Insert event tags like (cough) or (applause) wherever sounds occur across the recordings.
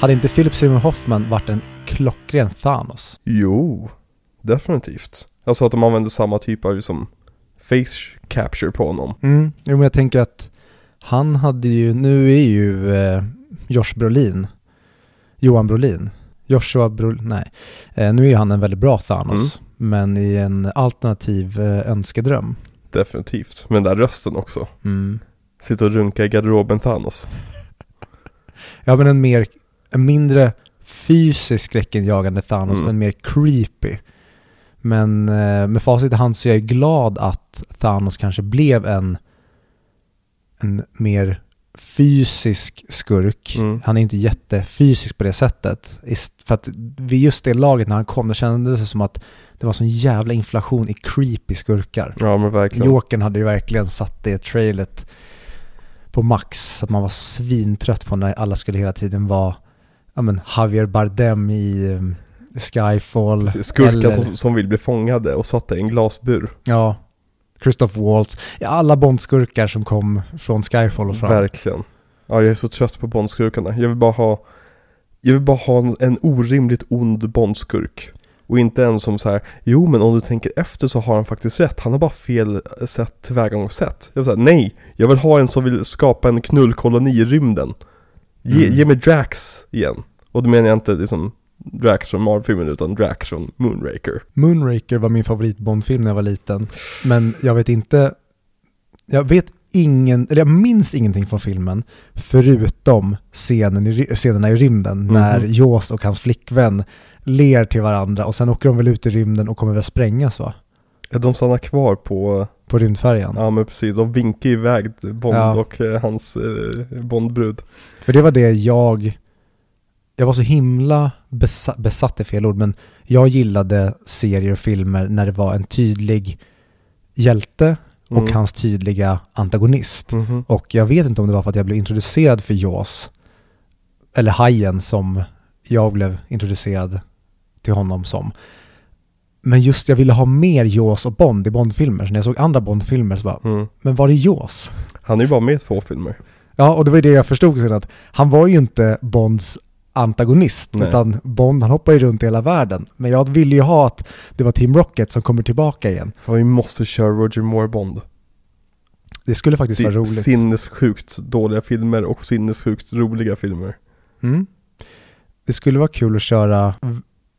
Hade inte Philip Seymour Hoffman varit en klockren Thanos? Jo, definitivt. Alltså att de använder samma typ av liksom face capture på honom. Mm. Jo, men jag tänker att han hade ju, nu är ju eh, Josh Brolin, Johan Brolin, Joshua Brolin, nej. Eh, nu är han en väldigt bra Thanos, men i en alternativ eh, önskedröm. Definitivt. Men den där rösten också. Mm. Sitta och runka i garderoben Thanos. (laughs) Ja, men en mer, en mindre fysisk skräckinjagande Thanos, Mm. men mer creepy. Men eh, med facit i hand så är jag glad att Thanos kanske blev en, en mer fysisk skurk. Mm. Han är inte jättefysisk på det sättet. För att vid just det laget när han kom, då kändes det som att det var sån jävla inflation i creepy skurkar. Ja men verkligen. Jokern hade ju verkligen satt det trailet på max, så att man var svintrött på när alla skulle hela tiden vara ja, men Javier Bardem i um, Skyfall. Skurkar eller- som, som vill bli fångade och satta i en glasbur. Ja, Christoph Waltz. Ja, alla Bondskurkar som kom från Skyfall och fram. Verkligen. Ja jag är så trött på Bondskurkarna. Jag vill bara ha Jag vill bara ha en, en orimligt ond Bondskurk. Och inte en som så här, jo men om du tänker efter så har han faktiskt rätt. Han har bara fel sätt tillvägagångssätt. Jag vill säga nej. Jag vill ha en som vill skapa en knullkoloni i rymden. Ge, Mm. ge mig Drax igen. Och då menar jag inte liksom Drax från Marvel-filmen utan Drax från Moonraker. Moonraker var min favorit Bondfilm när jag var liten. Men jag vet inte, jag vet ingen, eller jag minns ingenting från filmen förutom scenen i, scenerna i rymden Mhm. när Jaws och hans flickvän ler till varandra och sen åker de väl ut i rymden och kommer väl sprängas va? Ja, De stannar kvar på, På rymdfärjan. ja men precis, de vinkar iväg Bond Ja. och eh, hans eh, Bondbrud. För det var det jag, jag var så himla besatt, besatt är fel ord, men jag gillade serier och filmer när det var en tydlig hjälte och Mm. hans tydliga antagonist. Mhm. Och jag vet inte om det var för att jag blev introducerad för Jaws, eller Hajen som jag blev introducerad till honom som. Men just jag ville ha mer Jaws och Bond i Bondfilmer, så när jag såg andra Bondfilmer så bara, Mm. men var är Jaws? Han är ju bara med i två filmer. Ja, och det var ju det jag förstod sen att han var ju inte Bonds antagonist, Nej. utan Bond han hoppar ju runt i hela världen. Men jag ville ju ha att det var Team Rocket som kommer tillbaka igen. För vi måste köra Roger Moore Bond. Det skulle faktiskt Det vara roligt. sinnessjukt dåliga filmer och sinnessjukt roliga filmer. Mm. Det skulle vara kul att köra,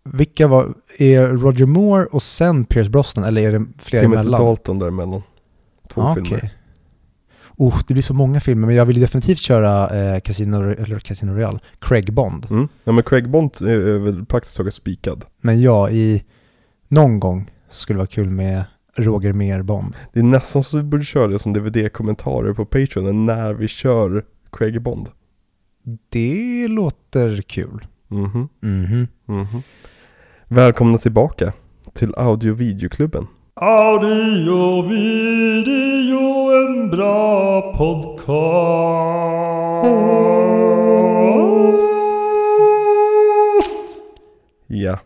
vilka var, är Roger Moore och sen Pierce Brosnan eller är det fler Timothy emellan? Dalton däremellan. Två Ah, filmer. okej. Oh, det blir så många filmer, men jag vill definitivt köra eh, Casino, eller Casino Royale, Craig Bond. Mm. Ja men Craig Bond är, är väl praktiskt taget spikad. Men ja, i någon gång skulle det vara kul med Roger Mer Bond. Det är nästan så vi borde köra det som DVD-kommentarer på Patreon när vi kör Craig Bond. Det låter kul. Mhm. Mhm. Mhm. Välkomna tillbaka till audio videoklubben. Audio, video, en bra podcast. Ja.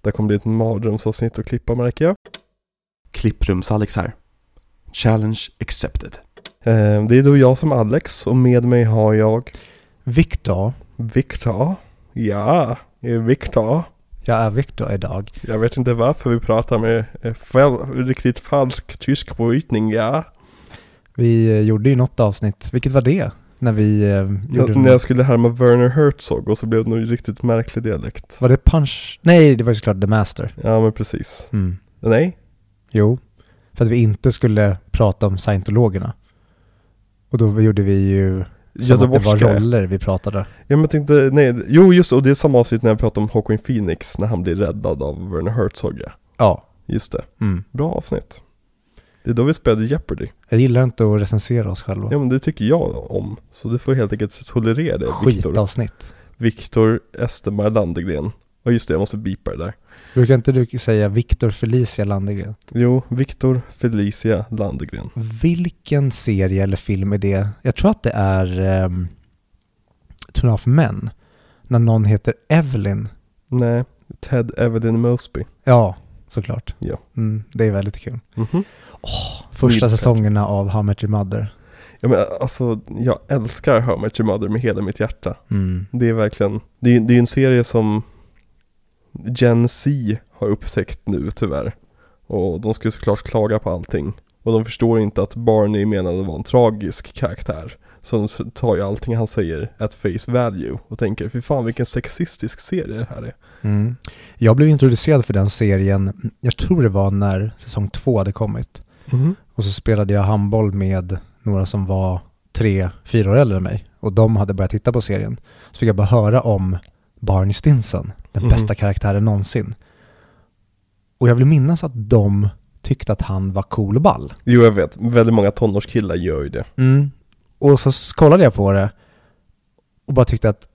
Det kommer bli ett mardrömsavsnitt att klippa märker jag. Klipprums-Alex här. Challenge accepted. Eh, Det är då jag som Alex och med mig har jag Victor, Viktor. Ja, det är Viktor. Jag är Victor idag. Jag vet inte varför vi pratar med eh, riktigt falsk tysk brytning, ja. Vi eh, gjorde ju något avsnitt, vilket var det? När vi eh, gjorde den- när jag skulle härma Werner Herzog och så blev det nog riktigt märklig dialekt. Var det Punch? Nej, det var ju såklart The Master. Ja men precis. Mm. Nej? Jo, för att vi inte skulle prata om scientologerna. Och då gjorde vi ju som att det var Göteborgska. roller vi pratade. Ja men tänkte, nej, jo just och det är samma avsnitt när jag pratade om Hawking Phoenix när han blir räddad av Werner Herzog ja. Ja. Just det. Mm. Bra avsnitt. Det är då vi spelade Jeopardy. Jag gillar inte att recensera oss själva. Ja men det tycker jag om. Så du får helt enkelt tolerera det Viktor. Skitavsnitt. Viktor Estemar Landegren. Och just det, jag måste beepa det där. Brukar inte du säga Victor Felicia Landegren? Jo, Viktor Felicia Landegren. Vilken serie eller film är det? Jag tror att det är um, a Half Men. När någon heter Evelyn. Nej, Ted Evelyn Mosby. Ja, såklart. Ja. Mm, det är väldigt kul. Mhm. Första Weird säsongerna av How Met Your Mother. Ja men alltså, jag älskar How Much Your Mother med hela mitt hjärta. Mm. Det är verkligen, det är, är en serie som Gen Z har upptäckt nu tyvärr. Och de ska ju såklart klaga på allting. Och de förstår inte att Barney menade vara en tragisk karaktär. Så de tar ju allting han säger at face value och tänker, fy fan vilken sexistisk serie det här är. Mm. Jag blev introducerad för den serien, jag tror det var när säsong två hade kommit. Och så spelade jag handboll med några som var tre, fyra år äldre än mig. Och de hade börjat titta på serien. Så fick jag bara höra om Barney Stinson, den Mhm. bästa karaktären någonsin. Och jag vill minnas att de tyckte att han var cool och ball. Jo jag vet, väldigt många tonårskillar gör ju det. Mm. Och så kollade jag på det och bara tyckte att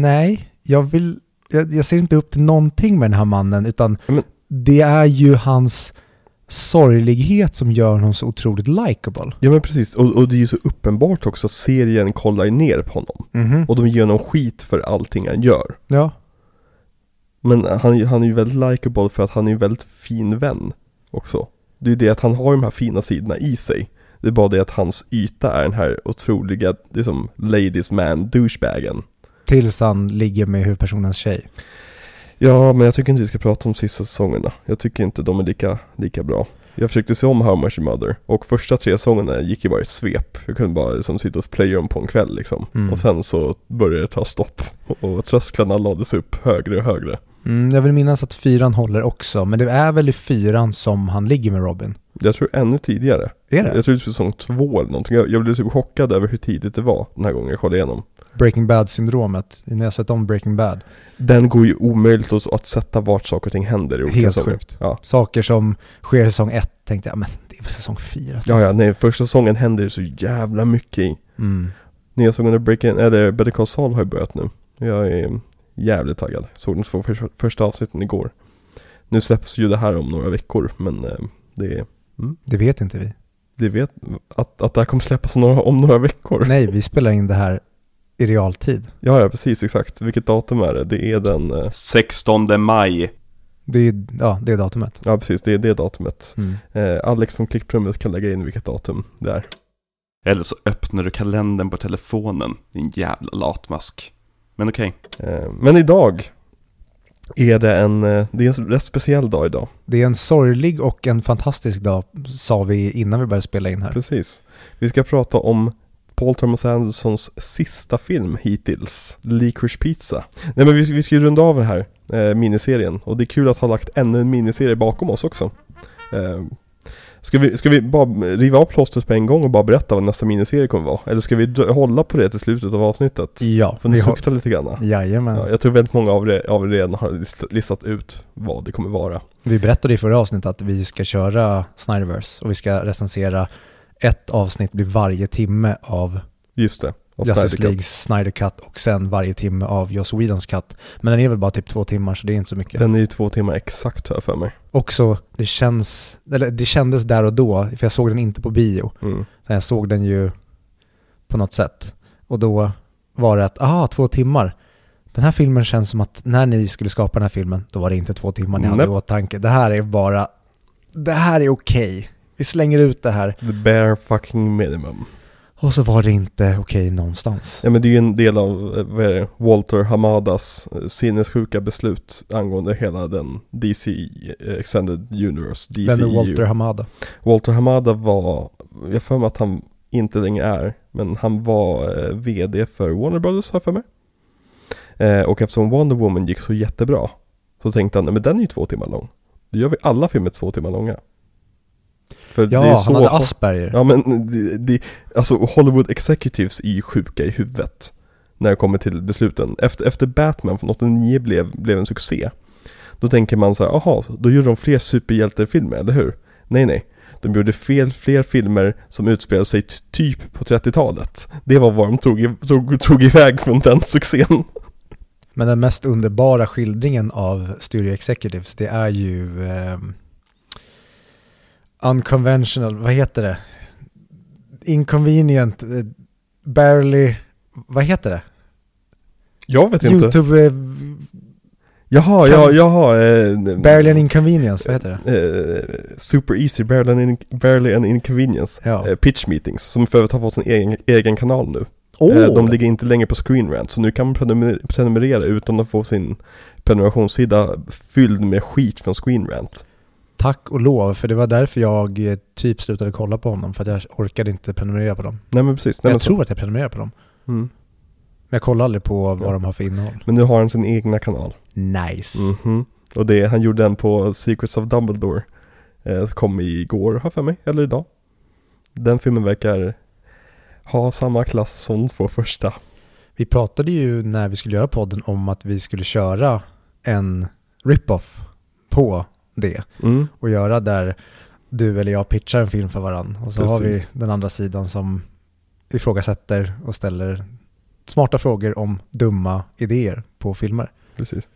nej, jag vill, jag, jag ser inte upp till någonting med den här mannen utan Men- det är ju hans sorglighet som gör honom så otroligt likable. Ja men precis, och, och det är ju så uppenbart också serien kollar ju ner på honom. Mhm. Och de ger honom skit för allting han gör. Ja. Men han, han är ju väldigt likable för att han är en väldigt fin vän också. Det är ju det att han har de här fina sidorna i sig. Det är bara det att hans yta är den här otroliga, det är som ladies man douchebagen. Tills han ligger med huvudpersonens tjej. Ja, men jag tycker inte vi ska prata om sista säsongerna. Jag tycker inte de är lika, lika bra. Jag försökte se om How Much Your Mother och första tre säsongerna gick ju bara i ett svep. Jag kunde bara liksom sitta och playa dem på en kväll liksom. Mm. Och sen så började det ta stopp och trösklarna lades upp högre och högre. Mm, jag vill minnas att fyran håller också, men det är väl i fyran som han ligger med Robin? Jag tror ännu tidigare. Är det? Jag tror det var säsong två eller någonting. Jag, jag blev typ chockad över hur tidigt det var den här gången jag kollade igenom. Breaking Bad-syndromet, när jag sett om Breaking Bad. Den går ju omöjligt att, att sätta vart saker och ting händer i olika Helt säsonger. sjukt. Ja. Saker som sker i säsong ett tänkte jag, men det är väl säsong fyra? ja, ja, nej, första säsongen händer det så jävla mycket i. Mm. Nya säsongen av Breaking, eller Better Call Saul har ju börjat nu. Jag är jävligt taggad. Såg de två första, första avsnitten igår. Nu släpps ju det här om några veckor, men eh, det, Det vet inte vi. det vet, att, att det här kommer släppas om några, om några veckor. Nej, vi spelar in det här i realtid. Ja, ja, precis, exakt. Vilket datum är det? Det är den, eh, 16 maj. Det är, ja, det är datumet. ja precis, det är det datumet. Mm. Eh, Alex från Klickprummet kan lägga in vilket datum det är. Eller så öppnar du kalendern på telefonen, din jävla latmask. Men okej. Eh, men idag är det en, eh, det är en rätt speciell dag idag. Det är en sorglig och en fantastisk dag, sa vi innan vi började spela in här. Precis. Vi ska prata om Paul Thomas Andersons sista film hittills, Licorice Pizza. Nej men vi, vi ska ju runda av den här eh, miniserien och det är kul att ha lagt ännu en miniserie bakom oss också. Eh, ska, vi, ska vi bara riva av plåstret på en gång och bara berätta vad nästa miniserie kommer vara? Eller ska vi hålla på det till slutet av avsnittet? Ja, Får ni vi har, sukta lite grann? jajamän. Ja, jag tror väldigt många av er, av er redan har list- listat ut vad det kommer vara. Vi berättade i förra avsnittet att vi ska köra Snyderverse och vi ska recensera ett avsnitt blir varje timme av Just det. Och Justice Snyder. Leagues Snyder Cut och sen varje timme av Joss Whedons Cut. Men den är väl bara typ två timmar så det är inte så mycket. Den är ju två timmar exakt har jag för mig. Också, det känns, eller det kändes där och då, för jag såg den inte på bio. Mm. Jag såg den ju på något sätt. Och då var det att, aha, två timmar. Den här filmen känns som att när ni skulle skapa den här filmen, då var det inte två timmar ni hade i åtanke. Det här är bara, det här är okej. Vi slänger ut det här. The bare fucking minimum. Och så var det inte okej någonstans. Ja men det är ju en del av, eh, det, Walter Hamadas eh, sinnessjuka beslut angående hela den DC eh, Extended Universe, DCU. Vem är Walter Hamada? Walter Hamada var, jag för mig att han inte längre är, men han var VD för Warner Brothers har jag för mig. Och eftersom Wonder Woman gick så jättebra, så tänkte han, men den är ju två timmar lång. Då gör vi alla filmer två timmar långa. För det är Ja, så han hade Asperger. Ja men det, det, alltså Hollywood Executives är ju sjuka i huvudet När det kommer till besluten Efter, efter Batman från 89 blev, blev en succé Då tänker man så här, aha, då gör de fler superhjältefilmer, eller hur? Nej nej De gjorde fel, fler filmer som utspelade sig typ på 30-talet Det var vad de tog, tog, tog iväg från den succén Men den mest underbara skildringen av Studio Executives, det är ju ehm, unconventional, vad heter det? Inconvenient, eh, barely, vad heter det? Jag vet inte YouTube, eh, Jaha, ja, jaha. Eh, Barely an inconvenience, vad heter det? eh, super easy, barely an, in, barely an inconvenience. Ja. Eh, pitch meetings, som för övrigt har fått sin egen, egen kanal nu. Eh, de ligger inte längre på Screen Rant, så nu kan man prenumer- prenumerera utan att få sin prenumerationssida fylld med skit från Screen Rant. Tack och lov, för det var därför jag eh, typ slutade kolla på honom, för att jag orkade inte prenumerera på dem. Nej men precis. Nej, jag men, så- tror att jag prenumererar på dem. mm. Men jag kollar aldrig på vad Ja. de har för innehåll. men nu har han sin egna kanal. Nice. Mhm. Och det, han gjorde den på Secrets of Dumbledore. Eh, kom igår, har för mig, eller idag. Den filmen verkar ha samma klass som de två första. Vi pratade ju när vi skulle göra podden om att vi skulle köra en rip-off på det Mm. och göra där du eller jag pitchar en film för varann och så har vi Precis. den andra sidan som ifrågasätter och ställer smarta frågor om dumma idéer på filmer. Precis.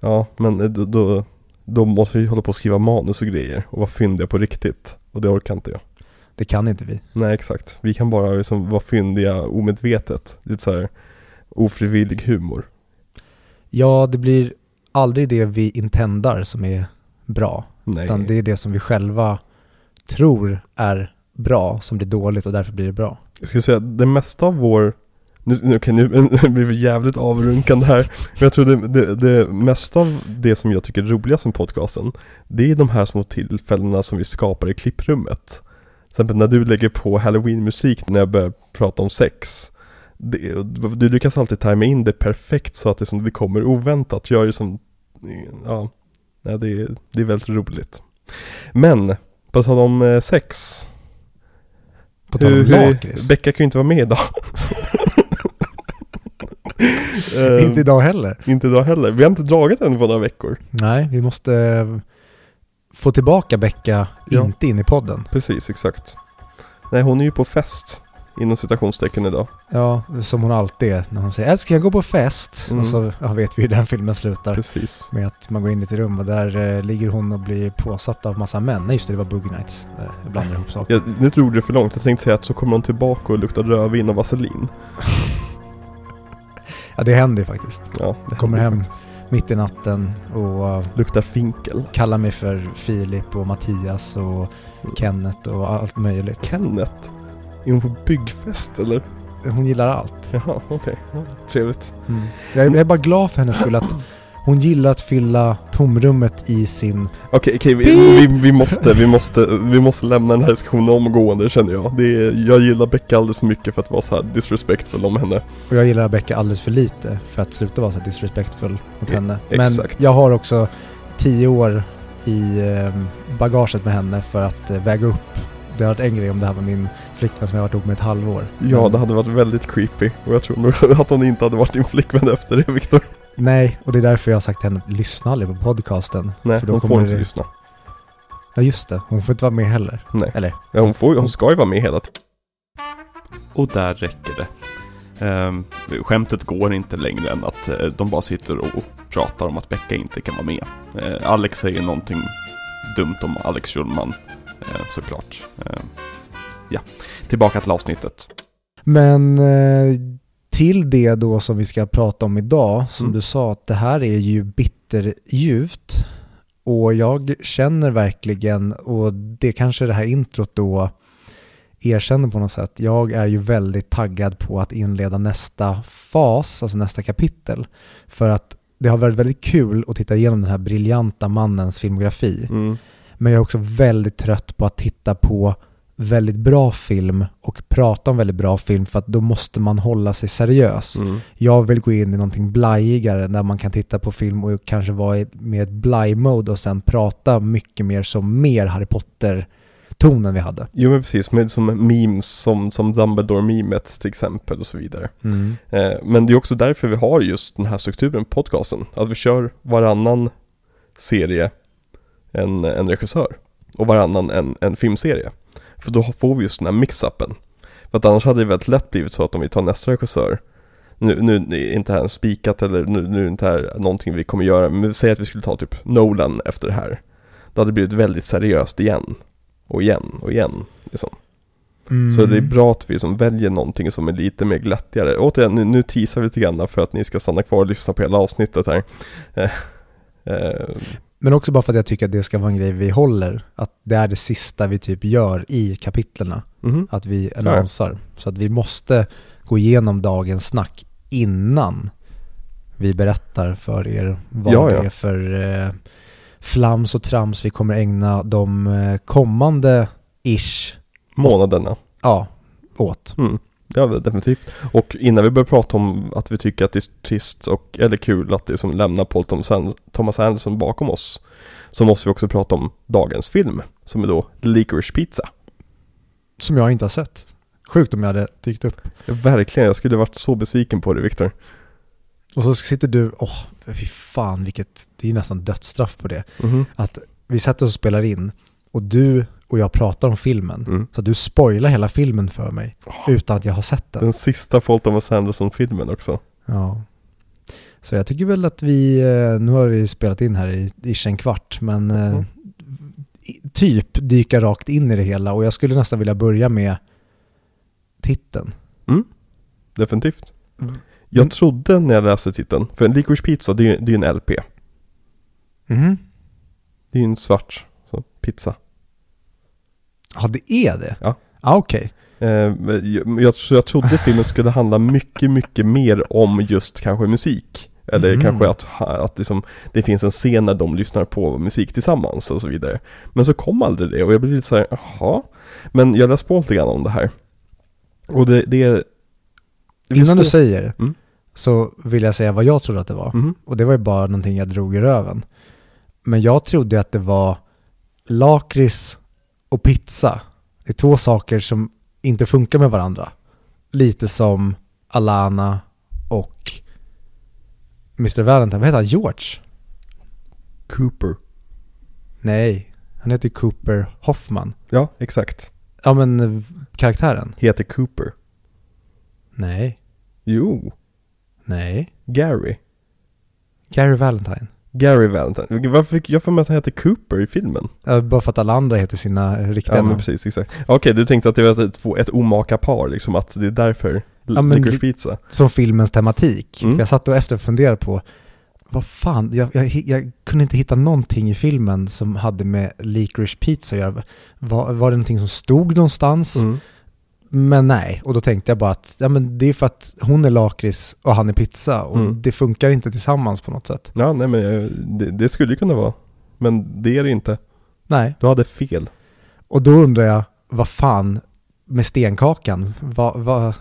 Ja, men då, då, då måste vi hålla på och skriva manus och grejer och vara fyndiga på riktigt. Och det orkar inte jag. Det kan inte vi. Nej, exakt. Vi kan bara liksom vara fyndiga omedvetet. Lite så här ofrivillig humor. Ja, det blir aldrig det vi intendar som är bra, Nej. utan det är det som vi själva tror är bra som blir dåligt och därför blir det bra. Jag skulle säga det mesta av vår nu, nu, okej, (laughs) nu blir vi jävligt avrunkande här. Men jag tror det, det, det mesta av det som jag tycker är roligast med podcasten Det är de här små tillfällena som vi skapar i klipprummet Till exempel när du lägger på halloween-musik när jag börjar prata om sex det, Du lyckas alltid tajma in det perfekt så att det, som det kommer oväntat Jag är ju som Ja, det, är, det är väldigt roligt Men, på tal om eh, sex På tal om lakrits. Becka kan ju inte vara med idag. (laughs) Eh, Inte idag heller. inte idag heller. Vi har inte dragit än på några veckor. Nej, vi måste eh, få tillbaka Becka Ja. inte in i podden. Precis, exakt. Nej, hon är ju på fest. Inom citationstecken idag. Ja, som hon alltid är när hon säger älskling jag går på fest. Mm. Och så ja, vet vi hur den filmen slutar. Precis. Med att man går in i ett rum och där eh, ligger hon och blir påsatt av massa män. Nej just det, det var Boogie Nights. Eh, jag blandar ihop saker. Jag, nu drog det för långt. Jag tänkte säga att så kommer hon tillbaka och luktar rödvin och vaselin. (laughs) Ja det händer ju faktiskt. Ja, det Kommer hem. faktiskt. Mitt i natten och eh, Luktar finkel. kallar mig för Filip och Mattias och Kenneth och allt möjligt. Kenneth? Är hon på byggfest eller? Hon gillar allt. Jaha, okej. Ja, trevligt. Mm. Jag, är- jag är bara glad för hennes skull att hon gillar att fylla tomrummet i sin... Okej, okej, vi, vi, vi, måste, vi, måste, vi måste lämna den här diskussionen omgående känner jag. Det är, jag gillar Becka alldeles för mycket för att vara så här disrespectful om henne. Och jag gillar Becka alldeles för lite för att sluta vara så här disrespectful mot E- henne. Men exakt. jag har också tio år i eh, bagaget med henne för att eh, väga upp. Det hade varit en grej om det här var min flickvän som jag har varit ihop med ett halvår. Ja, det hade varit väldigt creepy. Och jag tror nog (laughs) att hon inte hade varit din flickvän efter det, Viktor. Nej, och det är därför jag har sagt till henne, lyssna aldrig på podcasten. Nej, För då hon får inte det- lyssna. Ja just det, hon får inte vara med heller. Nej. Eller? Ja, hon, får, hon ska ju vara med hela tiden. Och där räcker det. Ehm, skämtet går inte längre än att eh, de bara sitter och pratar om att Becka inte kan vara med. Eh, Alex säger någonting dumt om Alex Schulman, såklart. Eh, ja, tillbaka till avsnittet. Men eh, till det då som vi ska prata om idag, som Mm. du sa, att det här är ju bitterljuvt. Och jag känner verkligen, och det kanske det här introt då erkänner på något sätt, jag är ju väldigt taggad på att inleda nästa fas, alltså nästa kapitel. För att det har varit väldigt kul att titta igenom den här briljanta mannens filmografi. Mm. Men jag är också väldigt trött på att titta på väldigt bra film och prata om väldigt bra film för att då måste man hålla sig seriös. Mm. Jag vill gå in i någonting blajigare där man kan titta på film och kanske vara i- med ett blaj-mode och sen prata mycket mer som mer Harry Potter-tonen vi hade. Jo men precis, med som memes som, som Dumbledore-memet till exempel och så vidare. Eh, men det är också därför vi har just den här strukturen på podcasten. Att vi kör varannan serie en, en regissör och varannan en, en filmserie. För då får vi just den här mix-upen. För att annars hade det väldigt lätt blivit så att om vi tar nästa regissör nu, nu är inte här spikat eller nu, nu är det inte här någonting vi kommer göra Men säg att vi skulle ta typ Nolan efter det här Då hade det blivit väldigt seriöst igen Och igen och igen liksom. Mm. Så det är bra att vi som väljer någonting som är lite mer glättigare. Återigen, nu, nu teasar vi lite grann för att ni ska stanna kvar och lyssna på hela avsnittet här. Eh, eh, Men också bara för att jag tycker att det ska vara en grej vi håller. Att det är det sista vi typ gör i kapitlerna. mhm. Att vi annonsar. Så att vi måste gå igenom dagens snack innan vi berättar för er vad Ja, ja. det är för eh, flams och trams vi kommer ägna de eh, kommande ish, Månaderna. ja, åt. Mm. Ja, definitivt. Och innan vi börjar prata om att vi tycker att det är trist och, eller kul att det är som lämnar Paul Thomas An- Thomas Anderson bakom oss. Så måste vi också prata om dagens film, som är då Licorice Pizza. Som jag inte har sett. Sjukt om jag hade dykt upp. Verkligen, jag skulle varit så besviken på det Viktor. Och så sitter du, åh, fy fan vilket, det är nästan dödsstraff på det. Mhm. Att vi sätter oss och spelar in och du och jag pratar om filmen. Mm. Så du spoilar hela filmen för mig utan att jag har sett den. Den sista Paul Thomas Anderson-filmen också. Ja. Så jag tycker väl att vi, eh, nu har vi spelat in här i ish en kvart, men eh, Mhm. i- typ dyka rakt in i det hela och jag skulle nästan vilja börja med titeln. Definitivt. Mm. Jag trodde när jag läste titeln, för en Licorice Pizza det är ju en LP. Mhm. Det är ju en svart så, pizza. Ja, det är det? Ja. Ah, Okej. Eh, men jag, jag, så jag trodde filmen skulle handla mycket, mycket mer om just kanske musik. Eller Mhm. kanske att, att liksom, det finns en scen när de lyssnar på musik tillsammans och så vidare. Men så kom aldrig det och jag blev lite såhär, jaha. Men jag läste på lite grann om det här. Och det, det är... det Innan du säger Mm. så vill jag säga vad jag trodde att det var. Mhm. Och det var ju bara någonting jag drog i röven. Men jag trodde att det var lakrits och pizza. Det är två saker som inte funkar med varandra. Lite som Alana och Mr. Valentine. Vad heter han? George? Cooper. Nej, han heter Cooper Hoffman. Ja, exakt. Ja men eh, karaktären? Heter Cooper. Nej, Jo, nej. Gary. Gary Valentine. Gary Valentine. Varför fick jag för mig att han heter Cooper i filmen? Ja, bara för att alla andra heter sina eh, riktiga Ja men precis, exakt. Okej, du tänkte att det var ett, ett omaka par liksom, att det är därför Ja, Licorice li- Pizza. som filmens tematik. Mm. Jag satt och efter och funderade på, vad fan, jag, jag, jag kunde inte hitta någonting i filmen som hade med Licorice Pizza att göra. Var, var det någonting som stod någonstans? Mm. Men nej, och då tänkte jag bara att ja, men det är för att hon är lakrits och han är pizza och Mm. det funkar inte tillsammans på något sätt. Ja, nej men eh, det, det skulle ju kunna vara. Men det är det inte. Nej, Du hade fel. och då undrar jag, vad fan med stenkakan? Va, va,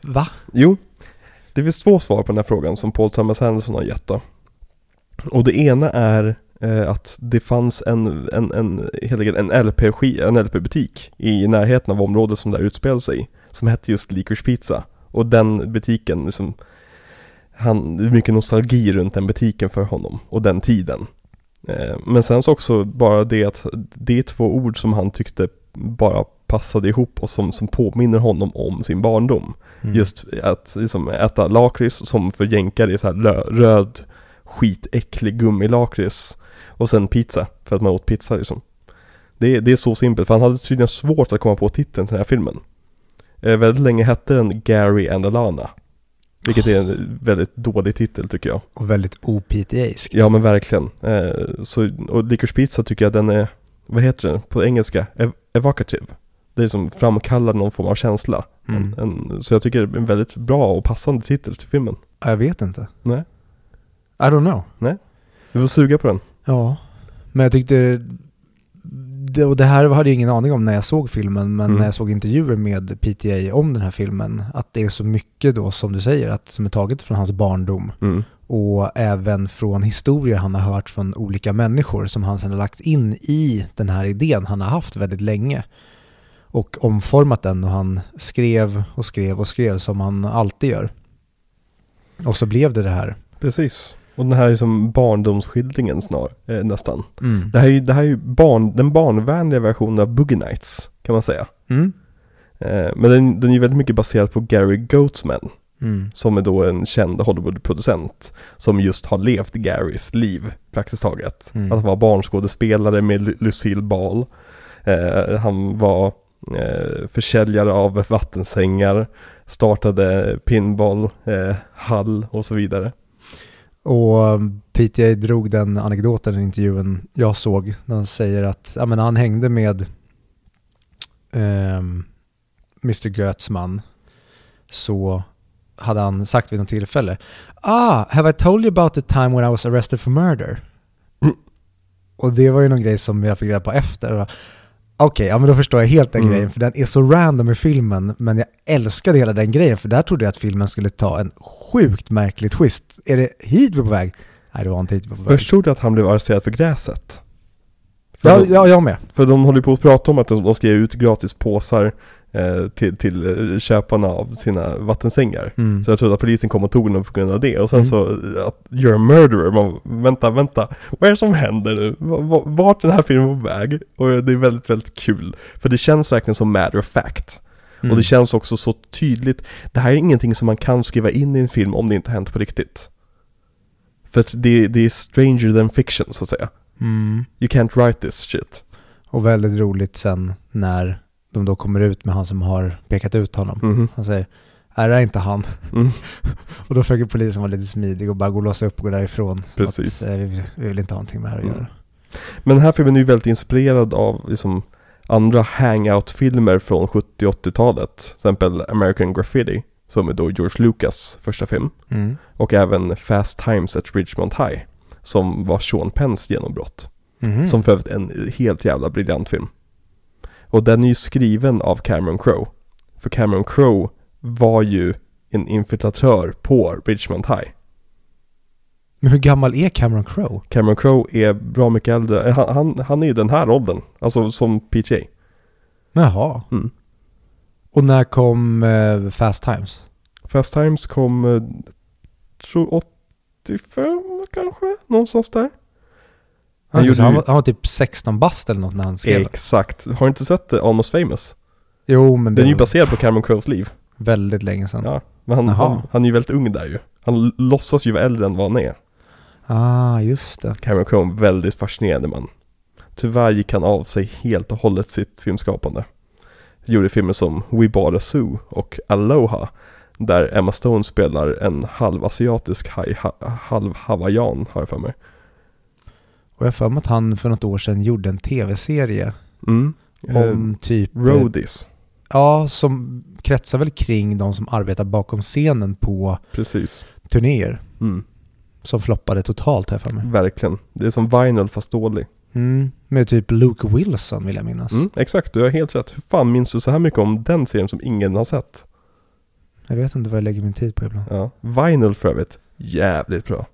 va? Jo, det finns två svar på den här frågan som Paul Thomas Anderson har gett då. Och det ena är att det fanns en, en, en, en LP, en LP-butik i närheten av området som det utspelade sig Som hette just Licorice Pizza. Och den butiken, liksom, han, det är mycket nostalgi runt den butiken för honom och den tiden. Eh, men sen så också bara det att det är två ord som han tyckte bara passade ihop och som, som påminner honom om sin barndom. Mm. Just att liksom, äta lakrits som för jänkare är så här röd skitäcklig gummilakrits och sen pizza för att man åt pizza liksom. Det, är- det är så simpelt för han hade tydligen svårt att komma på titeln till den här filmen. Eh, väldigt länge hette den Gary and Alana. Vilket är en väldigt dålig titel tycker jag. Och väldigt opitiaiskt. Ja men verkligen. Eh, så, och Licorice Pizza tycker jag den är, vad heter den på engelska? Ev- evocative. Det är som framkallar någon form av känsla. Mm. En, en, så jag tycker det är en väldigt bra och passande titel till filmen. Ja, Jag vet inte. Nej. I don't know. Du får suga på den. Ja, men jag tyckte, det, och det här hade jag ingen aning om när jag såg filmen, men Mm. när jag såg intervjuer med PTA om den här filmen, att det är så mycket då som du säger, att som är taget från hans barndom Mm. och även från historier han har hört från olika människor som han sedan har lagt in i den här idén han har haft väldigt länge och omformat den och han skrev och skrev och skrev som han alltid gör. Och så blev det det här. Precis. Och den här är som barndomsskildringen snar, eh, nästan. Mm. Det här är ju, det här är barn, den barnvänliga versionen av Boogie Nights, kan man säga. Mm. Eh, men den, den är ju väldigt mycket baserad på Gary Goatsman, Mm. som är då en känd Hollywood-producent, som just har levt Garys liv, praktiskt taget. Mm. Att han var barnskådespelare med Lu- Lucille Ball. Eh, han var eh, försäljare av vattensängar, startade pinball, eh, hall och så vidare. Och PTA drog den anekdoten i intervjun jag såg. När han säger att ja, men han hängde med ehm, Mr Götz man. Så hade han sagt vid något tillfälle Ah, have I told you about the time when I was arrested for murder? Mm. Och det var ju någon grej som jag fick reda på efter. Okej, ja men då förstår jag helt den Mm. grejen, för den är så random i filmen, men jag älskade hela den grejen, för där trodde jag att filmen skulle ta en sjukt märklig twist. Är det hit vi är på väg? Nej, det var inte hit vi var på väg. Förstod du att han blev arresterad för gräset? För, Ja, de, ja, jag med. för de håller på att prata om att de ska ge ut gratis påsar till, till eh, köparna av sina vattensängar. Mm. Så jag trodde att polisen kom och tog den på grund av det. Och sen Mm. så, eh, att you're a murderer. Man, vänta, vänta. Vad är det som händer nu? Va- va- Vart är den här filmen på väg? Och det är väldigt, väldigt kul. För det känns verkligen som matter of fact. Mm. Och det känns också så tydligt. Det här är ingenting som man kan skriva in i en film om det inte hänt på riktigt. För att det, det är stranger than fiction, så att säga. Mm. You can't write this shit. Och väldigt roligt sen när de då kommer ut med han som har pekat ut honom. Mhm. Han säger, är det inte han? Mm. (laughs) Och då försöker polisen vara lite smidig och bara gå och låsa upp och gå därifrån. Precis. Att, eh, vi, vi vill inte ha någonting med det här att Mm. göra. Men den här filmen är ju väldigt inspirerad av liksom, andra hangout-filmer från 70 80-talet. Till exempel American Graffiti, som är då George Lucas första film. Mm. Och även Fast Times at Ridgemont High, som var Sean Penns genombrott. Mhm. Som för övrigt en helt jävla briljant film. Och den är ju skriven av Cameron Crowe. För Cameron Crowe var ju en infiltratör på Ridgemont High. Men hur gammal är Cameron Crowe? Cameron Crowe är bra mycket äldre. Eh, Han, han, han är i den här åldern. Alltså som PJ. Jaha. Mm. Och när kom eh, Fast Times? Fast Times kom, eh, tror 85 kanske? Någonstans där. Han gjorde han, var, han var typ 16 bast eller något när han skrev. Exakt. Har du inte sett eh, Almost Famous? Jo, men det Den är ju baserad på Cameron Crowes liv. väldigt länge sedan. Ja. Men han, han, han är ju väldigt ung där ju. Han låtsas ju vara äldre än vad han är. Ah, just det. Cameron Crowe, väldigt fascinerande man. Tyvärr gick han av sig helt och hållet sitt filmskapande. Gjorde filmer som We Bought a Zoo och Aloha. Där Emma Stone spelar en halvasiatisk haj, ha, halv hawaiian har jag för mig. Och jag har för mig att han för något år sedan gjorde en tv-serie Mm. om typ... eh, Roadies, Ja, som kretsar väl kring de som arbetar bakom scenen på precis. turnéer. Mm. Som floppade totalt här för mig. Verkligen. Det är som Vinyl fast dålig. Mm, med typ Luke Wilson vill jag minnas. Mm, exakt, du har helt rätt. Hur fan minns du så här mycket om den serien som ingen har sett? Jag vet inte vad jag lägger min tid på ibland. Ja. Vinyl för övrigt, jävligt bra.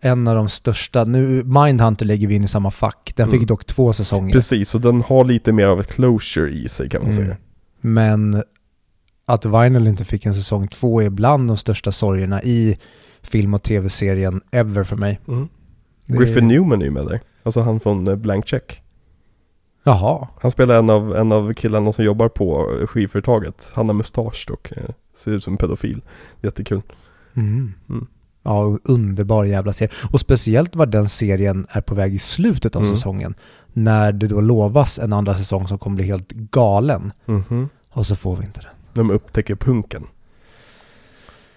En av de största, nu Mindhunter lägger vi in i samma fack. Den fick Mm. dock två säsonger. Precis, och den har lite mer av ett closure i sig kan man Mm. säga. Men att Vinyl inte fick en säsong två är bland de största sorgerna i film och tv-serien ever för mig. Mm. Griffin Newman är ju med där. Alltså han från eh, Blank Check. Jaha. Han spelar en av, en av killarna som jobbar på eh, skivföretaget. Han har mustasch och eh, ser ut som en pedofil. Jättekul. Mm. Mm. Ja, underbar jävla serie. Och speciellt vad den serien är på väg i slutet av Mm. säsongen. När det då lovas en andra säsong som kommer bli helt galen. Mhm. Och så får vi inte den. De upptäcker punken.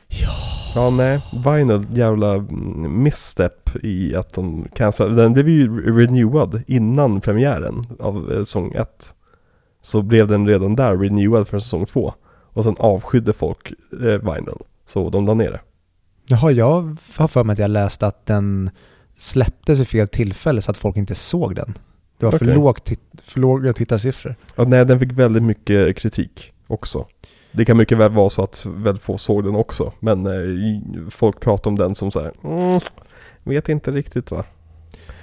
Ja. Ja, nej. Vinyl, jävla mm, misstep i att de cancellade. Den blev ju renewad innan premiären av eh, säsong 1. Så blev den redan där renewad för säsong 2. Och sen avskydde folk eh, Vinyl. Så de la ner det. Jaha, jag har för mig att jag läste att den släpptes vid fel tillfälle så att folk inte såg den. Det var för, Okej. lågt tit- för låga tittarsiffror. Ja, nej, den fick väldigt mycket kritik också. Det kan mycket väl vara så att väldigt få såg den också. Men eh, folk pratar om den som så här, mm, vet inte riktigt va.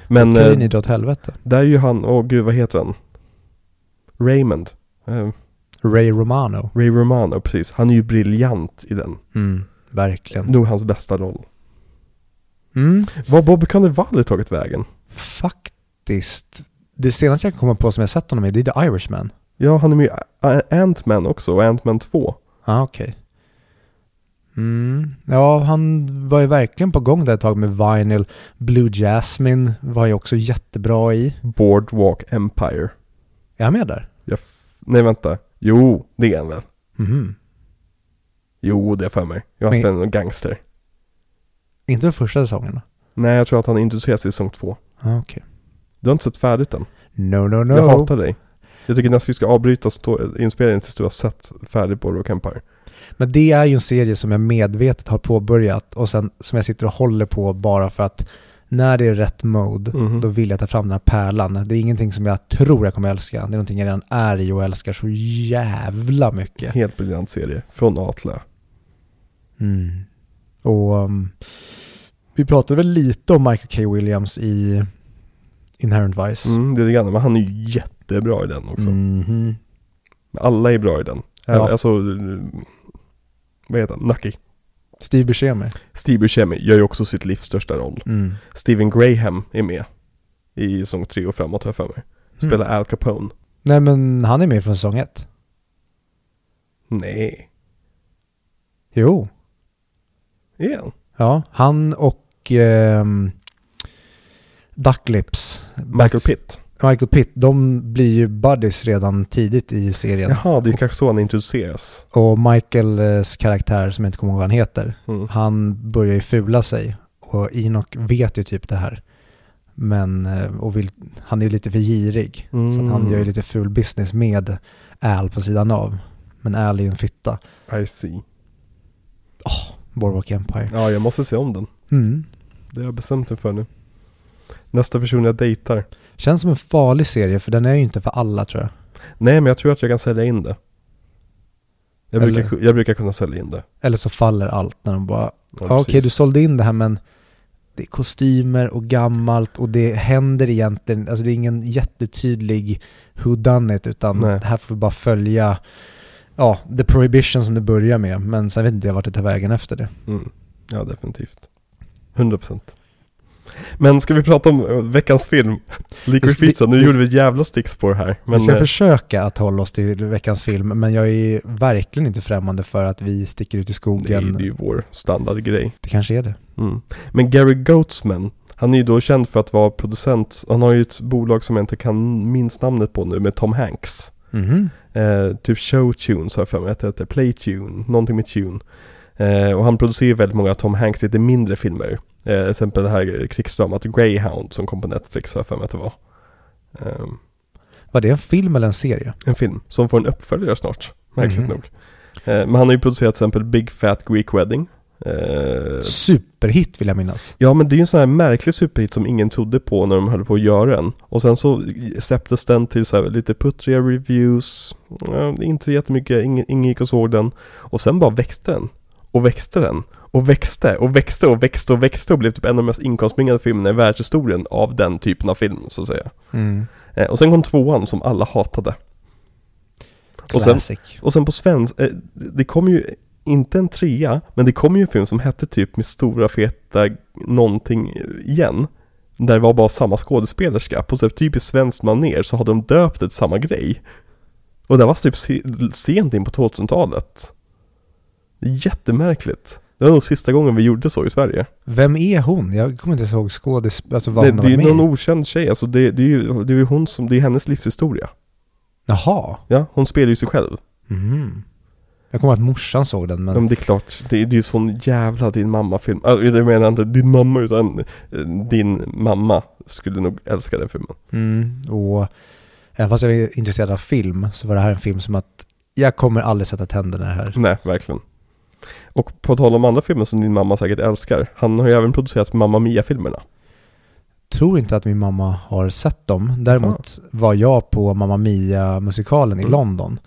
Men Okej, eh, ni drar åt helvete. där är ju han, åh gud vad heter han? Raymond. Eh, Ray Romano. Ray Romano, precis. Han är ju briljant i den. Mm, verkligen. Nog hans bästa roll. Mm, Vad har Bobby Cannavale tagit vägen? faktiskt. Det senaste jag kan komma på som jag sett honom i, det är The Irishman. Ja, han är med i A- Ant-Man också, och Ant-Man 2. Ja, ah, okej. Mm. Ja, han var ju verkligen på gång där ett tag med Vinyl. Blue Jasmine var ju också jättebra i. Boardwalk Empire. Är han med där? Jag Nej vänta. Jo, det är han väl? Mhm. Jo, det är för mig. Jag har Men- spelat någon gangster. Inte de första säsongerna? Nej, jag tror att han introduceras i säsong två. Ah, Okej. Du har inte sett färdigt än. No, no, no. Jag hatar dig. Jag tycker nästan vi ska avbryta stå- inspelningen tills du har sett färdigt Boardwalk Empire. Men det är ju en serie som jag medvetet har påbörjat och sen som jag sitter och håller på bara för att när det är rätt mode, Mhm. då vill jag ta fram den här pärlan. Det är ingenting som jag tror jag kommer älska. Det är någonting jag redan är i och älskar så jävla mycket. Helt briljant serie. Från A till Ö. Mm. Och um, vi pratade väl lite om Michael K. Williams i Inherent Vice. Mm, det är det grann, men han är ju jättebra i den också. Mhm. Alla är bra i den. Ja. Alltså, vad heter han? Nucky. Steve Buscemi. Steve Buscemi gör ju också sitt livs största roll. Mm. Steven Graham är med i säsong tre och framåt har jag för mig. Spelar Al Capone. Nej men han är med från säsong ett. Nej, Jo. Han? Ja, han och ehm, Ducklips. Michael Pitt. Michael Pitt, de blir ju buddies redan tidigt i serien. Jaha, det är kanske så han introduceras. Och Michaels karaktär, som jag inte kommer ihåg vad han heter, Mm. han börjar ju fula sig. Och Enoch vet ju typ det här. Men, eh, och vill, han är ju lite för girig. Så att han Mm. gör ju lite ful business med Al på sidan av. Men Al är ju en fitta. I see. Boardwalk Empire. Ja, jag måste se om den. Mm. Det har jag bestämt mig för nu. Nästa person jag dejtar. Känns som en farlig serie för den är ju inte för alla tror jag. Nej, men jag tror att jag kan sälja in det. Jag, Eller- brukar, jag brukar kunna sälja in det. Eller så faller allt när de bara, Ja, ja, okej precis. du sålde in det här men det är kostymer och gammalt och det händer egentligen, alltså det är ingen jättetydlig who done it utan Nej. det här får vi bara följa, ja, the prohibition som det börjar med men sen vet inte jag vart det tar vägen efter det. Mm. Ja, definitivt. 100%. Men ska vi prata om eh, veckans film? Licorice Vi- Pizza, nu vi- gjorde vi ett jävla stickspår här. Vi Men ska eh, försöka att hålla oss till veckans film men jag är verkligen inte främmande för att vi sticker ut i nej, skogen. det är ju vår standardgrej. det kanske är det. Mm. Men Gary Goatsman, han är ju då känd för att vara producent. Han har ju ett bolag som jag inte kan minns namnet på nu med Tom Hanks. Mhm. Eh, typ Showtunes har jag för mig att det heter. Playtune, någonting med Tune. Eh, och han producerar väldigt många Tom Hanks lite mindre filmer. Eh, till exempel det här krigsdramat Greyhound som kom på Netflix har jag för mig att det var. Eh, Var det en film eller en serie? en film som får en uppföljare snart, märkligt Mhm. nog. Eh, men han har ju producerat till exempel Big Fat Greek Wedding. Eh, Superhit vill jag minnas. Ja men det är ju en sån här märklig superhit som ingen trodde på när de höll på att göra den. Och sen så släpptes den till så här lite puttriga reviews, ja, inte jättemycket, ingen, ingen gick och såg den. Och sen bara växte den. Och växte den. Och växte och växte och växte och växte och blev typ en av de mest inkomstbringande filmerna i världshistorien av den typen av film så att säga. Mm. Eh, och sen kom tvåan som alla hatade. Och sen- Classic. Och sen på svensk, eh, det kom ju inte en trea, men det kom ju en film som hette typ med stora feta någonting igen. Där det var bara samma skådespelerska. På så här typiskt svenskt maner så hade de döpt det till samma grej. Och det var typ se- sent in på 2000-talet. Det är jättemärkligt. Det var nog sista gången vi gjorde så i Sverige. Vem är hon? Jag kommer inte ihåg skådis... Alltså vad Det, hon det är någon med i. okänd tjej, alltså det, det är ju det är hon som, det är hennes livshistoria. Jaha. Ja, hon spelar ju sig själv. Mhm. Jag kommer ihåg att morsan såg den men... Ja men det är klart, det, är ju sån jävla din mamma-film. Alltså, jag menar inte din mamma utan eh, din mamma skulle nog älska den filmen. Mm, och även fast jag är intresserad av film så var det här en film som att jag kommer aldrig sätta tänderna här. Nej, verkligen. Och på tal om andra filmer som din mamma säkert älskar, han har ju även producerat Mamma Mia-filmerna. Tror inte att min mamma har sett dem. Däremot var jag på Mamma Mia-musikalen i Mm. London.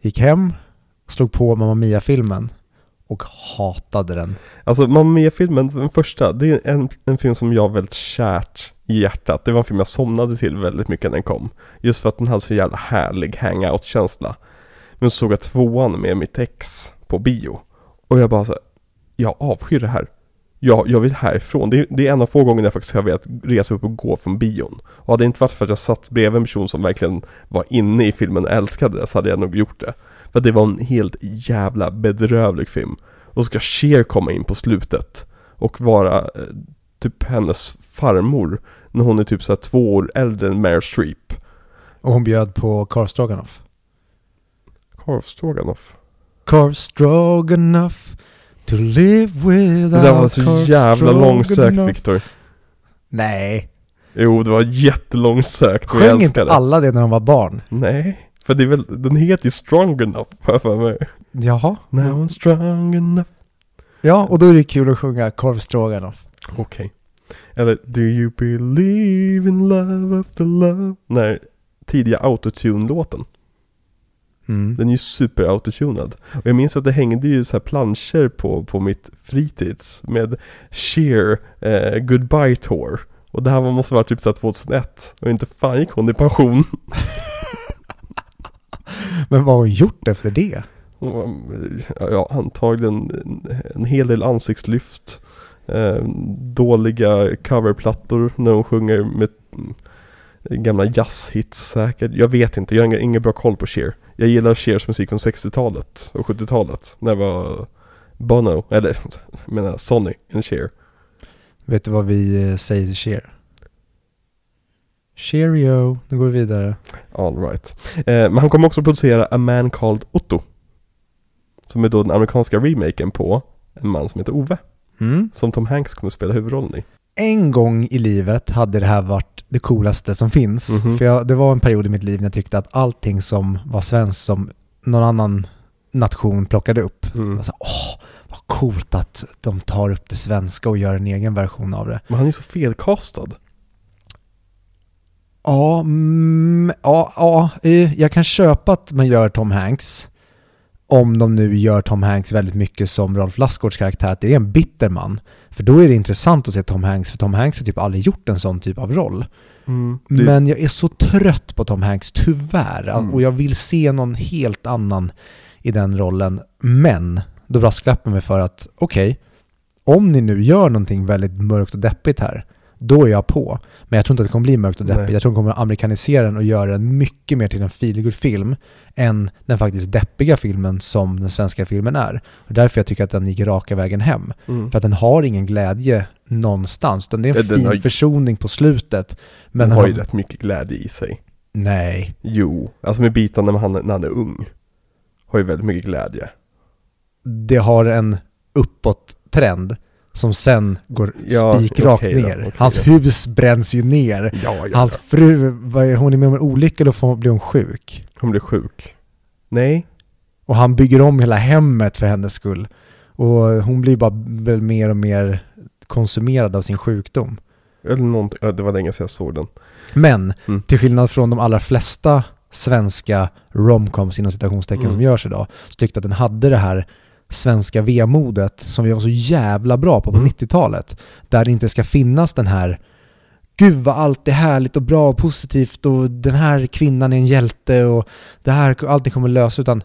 Gick hem, slog på Mamma Mia-filmen och hatade den. Alltså Mamma Mia-filmen, den första, det är en, en film som jag har väldigt kärt i hjärtat. Det var en film jag somnade till väldigt mycket när den kom. Just för att den hade så jävla härlig hangout-känsla. Men så såg jag tvåan med mitt ex på bio. Och jag bara så här, jag avskyr det här. Jag, jag vill härifrån. Det är, det är en av få gånger jag faktiskt har velat resa upp och gå från bion. Och hade det inte varit för att jag satt bredvid en person som verkligen var inne i filmen och älskade det så hade jag nog gjort det. För att det var en helt jävla bedrövlig film. Och så ska Cher komma in på slutet och vara eh, typ hennes farmor när hon är typ så här två år äldre än Meryl Streep. Och hon bjöd på Karl Stroganoff. Korvstroganoff. Corv stroganoff to live without Det där var så jävla långsökt stroganoff. Viktor. Nej, Jo, det var jättelångsökt sjöng inte alla det när de var barn? Nej, för det är väl, den heter ju Strong Enough, har jag för mig. Jaha. Now I'm strong enough. Ja, och då är det kul att sjunga korv stroganoff. Okej. Eller Do you believe in love after love? Nej, tidiga autotune-låten. Mm. Den är ju super autotunad. Och jag minns att det hängde ju så här planscher på, på mitt fritids med Cher eh, Goodbye Tour. Och det här måste vara typ så här 2001. Och inte fan gick hon i pension. (laughs) Men vad har hon gjort efter det? Ja, antagligen en, en hel del ansiktslyft. Eh, dåliga coverplattor när hon sjunger med mm, gamla jazzhits säkert. Jag vet inte, jag har ingen, bra koll på Cher. Jag gillar Chers musik från 60-talet och 70-talet. När det var Bono, eller (laughs) jag menar Sonny and Cher. Vet du vad vi eh, säger till Cher? Cheerio, nu går vi vidare. All right. Eh, men han kommer också producera A Man Called Otto. Som är då den amerikanska remaken på en man som heter Ove. Mm. Som Tom Hanks kommer spela huvudrollen i. En gång i livet hade det här varit det coolaste som finns. Mhm. För jag, det var en period i mitt liv när jag tyckte att allting som var svenskt som någon annan nation plockade upp. Mm. Sa, åh, vad coolt att de tar upp det svenska och gör en egen version av det. Men han är så felkastad. Ja, mm, ja, ja, eh, jag kan köpa att man gör Tom Hanks. Om de nu gör Tom Hanks väldigt mycket som Rolf Lassgårds karaktär, att det är en bitter man. För då är det intressant att se Tom Hanks, för Tom Hanks har typ aldrig gjort en sån typ av roll. Mm. Det, Men jag är så trött på Tom Hanks, tyvärr. Mm. Och jag vill se någon helt annan i den rollen. Men, då brasklappar mig för att, okej, om ni nu gör någonting väldigt mörkt och deppigt här, då är jag på. Men jag tror inte att det kommer bli mörkt och deppigt. Nej. Jag tror de kommer att amerikanisera den och göra den mycket mer till en feelgood film än den faktiskt deppiga filmen som den svenska filmen är. Och därför jag tycker att den gick raka vägen hem. mm. För att den har ingen glädje någonstans. Utan det är en den fin har försoning på slutet. Men Men har ju rätt mycket glädje i sig. Nej. Jo, alltså med bitarna när han, när han är ung. Har ju väldigt mycket glädje. det har en uppåt-trend som sen går Ja, spikrakt då, ner. okej Hans då. hus bränns ju ner. Ja, ja, Hans fru, hon är med om en olycka då blir hon sjuk. Hon blir sjuk. Nej. Och han bygger om hela hemmet för hennes skull. Och hon blir bara mer och mer konsumerad av sin sjukdom. Eller någonting, det var länge sedan jag såg den. Men, Mm. till skillnad från de allra flesta svenska romcoms inom citationstecken Mm. som görs idag, så tyckte att den hade det här svenska vemodet som vi var så jävla bra på på Mm. 90-talet. Där det inte ska finnas den här Gud vad allt är härligt och bra och positivt och den här kvinnan är en hjälte och det här, allting kommer lösa utan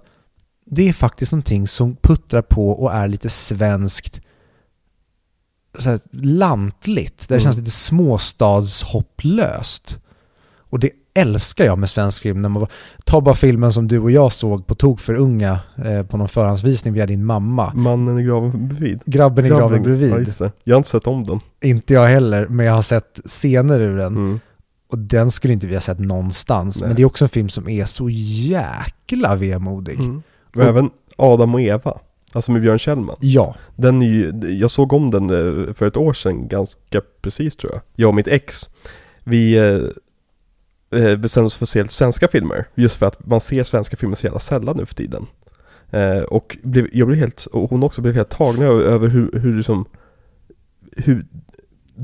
det är faktiskt någonting som puttrar på och är lite svenskt så här, lantligt. Där det Mm. känns lite småstadshopplöst. Och det älskar jag med svensk film. När man, ta bara filmen som du och jag såg på Tok för unga eh, på någon förhandsvisning via din mamma. Mannen i graven bredvid. Grabben i graven Ja, bredvid. det. Jag har inte sett om den. Inte jag heller, men jag har sett scener ur den. Mm. Och den skulle inte vi ha sett någonstans. Nej. Men det är också en film som är så jäkla vemodig. Mm. Och även Adam och Eva. Alltså med Björn Kjellman. Ja. Den är ju, jag såg om den eh, för ett år sedan ganska precis tror jag. Jag och mitt ex. Vi eh, bestämde oss för att se svenska filmer. Just för att man ser svenska filmer så jävla sällan nu för tiden. Eh, och blev, jag blev helt, och hon också blev helt tagna över, över hur, hur liksom hur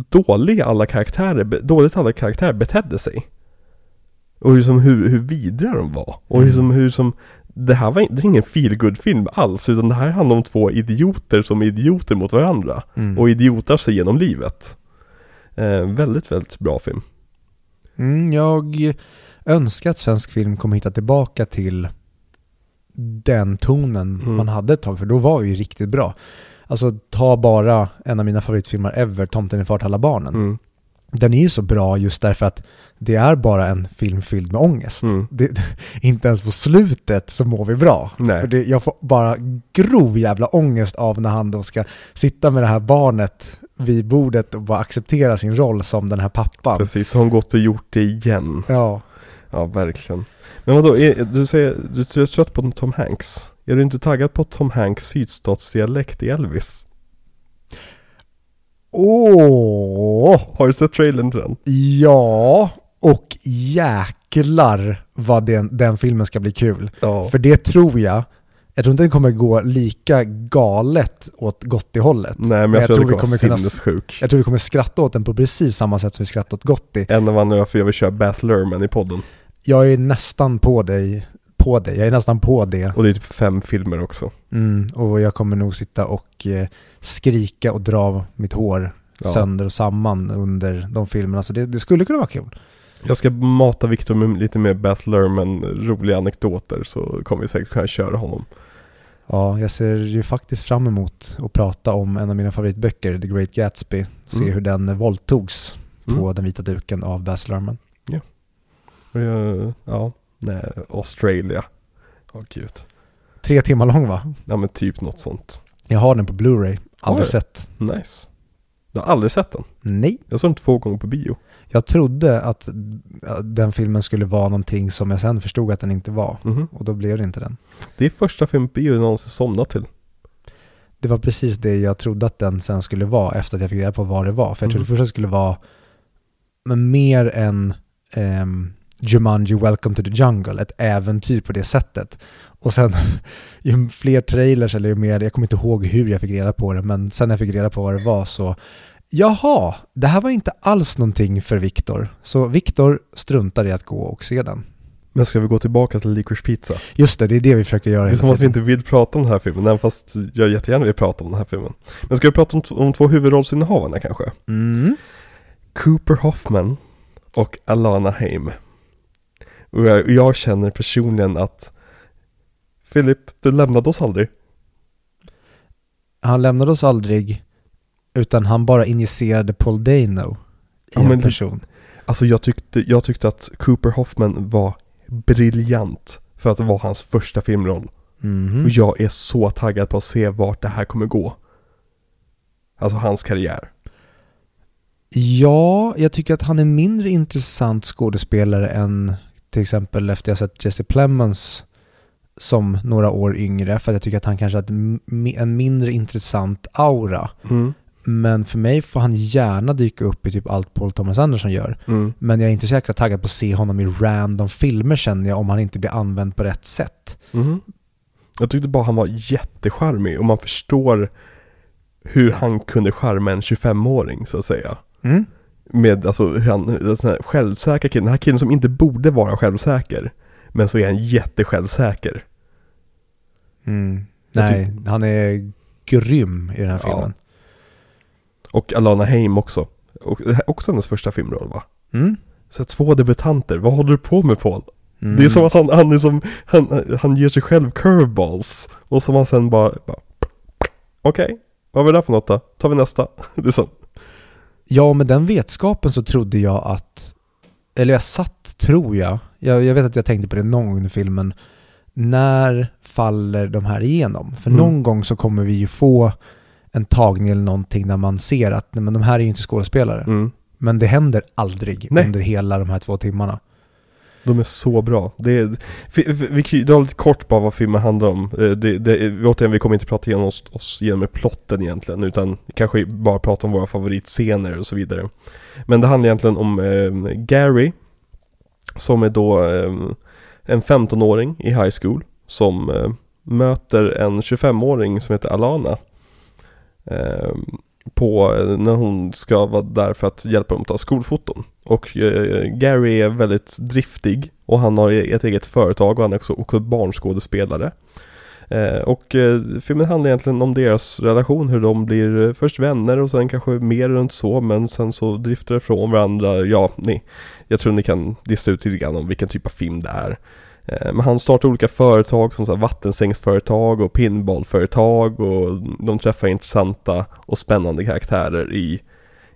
dåliga alla karaktärer, dåligt alla karaktärer betedde sig. Och hur, som, hur, hur vidriga de var. Och hur, Mm. som, hur som det här var det är ingen feelgood film alls, utan det här handlar om två idioter som är idioter mot varandra. Mm. Och idiotar sig genom livet. Eh, väldigt, väldigt bra film. Mm, jag önskar att svensk film kommer hitta tillbaka till den tonen Mm. man hade ett tag, för då var ju riktigt bra. Alltså ta bara en av mina favoritfilmer ever, Tomten är far till alla barnen. Mm. Den är ju så bra just därför att det är bara en film fylld med ångest. Mm. Det, inte ens på slutet så mår vi bra. Det, jag får bara grov jävla ångest av när han då ska sitta med det här barnet vid bordet och bara acceptera sin roll som den här pappan. Precis, har hon gått och gjort det igen. Ja, Ja, verkligen. Men vadå, är, du säger, du, är trött på Tom Hanks. Är du inte taggad på Tom Hanks sydstatsdialekt i Elvis? Åh! Har du sett trailern till den? Ja, och jäklar vad den, den filmen ska bli kul. Ja. För det tror jag, jag tror inte det kommer gå lika galet åt Gotti-hållet. Nej, men jag, tror, det kommer vara kunna, sinnessjuk. jag tror vi kommer skratta åt den på precis samma sätt som vi skrattar åt Gotti. En av anledningarna varför jag vill köra Baz Luhrmann i podden. Jag är nästan på dig, på dig, jag är nästan på det. Och det är typ fem filmer också. Mm, och jag kommer nog sitta och eh, skrika och dra mitt hår Ja. sönder och samman under de filmerna. Så det, det skulle kunna vara kul. Jag ska mata Victor med lite mer Baz Luhrmann roliga anekdoter så kommer vi säkert kunna köra honom. Ja, jag ser ju faktiskt fram emot att prata om en av mina favoritböcker, The Great Gatsby. Se Mm. hur den våldtogs på Mm. den vita duken av Baz Luhrmann. Och jag, ja, nej, Australia. Åh gud. Tre timmar lång va? Ja men typ något sånt. Jag har den på Blu-ray. Aldrig du? sett. Nice. Du har aldrig sett den? Nej. Jag såg den två gånger på bio. Jag trodde att den filmen skulle vara någonting som jag sen förstod att den inte var. Mhm. Och då blev det inte den. Det är första filmen på bio jag någonsin somnat till. Det var precis det jag trodde att den sen skulle vara efter att jag fick reda på vad det var. För jag trodde först att det skulle vara men mer än ehm, Jumanji Welcome to the Jungle, ett äventyr på det sättet. Och sen (laughs) ju fler trailers eller ju mer, jag kommer inte ihåg hur jag fick reda på det, men sen när jag fick reda på vad det var så Jaha, det här var inte alls någonting för Viktor. Så Viktor struntar i att gå och se den. Men ska vi gå tillbaka till Licorice Pizza? Just det, det är det vi försöker göra Det är som att vi inte vill prata om den här filmen, även fast jag jättegärna vill prata om den här filmen. Men ska vi prata om, om två huvudrollsinnehavarna kanske? Mm. Cooper Hoffman och Alana Haim. Och jag, och jag känner personligen att Philip, du lämnade oss aldrig. Han lämnade oss aldrig, utan han bara injicerade Paul Dano i Ja, en person. Alltså jag tyckte, jag tyckte att Cooper Hoffman var briljant för att vara hans första filmroll. Mhm. Och jag är så taggad på att se vart det här kommer gå. Alltså hans karriär. Ja, jag tycker att han är en mindre intressant skådespelare än till exempel efter jag sett Jesse Plemons som några år yngre, för att jag tycker att han kanske har en mindre intressant aura. Mm. Men för mig får han gärna dyka upp i typ allt Paul Thomas Anderson gör. Mm. Men jag är inte så jäkla taggad på att se honom i random filmer känner jag om han inte blir använd på rätt sätt. Mhm. Jag tyckte bara han var jättecharmig och man förstår hur han kunde charma en 25-åring så att säga. Mm. Med alltså hur han, den här självsäkra killen, den här killen som inte borde vara självsäker. Men så är han jättesjälvsäker. Mm. Nej, han är grym i den här Ja. Och Alana Haim också. Och också hennes första filmroll va? Mm. Så två debutanter, vad håller du på med Paul? Mm. Det är som att han, han är som, han, han ger sig själv curveballs. Och som han sen bara, bara okej, vad var det där för något då? Tar vi nästa. (laughs) Det är så. Ja, med den vetskapen så trodde jag att, eller jag satt, tror jag, jag, jag vet att jag tänkte på det någon gång under filmen, när faller de här igenom? För Mm. någon gång så kommer vi ju få en tagning eller någonting där man ser att nej, men de här är ju inte skådespelare. Mm. Men det händer aldrig Nej. under hela de här två timmarna. De är så bra. Det är, vi kan ju dra lite kort bara vad filmen handlar om. Eh, Det, det, återigen, vi kommer inte prata igenom oss, oss genom plotten egentligen, utan kanske bara prata om våra favoritscener och så vidare. Men det handlar egentligen om eh, Gary, som är då eh, en 15-åring i high school, som eh, möter en 25-åring som heter Alana. Ehm, på, när hon ska vara där för att hjälpa dem att ta skolfoton. Och eh, Gary är väldigt driftig och han har e-, ett eget företag och han är också, också barnskådespelare. Eh, och eh, filmen handlar egentligen om deras relation, hur de blir eh, först vänner och sen kanske mer runt så, men sen så driftar de från varandra. Ja, ni, jag tror ni kan lista ut lite grann om vilken typ av film det är. Eh, Men han startar olika företag som så vattensängsföretag och pinballföretag och de träffar intressanta och spännande karaktärer i,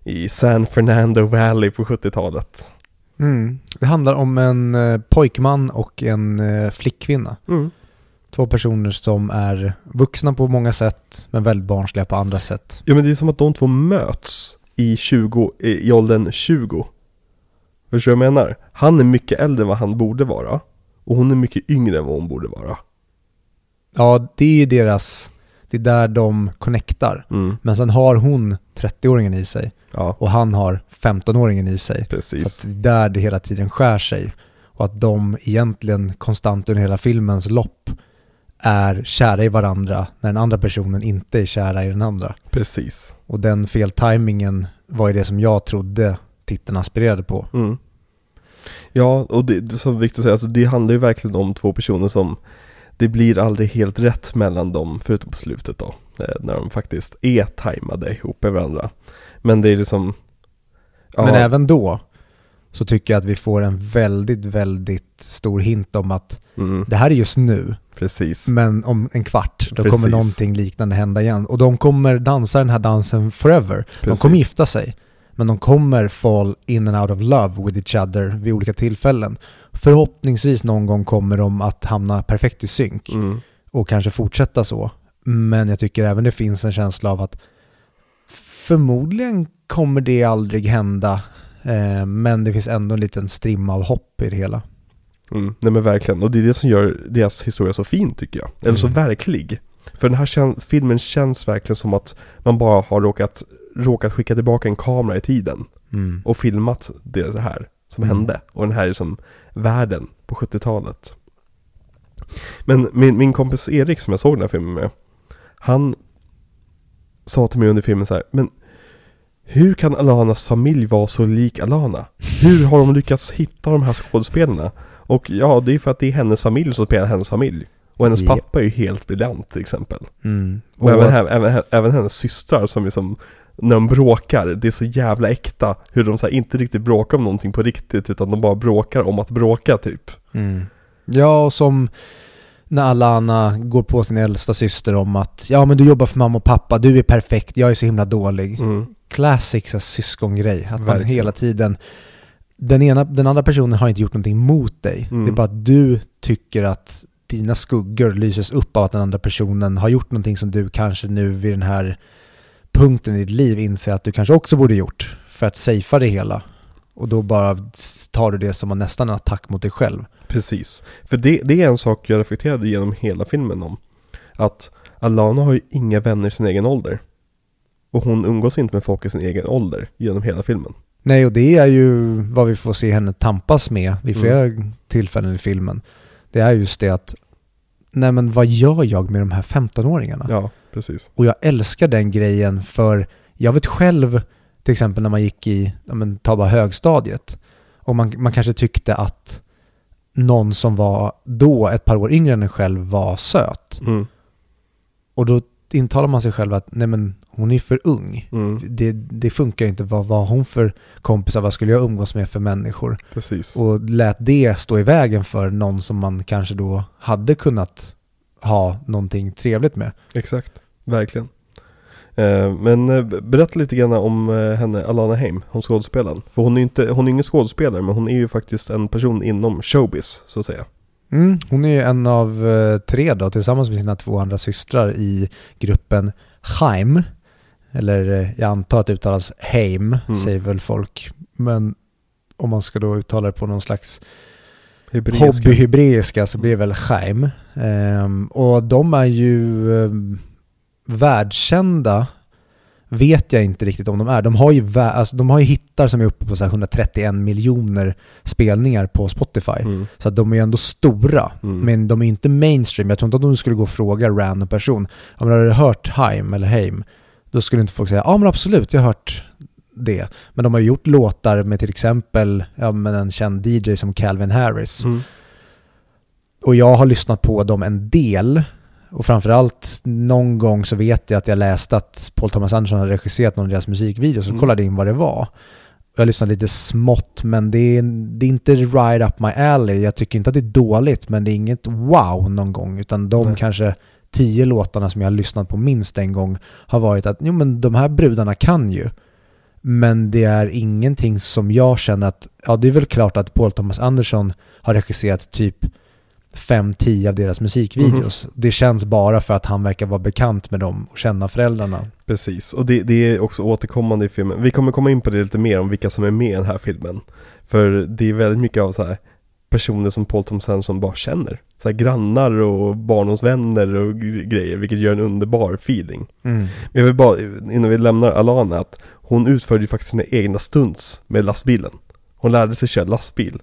i San Fernando Valley på 70-talet. Mm. Det handlar om en eh, pojkman och en eh, flickkvinna. Två personer som är vuxna på många sätt, men väldigt barnsliga på andra sätt. Ja men det är som att de två möts i 20, i åldern 20. Förstår du vad jag menar? Han är mycket äldre än vad han borde vara. Och hon är mycket yngre än vad hon borde vara. Ja, det är ju deras, det är där de connectar. Mm. Men sen har hon 30-åringen i sig Ja, och han har 15-åringen i sig. Så precis. att det är där det hela tiden skär sig. Och att de egentligen konstant under hela filmens lopp är kära i varandra när den andra personen inte är kära i den andra. Precis. Och den feltajmingen var ju det som jag trodde titeln aspirerade på. Mm. Ja, och det, som Victor säger, alltså det handlar ju verkligen om två personer som det blir aldrig helt rätt mellan dem, förutom på slutet då, eh, när de faktiskt är tajmade ihop med varandra. Men det är liksom, ja, Men även då så tycker jag att vi får en väldigt, väldigt stor hint om att mm, det här är just nu, precis. men om en kvart då Precis. kommer någonting liknande hända igen. Och de kommer dansa den här dansen forever. De Precis. kommer gifta sig, men de kommer fall in and out of love with each other vid olika tillfällen. Förhoppningsvis någon gång kommer de att hamna perfekt i synk Mm, och kanske fortsätta så. Men jag tycker även det finns en känsla av att förmodligen kommer det aldrig hända. Eh, men det finns ändå en liten strimma av hopp i det hela. mm, nej men verkligen, och det är det som gör deras historia så fin tycker jag. Eller så Mm. verklig. För den här filmen känns verkligen som att man bara har råkat, råkat skicka tillbaka en kamera i tiden. Mm. och filmat det här som Mm. hände. Och den här är som världen på 70-talet. Men min, min kompis Erik som jag såg den här filmen med, han sa till mig under filmen så här, men hur kan Alanas familj vara så lik Alana? Hur har de lyckats hitta de här skådespelarna? Och ja, det är för att det är hennes familj som spelar hennes familj. Och hennes pappa är ju helt briljant till exempel. Mm. Och, även, även, även hennes systrar som liksom när de bråkar, det är så jävla äkta hur de så här, inte riktigt bråkar om någonting på riktigt utan de bara bråkar om att bråka typ. Mm. Ja, och som när Alana går på sin äldsta syster om att ja men du jobbar för mamma och pappa, du är perfekt, jag är så himla dålig. Mm. Classic så här syskongrej, att man Verkligen. hela tiden den, ena, den andra personen har inte gjort någonting mot dig. Mm. Det är bara att du tycker att dina skuggor lyses upp av att den andra personen har gjort någonting som du kanske nu vid den här punkten i ditt liv inser att du kanske också borde gjort för att safea det hela. Och då bara tar du det som nästan en attack mot dig själv. Precis. För det, det är en sak jag reflekterade genom hela filmen om. Att Alana har ju inga vänner i sin egen ålder. Och hon umgås inte med folk i sin egen ålder genom hela filmen. Nej, och det är ju vad vi får se henne tampas med vid Mm. flera tillfällen i filmen. Det är just det att, nej men vad gör jag med de här 15-åringarna? Ja, precis. Och jag älskar den grejen för jag vet själv, till exempel när man gick i, ja men ta bara högstadiet, och man, man kanske tyckte att någon som var då ett par år yngre än en själv var söt. Mm. Och då intalar man sig själv att nej men hon är för ung. Mm. Det, det funkar ju inte. Vad var hon för kompisar? Vad skulle jag umgås med för människor? Precis. Och lät det stå i vägen för någon som man kanske då hade kunnat ha någonting trevligt med. Exakt, verkligen. Eh, men eh, berätta lite grann om eh, henne, Alana Haim, hon skådespelaren. För hon är, inte, hon är ingen skådespelare, men hon är ju faktiskt en person inom showbiz, så att säga. Mm, hon är en av tre då, tillsammans med sina två andra systrar i gruppen Heim. Eller eh, jag antar att det uttalas Heim, Mm. säger väl folk. Men om man ska då uttala det på någon slags Hebreiska. hobbyhebreiska så blir det väl Chaim. Ehm, och de är ju um, världskända, vet jag inte riktigt om de är. De har ju, alltså, de har ju hittar som är uppe på så här 131 miljoner spelningar på Spotify. Mm. Så de är ju ändå stora, Mm. men de är inte mainstream. Jag tror inte att de skulle gå och fråga random person, ja men har du hört Haim eller Heim? Då skulle inte folk säga, ja men absolut, jag har hört det. Men de har ju gjort låtar med till exempel ja, med en känd DJ som Calvin Harris. Mm. Och jag har lyssnat på dem en del. Och framförallt någon gång så vet jag att jag läste att Paul Thomas Anderson hade regisserat någon av deras musikvideos och Mm. kollade in vad det var. Jag lyssnade lite smått men det är, det är inte right up my alley. Jag tycker inte att det är dåligt men det är inget wow någon gång. Utan de Nej. kanske tio låtarna som jag har lyssnat på minst en gång har varit att jo men de här brudarna kan ju. Men det är ingenting som jag känner att, ja det är väl klart att Paul Thomas Anderson har regisserat typ 5-10 av deras musikvideos. Det känns bara för att han verkar vara bekant med dem och känna föräldrarna. Precis, och det, det är också återkommande i filmen. Vi kommer komma in på det lite mer om vilka som är med i den här filmen. För det är väldigt mycket av så här personer som Paul Thomas Anderson bara känner. Så här grannar och barndomsvänner och gre- grejer, vilket gör en underbar feeling. Men jag vill bara, innan vi lämnar Alana, att hon utförde ju faktiskt sina egna stunts med lastbilen. Hon lärde sig köra lastbil.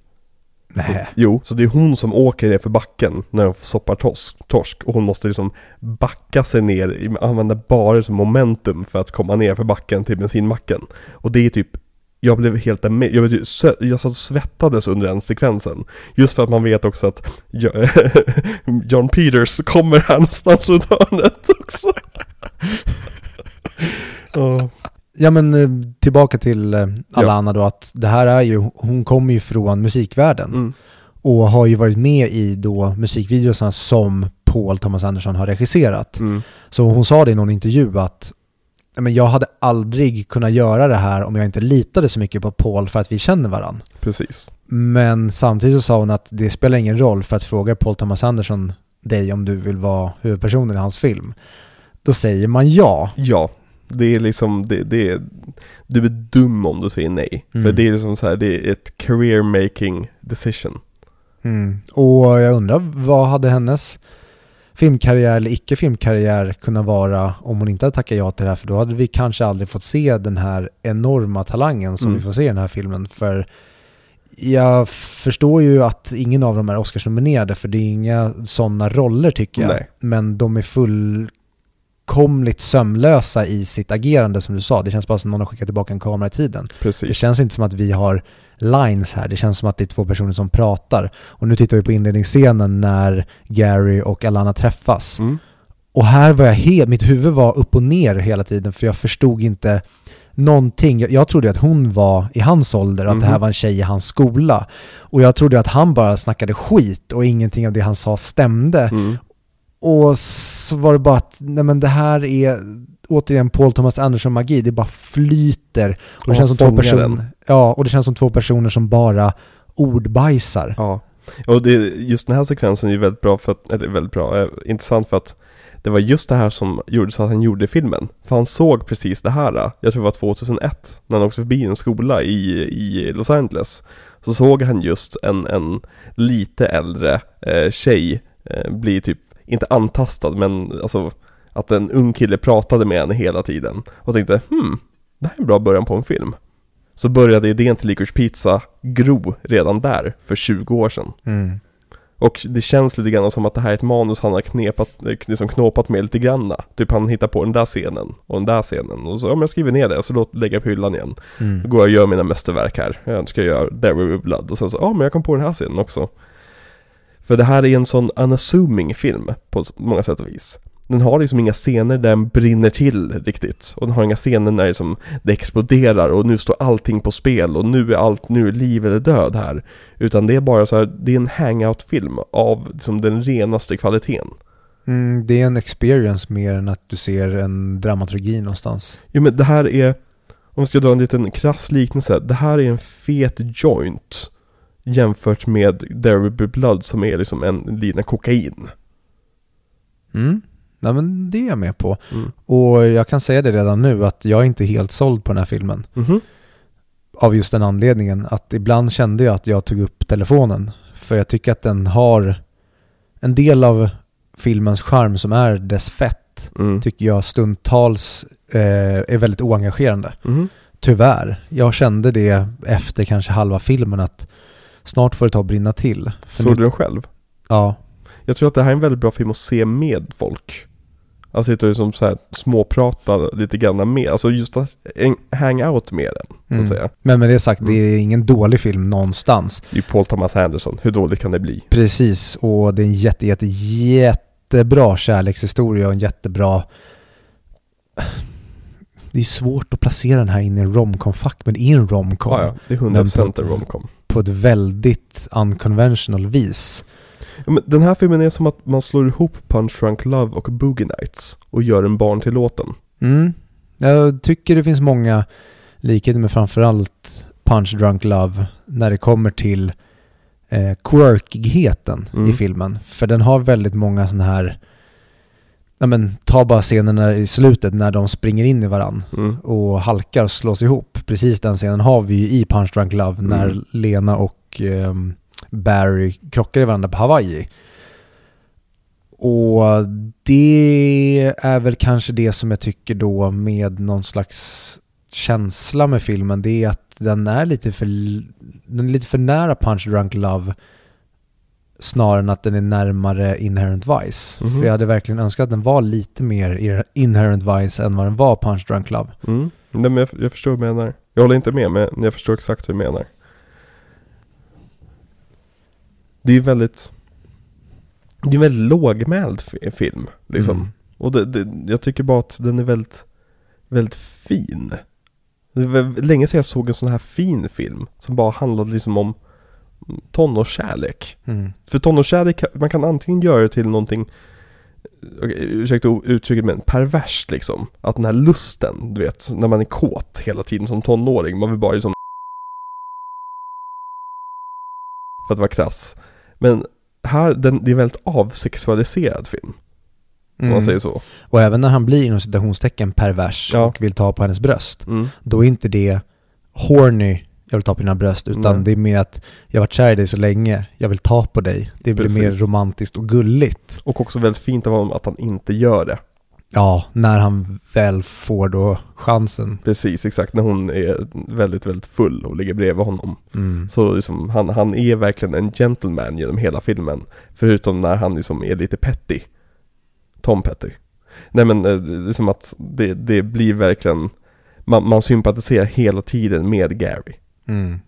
Nej. Jo, så det är hon som åker ner för backen när de soppar torsk, torsk och hon måste liksom backa sig ner, använda bara som momentum för att komma ner för backen till bensinmacken. Och det är typ, jag blev helt med, jag, sö- jag satt och svettades under den sekvensen. Just för att man vet också att (laughs) John Peters kommer här någonstans runt hörnet också. (laughs) Ja. Ja men eh, tillbaka till eh, Alana då, att det här är ju, hon kommer ju från musikvärlden Mm. och har ju varit med i då musikvideorna som Paul Thomas Anderson har regisserat. Mm. Så hon sa det i någon intervju att "Ja, men jag hade aldrig kunnat göra det här om jag inte litade så mycket på Paul för att vi känner varandra. Precis. Men samtidigt så sa hon att det spelar ingen roll för att fråga Paul Thomas Anderson dig om du vill vara huvudpersonen i hans film. Då säger man ja. Ja, det är liksom, det, det är, du är dum om du säger nej. Mm. För det är liksom så här, det är ett career making decision. Mm. Och jag undrar vad hade hennes filmkarriär eller icke-filmkarriär kunnat vara om hon inte hade tackat ja till det här för då hade vi kanske aldrig fått se den här enorma talangen som Mm. vi får se i den här filmen för jag förstår ju att ingen av dem är Oscarsnominerade för det är inga sådana roller tycker jag. Nej. Men de är fullkomligt sömlösa i sitt agerande som du sa. Det känns bara som någon har skickat tillbaka en kamera i tiden. Precis. Det känns inte som att vi har lines här. Det känns som att det är två personer som pratar. Och nu tittar vi på inledningsscenen när Gary och Alana träffas. Mm. Och här var jag helt, mitt huvud var upp och ner hela tiden för jag förstod inte någonting. Jag, jag trodde att hon var i hans ålder och att det här Mhm. var en tjej i hans skola. Och jag trodde att han bara snackade skit och ingenting av det han sa stämde. Mm. Och så var det bara att, nej men det här är återigen Paul Thomas Anderson magi, det bara flyter. Och det Ja, känns som två personer, ja, och det känns som två personer som bara ordbajsar. Ja. Och det, just den här sekvensen är ju väldigt bra för att, eller väldigt bra, eh, intressant för att det var just det här som gjorde så att han gjorde filmen. För han såg precis det här, eh, jag tror det var 2001, när han åkte förbi en skola i, i Los Angeles. Så såg han just en, en lite äldre eh, tjej eh, bli typ, inte antastad men alltså att en ung kille pratade med henne hela tiden. Och tänkte, hmm, det här är en bra början på en film. Så började idén till Licorice Pizza gro redan där, för 20 år sedan. Mm. Och det känns lite grann som att det här är ett manus han har knepat, liksom knåpat med lite granna. Typ han hittar på den där scenen och den där scenen. Och så, men jag skriver ner det och så låt lägga på hyllan igen. Då Mm. går jag och gör mina mästerverk här. Jag ska göra There Will Be Blood. Och sen så, ja men jag kom på den här scenen också. För det här är en sån unassuming film på många sätt och vis. Den har liksom inga scener där den brinner till riktigt. Och den har inga scener när liksom det exploderar och nu står allting på spel och nu är allt, nu är liv eller död här. Utan det är bara så här, det är en hangout-film av liksom den renaste kvaliteten. Mm, det är en experience mer än att du ser en dramaturgi någonstans. Jo men det här är, om vi ska dra en liten krass liknelse, det här är en fet joint jämfört med There Will Be Blood som är liksom en liten kokain. Mm. Ja men det är jag med på. Mm. Och jag kan säga det redan nu att jag är inte helt såld på den här filmen. Mhm. Av just den anledningen att ibland kände jag att jag tog upp telefonen. För jag tycker att den har en del av filmens charm som är dess fett. Mm. Tycker jag stundtals eh, är väldigt oengagerande. Mhm. Tyvärr. Jag kände det efter kanske halva filmen att snart får det ta och brinna till. För Såg du den själv? Ja. Jag tror att det här är en väldigt bra film att se med folk. Alltså sitta och liksom så här småprata lite grann med, alltså just att hang out med den, så Mm. att säga. Men med det sagt, Mm. det är ingen dålig film någonstans. Det är Paul Thomas Anderson, hur dåligt kan det bli? Precis, och det är en jätte, jätte, jättebra kärlekshistoria och en jättebra... Det är svårt att placera den här in i en romcom-fack, men det är en romcom Ja, ja, det är 100% en romcom. På ett väldigt unconventional vis. Ja, den här filmen är som att man slår ihop Punch Drunk Love och Boogie Nights och gör en barntillåten. Mm. Jag tycker det finns många likheter med framförallt Punch Drunk Love när det kommer till eh, quirkigheten Mm. i filmen. För den har väldigt många sådana här, ja men ta bara scenerna i slutet när de springer in i varann Mm. och halkar och slås ihop. Precis den scenen har vi ju i Punch Drunk Love när Mm. Lena och ehm, Barry krockar i varandra på Hawaii. Och det är väl kanske det som jag tycker då med någon slags känsla med filmen, det är att den är lite för, den är lite för nära Punch Drunk Love snarare än att den är närmare Inherent Vice. Mhm. För jag hade verkligen önskat att den var lite mer Inherent Vice än vad den var Punch Drunk Love. Mm. Nej, men jag, jag förstår vad du menar. Jag håller inte med, men jag förstår exakt hur du menar. Det är ju väldigt... Det är en väldigt lågmäld fi- film, liksom. Mm. Och det, det, jag tycker bara att den är väldigt, väldigt fin. Det var länge sedan jag såg en sån här fin film, som bara handlade liksom om tonårskärlek. Mm. För tonårskärlek, man kan antingen göra det till någonting okej, Ursäkta uttrycket men perverst liksom. Att den här lusten, du vet, när man är kåt hela tiden som tonåring. Man vill bara liksom För att vara krass. Men här, den, det är en väldigt avsexualiserad film. Om Mm. man säger så. Och även när han blir inom citationstecken pervers Ja. och vill ta på hennes bröst, Mm. då är inte det horny, jag vill ta på dina bröst, utan Nej. det är mer att jag har varit kär i dig så länge, jag vill ta på dig. Det blir mer Precis. romantiskt och gulligt. Och också väldigt fint av honom att han inte gör det. Ja, när han väl får då chansen. Precis, exakt. När hon är väldigt, väldigt full och ligger bredvid honom. Mm. Så liksom, han, han är verkligen en gentleman genom hela filmen. Förutom när han liksom är lite petty. Tom Petty. Nej men eh, det är som att det, det blir verkligen, man, man sympatiserar hela tiden med Gary. Mm.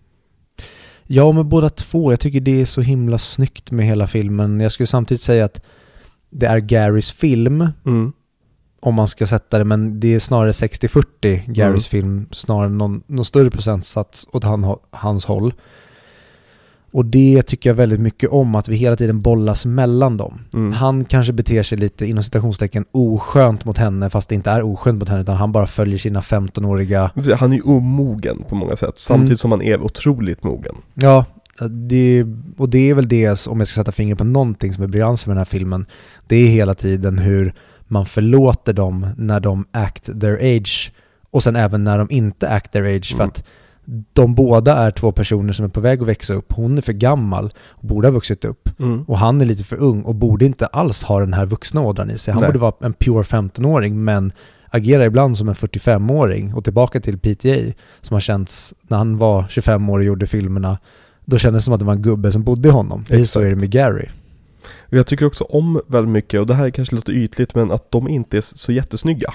Ja, med båda två. Jag tycker det är så himla snyggt med hela filmen. Jag skulle samtidigt säga att det är Garys film, Mm. om man ska sätta det, men det är snarare 60-40 Garys Mm. film, snarare någon, någon större procentsats åt han, hans håll. Och det tycker jag väldigt mycket om, att vi hela tiden bollas mellan dem. Mm. Han kanske beter sig lite inom citationstecken oskönt mot henne, fast det inte är oskönt mot henne, utan han bara följer sina 15-åriga... Han är ju omogen på många sätt, samtidigt Mm. som han är otroligt mogen. Ja, det, och det är väl det, om jag ska sätta fingret på någonting som är briljansen med den här filmen, det är hela tiden hur man förlåter dem när de act their age och sen även när de inte act their age för Mm. att de båda är två personer som är på väg att växa upp. Hon är för gammal och borde ha vuxit upp. Mm. Och han är lite för ung och borde inte alls ha den här vuxna ådran i sig. Han Nej. borde vara en pure 15-åring men agerar ibland som en 45-åring. Och tillbaka till PTA som har känts när han var 25 år och gjorde filmerna. Då kändes det som att det var en gubbe som bodde i honom. Precis så är det med Gary. Jag tycker också om väldigt mycket, och det här kanske låter ytligt, men att de inte är så jättesnygga.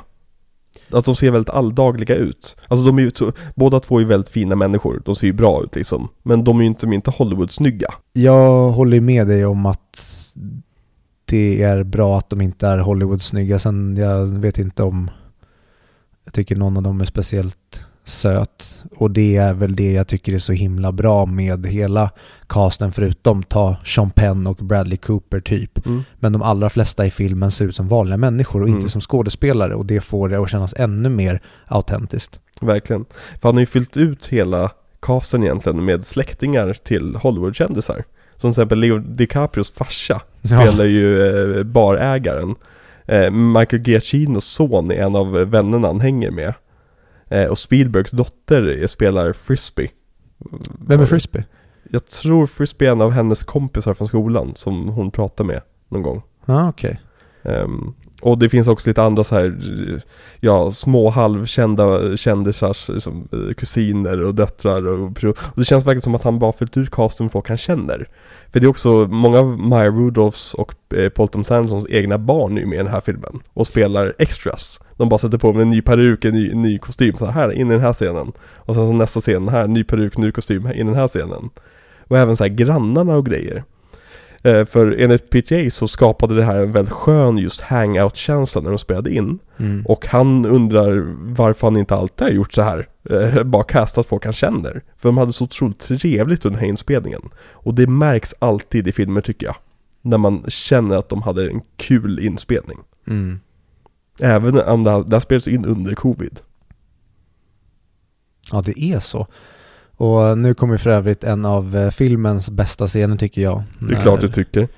Att de ser väldigt alldagliga ut. Alltså de är ju, båda två är ju väldigt fina människor, de ser ju bra ut liksom. Men de är ju inte, de är inte Hollywood-snygga. Jag håller med dig om att det är bra att de inte är Hollywood-snygga. Sen jag vet inte om jag tycker någon av dem är speciellt söt. Och det är väl det jag tycker är så himla bra med hela casten förutom ta Sean Penn och Bradley Cooper typ. Mm. Men de allra flesta i filmen ser ut som vanliga människor och Mm. inte som skådespelare och det får det att kännas ännu mer autentiskt. Verkligen. För han har ju fyllt ut hela casten egentligen med släktingar till Hollywood-kändisar. Som till exempel Leo DiCaprios farsa spelar ju eh, barägaren. Eh, Michael Giacchinos son är en av vännerna han hänger med. Eh, och Spielbergs dotter spelar Frisbee. Vem är Frisbee? Jag tror Frisbee är en av hennes kompisar från skolan som hon pratar med någon gång. Ja, okej. Ehm, och det finns också lite andra så här, ja, små halvkända kändisars liksom, eh, kusiner och döttrar och, och det känns verkligen som att han bara fyllt ut casten med folk han känner. För det är också många av Maya Rudolphs och eh, Paul Thomas Andersons egna barn ju med i den här filmen och spelar extras. De bara sätter på med en ny peruk, en ny, ny kostym, så här in i den här scenen. Och sen så nästa scen här, ny peruk, ny kostym, här, in i den här scenen. Och även så här grannarna och grejer. Eh, För enligt PTA så skapade det här en väldigt skön just hangout-känsla när de spelade in. Mm. Och han undrar varför han inte alltid har gjort så här. Eh, Bara castat folk han känner. För de hade så otroligt trevligt under den här inspelningen. Och det märks alltid i filmer tycker jag. När man känner att de hade en kul inspelning. Mm. Även om det här, det här spelades in under covid. Ja, det är så. Och nu kommer för övrigt en av eh, filmens bästa scener tycker jag. Det är klart du tycker.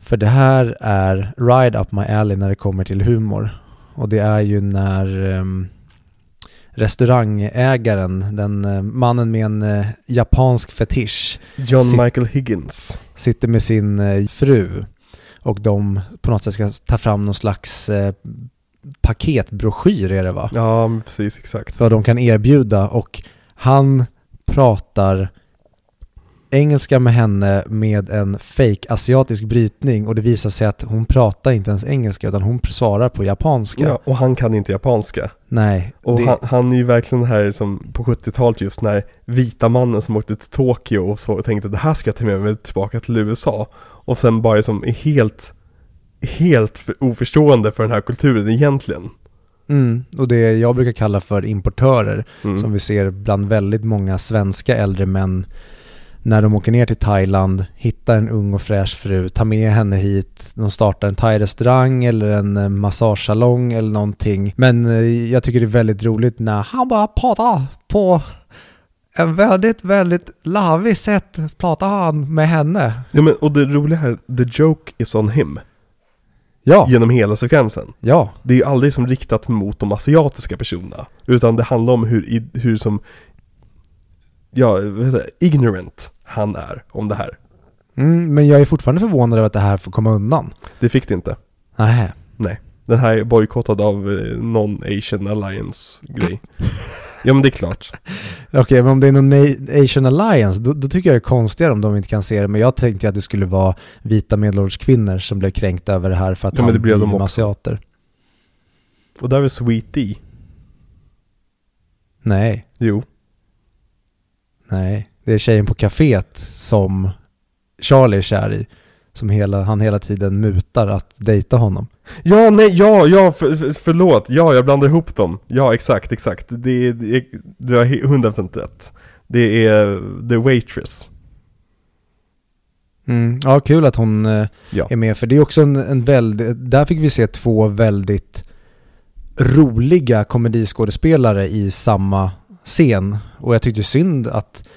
För det här är right up my alley när det kommer till humor. Och det är ju när um, restaurangägaren, den uh, mannen med en uh, japansk fetisch, John Michael Higgins. sitter med sin uh, fru och de på något sätt ska ta fram någon slags uh, paketbroschyr är det va? Ja, precis exakt. Vad de kan erbjuda och han pratar engelska med henne med en fake asiatisk brytning och det visar sig att hon pratar inte ens engelska utan hon svarar på japanska. Ja, och han kan inte japanska. Nej, Och det, han, han är ju verkligen här som på 70-talet just när vita mannen som åkte till Tokyo och så tänkte det här ska jag ta med mig tillbaka till USA. Och sen bara som är helt, helt för, oförstående för den här kulturen egentligen. mm, och det jag brukar kalla för importörer Mm. som vi ser bland väldigt många svenska äldre män när de åker ner till Thailand, hittar en ung och fräsch fru, tar med henne hit, de startar en thai-restaurang eller en eh, massagesalong eller någonting. Men eh, jag tycker det är väldigt roligt när han bara pratar på en väldigt, väldigt lavig sätt pratar han med henne. Ja men och det roliga här, the joke is on him. Ja, Genom hela sekvensen. ja, Det är ju aldrig som riktat mot de asiatiska personerna. Utan det handlar om hur, hur som, ja, ignorant han är om det här. mm, men jag är fortfarande förvånad över att det här får komma undan. Det fick det inte. Nej. Den här är bojkottad av eh, Non-Asian Alliance-grej. (laughs) ja men det är klart. Okej, men om det är någon Asian Alliance, då, då tycker jag det är konstigare om de inte kan se det. Men jag tänkte att det skulle vara vita medelålders kvinnor som blev kränkta över det här för att Ja, han blev de också. asiater. Och där är Sweet D. Nej, Jo. Nej. Det är tjejen på kaféet som Charlie är kär i. Som hela, han hela tiden mutar att dejta honom. Ja, nej, ja, ja, för, för, förlåt. Ja, jag blandar ihop dem. Ja, exakt, exakt. Det det du har he- 100% rätt. Det är The Waitress. Mm. Ja, kul att hon eh, Ja. är med. För det är också en, en väldigt, där fick vi se två väldigt roliga komediskådespelare i samma scen. Och jag tyckte synd att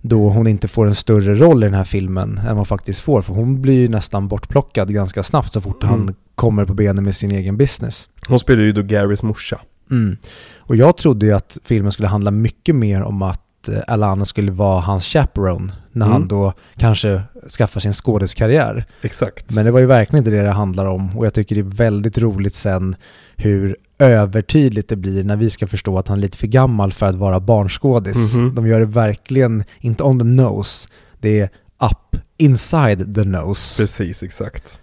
då hon inte får en större roll i den här filmen än vad faktiskt får. För hon blir ju nästan bortplockad ganska snabbt så fort han Mm. kommer på benen med sin egen business. Hon spelar ju då Garys morsa. Mm. Och jag trodde ju att filmen skulle handla mycket mer om att eh, Alana skulle vara hans chaperone när Mm. han då kanske skaffar sin skådiskarriär. Exakt. Men det var ju verkligen inte det det handlar om och jag tycker det är väldigt roligt sen hur övertydligt det blir när vi ska förstå att han är lite för gammal för att vara barnskådis. Mhm. De gör det verkligen, inte on the nose, det är up inside the nose. Precis, exakt.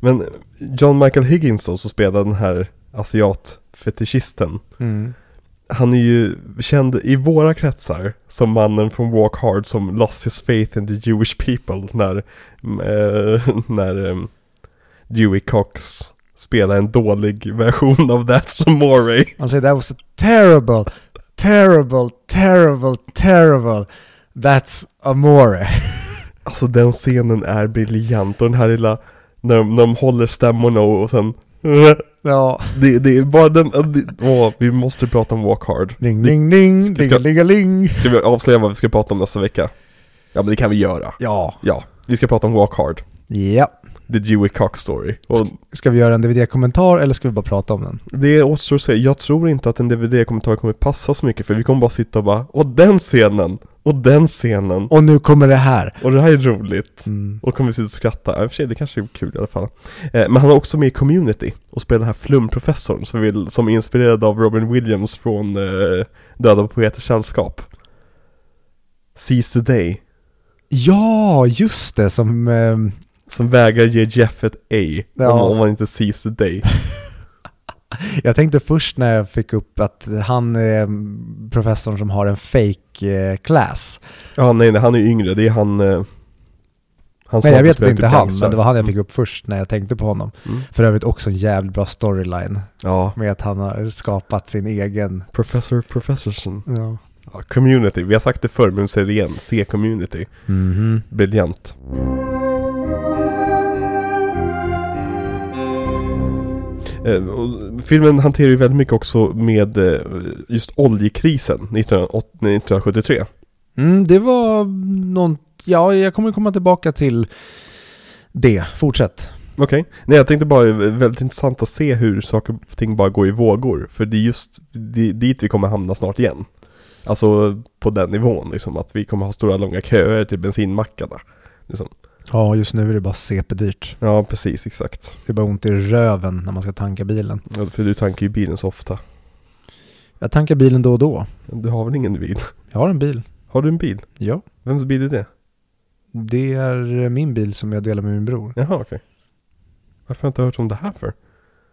Men John Michael Higgins då, som spelar den här asiatfetischisten. Mm. Han är ju känd i våra kretsar som mannen från Walk Hard som lost his faith in the Jewish people när, eh, (laughs) när eh, Dewey Cox spelar en dålig version av That's Amore. Han säger that was a terrible, terrible, terrible, terrible, that's amore. (laughs) Alltså den scenen är briljant och den här lilla, när de, när de håller stämmorna och, och sen (laughs) Ja. det, det är bara den, det, åh, vi måste prata om Walk Hard. Ding, ding, ding, ska- ska- ding, ding. Ska vi avslöja vad vi ska prata om nästa vecka? Ja men det kan vi göra. Ja. Ja, vi ska prata om Walk Hard. Ja. The Dewey Cox story. Och Ska vi göra en DVD-kommentar eller ska vi bara prata om den? det återstår att se, jag tror inte att en DVD-kommentar kommer passa så mycket för vi kommer bara sitta och bara Och den scenen! Och den scenen! Och nu kommer det här. Och det här är roligt! Mm. Och kommer vi sitta och skratta, ja, i och för sig det kanske är kul i alla fall eh, Men han är också med i Community och spelar den här flumprofessorn som, vill, som är inspirerad av Robin Williams från eh, Döda poeters sällskap Seize the Day Ja, just det, som... ehm, Som vägrar ge Jeff ett A Ja. om, om man inte sees the day jag tänkte först när jag fick upp att han är mm, professorn som har en fake eh, class. Ja nej, nej han är yngre, det är han eh, han Nej, jag vet att det inte är typ han, men det var han jag fick upp först när jag tänkte på honom. Mm. För övrigt också en jävligt bra storyline Ja, med att han har skapat sin egen... Professor Professorson Ja. ja, Community, vi har sagt det förr men vi säger det igen, se Community Mhm. Briljant filmen hanterar ju väldigt mycket också med eh, just oljekrisen 1980 1973. Mm, det var någon, ja jag kommer komma tillbaka till det. Fortsätt. Okej, nej jag tänkte bara, är väldigt intressant att se hur saker och ting bara går i vågor. För det är just det, dit vi kommer hamna snart igen. Alltså på den nivån liksom, att vi kommer ha stora långa köer till bensinmackarna. Liksom. Ja, just nu är det bara CP-dyrt. Ja, precis, exakt. Det är bara ont i röven när man ska tanka bilen. Ja, för du tankar ju bilen så ofta. Jag tankar bilen då och då. Du har väl ingen bil? Jag har en bil. Har du en bil? Ja. Vems bil är det? Det är min bil som jag delar med min bror. Jaha, okej. Varför har jag inte hört om det här för?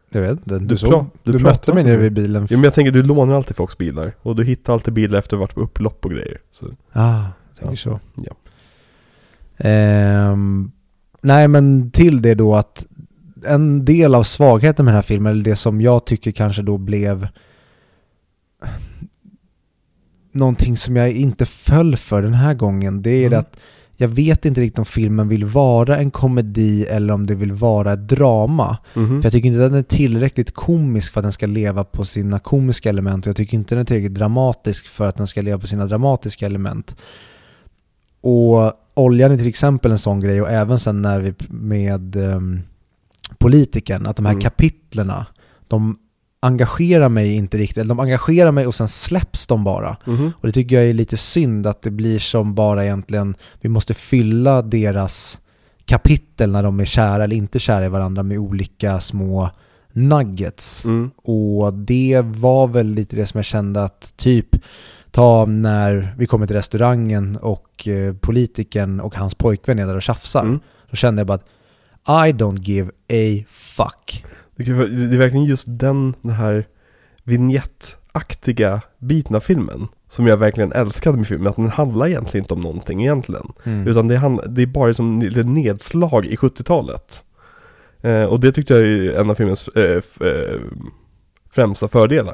Jag vet inte. Du, Du såg, du, du mötte mig nere vid bilen. Jo men jag tänker, du lånar alltid folks bilar. Och du hittar alltid bilar efter på upplopp och grejer. Så, Ah, jag tänker Ja. så. Ja. Ehm, nej men till det då att en del av svagheten med den här filmen, eller det som jag tycker kanske då blev någonting som jag inte föll för den här gången, det är Mm. att jag vet inte riktigt om filmen vill vara en komedi eller om det vill vara ett drama. Mhm. För jag tycker inte att den är tillräckligt komisk för att den ska leva på sina komiska element och jag tycker inte den är tillräckligt dramatisk för att den ska leva på sina dramatiska element. Och oljan är till exempel en sån grej och även sen när vi med um, politikern, att de här Mm. kapitlerna, de engagerar mig inte riktigt, eller de engagerar mig och sen släpps de bara. Mhm. Och det tycker jag är lite synd att det blir som bara egentligen, vi måste fylla deras kapitel när de är kära eller inte kära i varandra med olika små nuggets. Mm. Och det var väl lite det som jag kände att typ ta när vi kommer till restaurangen och eh, politikern och hans pojkvän är där och tjafsar. Mm. Då kände jag bara att I don't give a fuck. Det är verkligen just den, den här vignettaktiga biten av filmen som jag verkligen älskade med filmen. Att den handlar egentligen inte om någonting egentligen. Mm. Utan det, handl- det är bara som ett nedslag i 70-talet. Eh, och det tyckte jag är en av filmens eh, eh, främsta fördelar.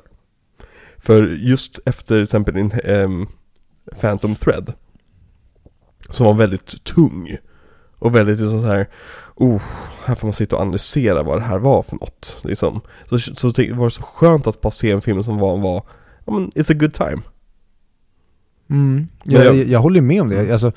För just efter till exempel in, ehm, Phantom Thread som var väldigt tung och väldigt liksom så här, oh, här får man sitta och analysera vad det här var för något. Liksom. Så, så var det så skönt att bara se en film som var, var ja men it's a good time. Mm. Jag, jag- jag, jag håller med om det. Alltså,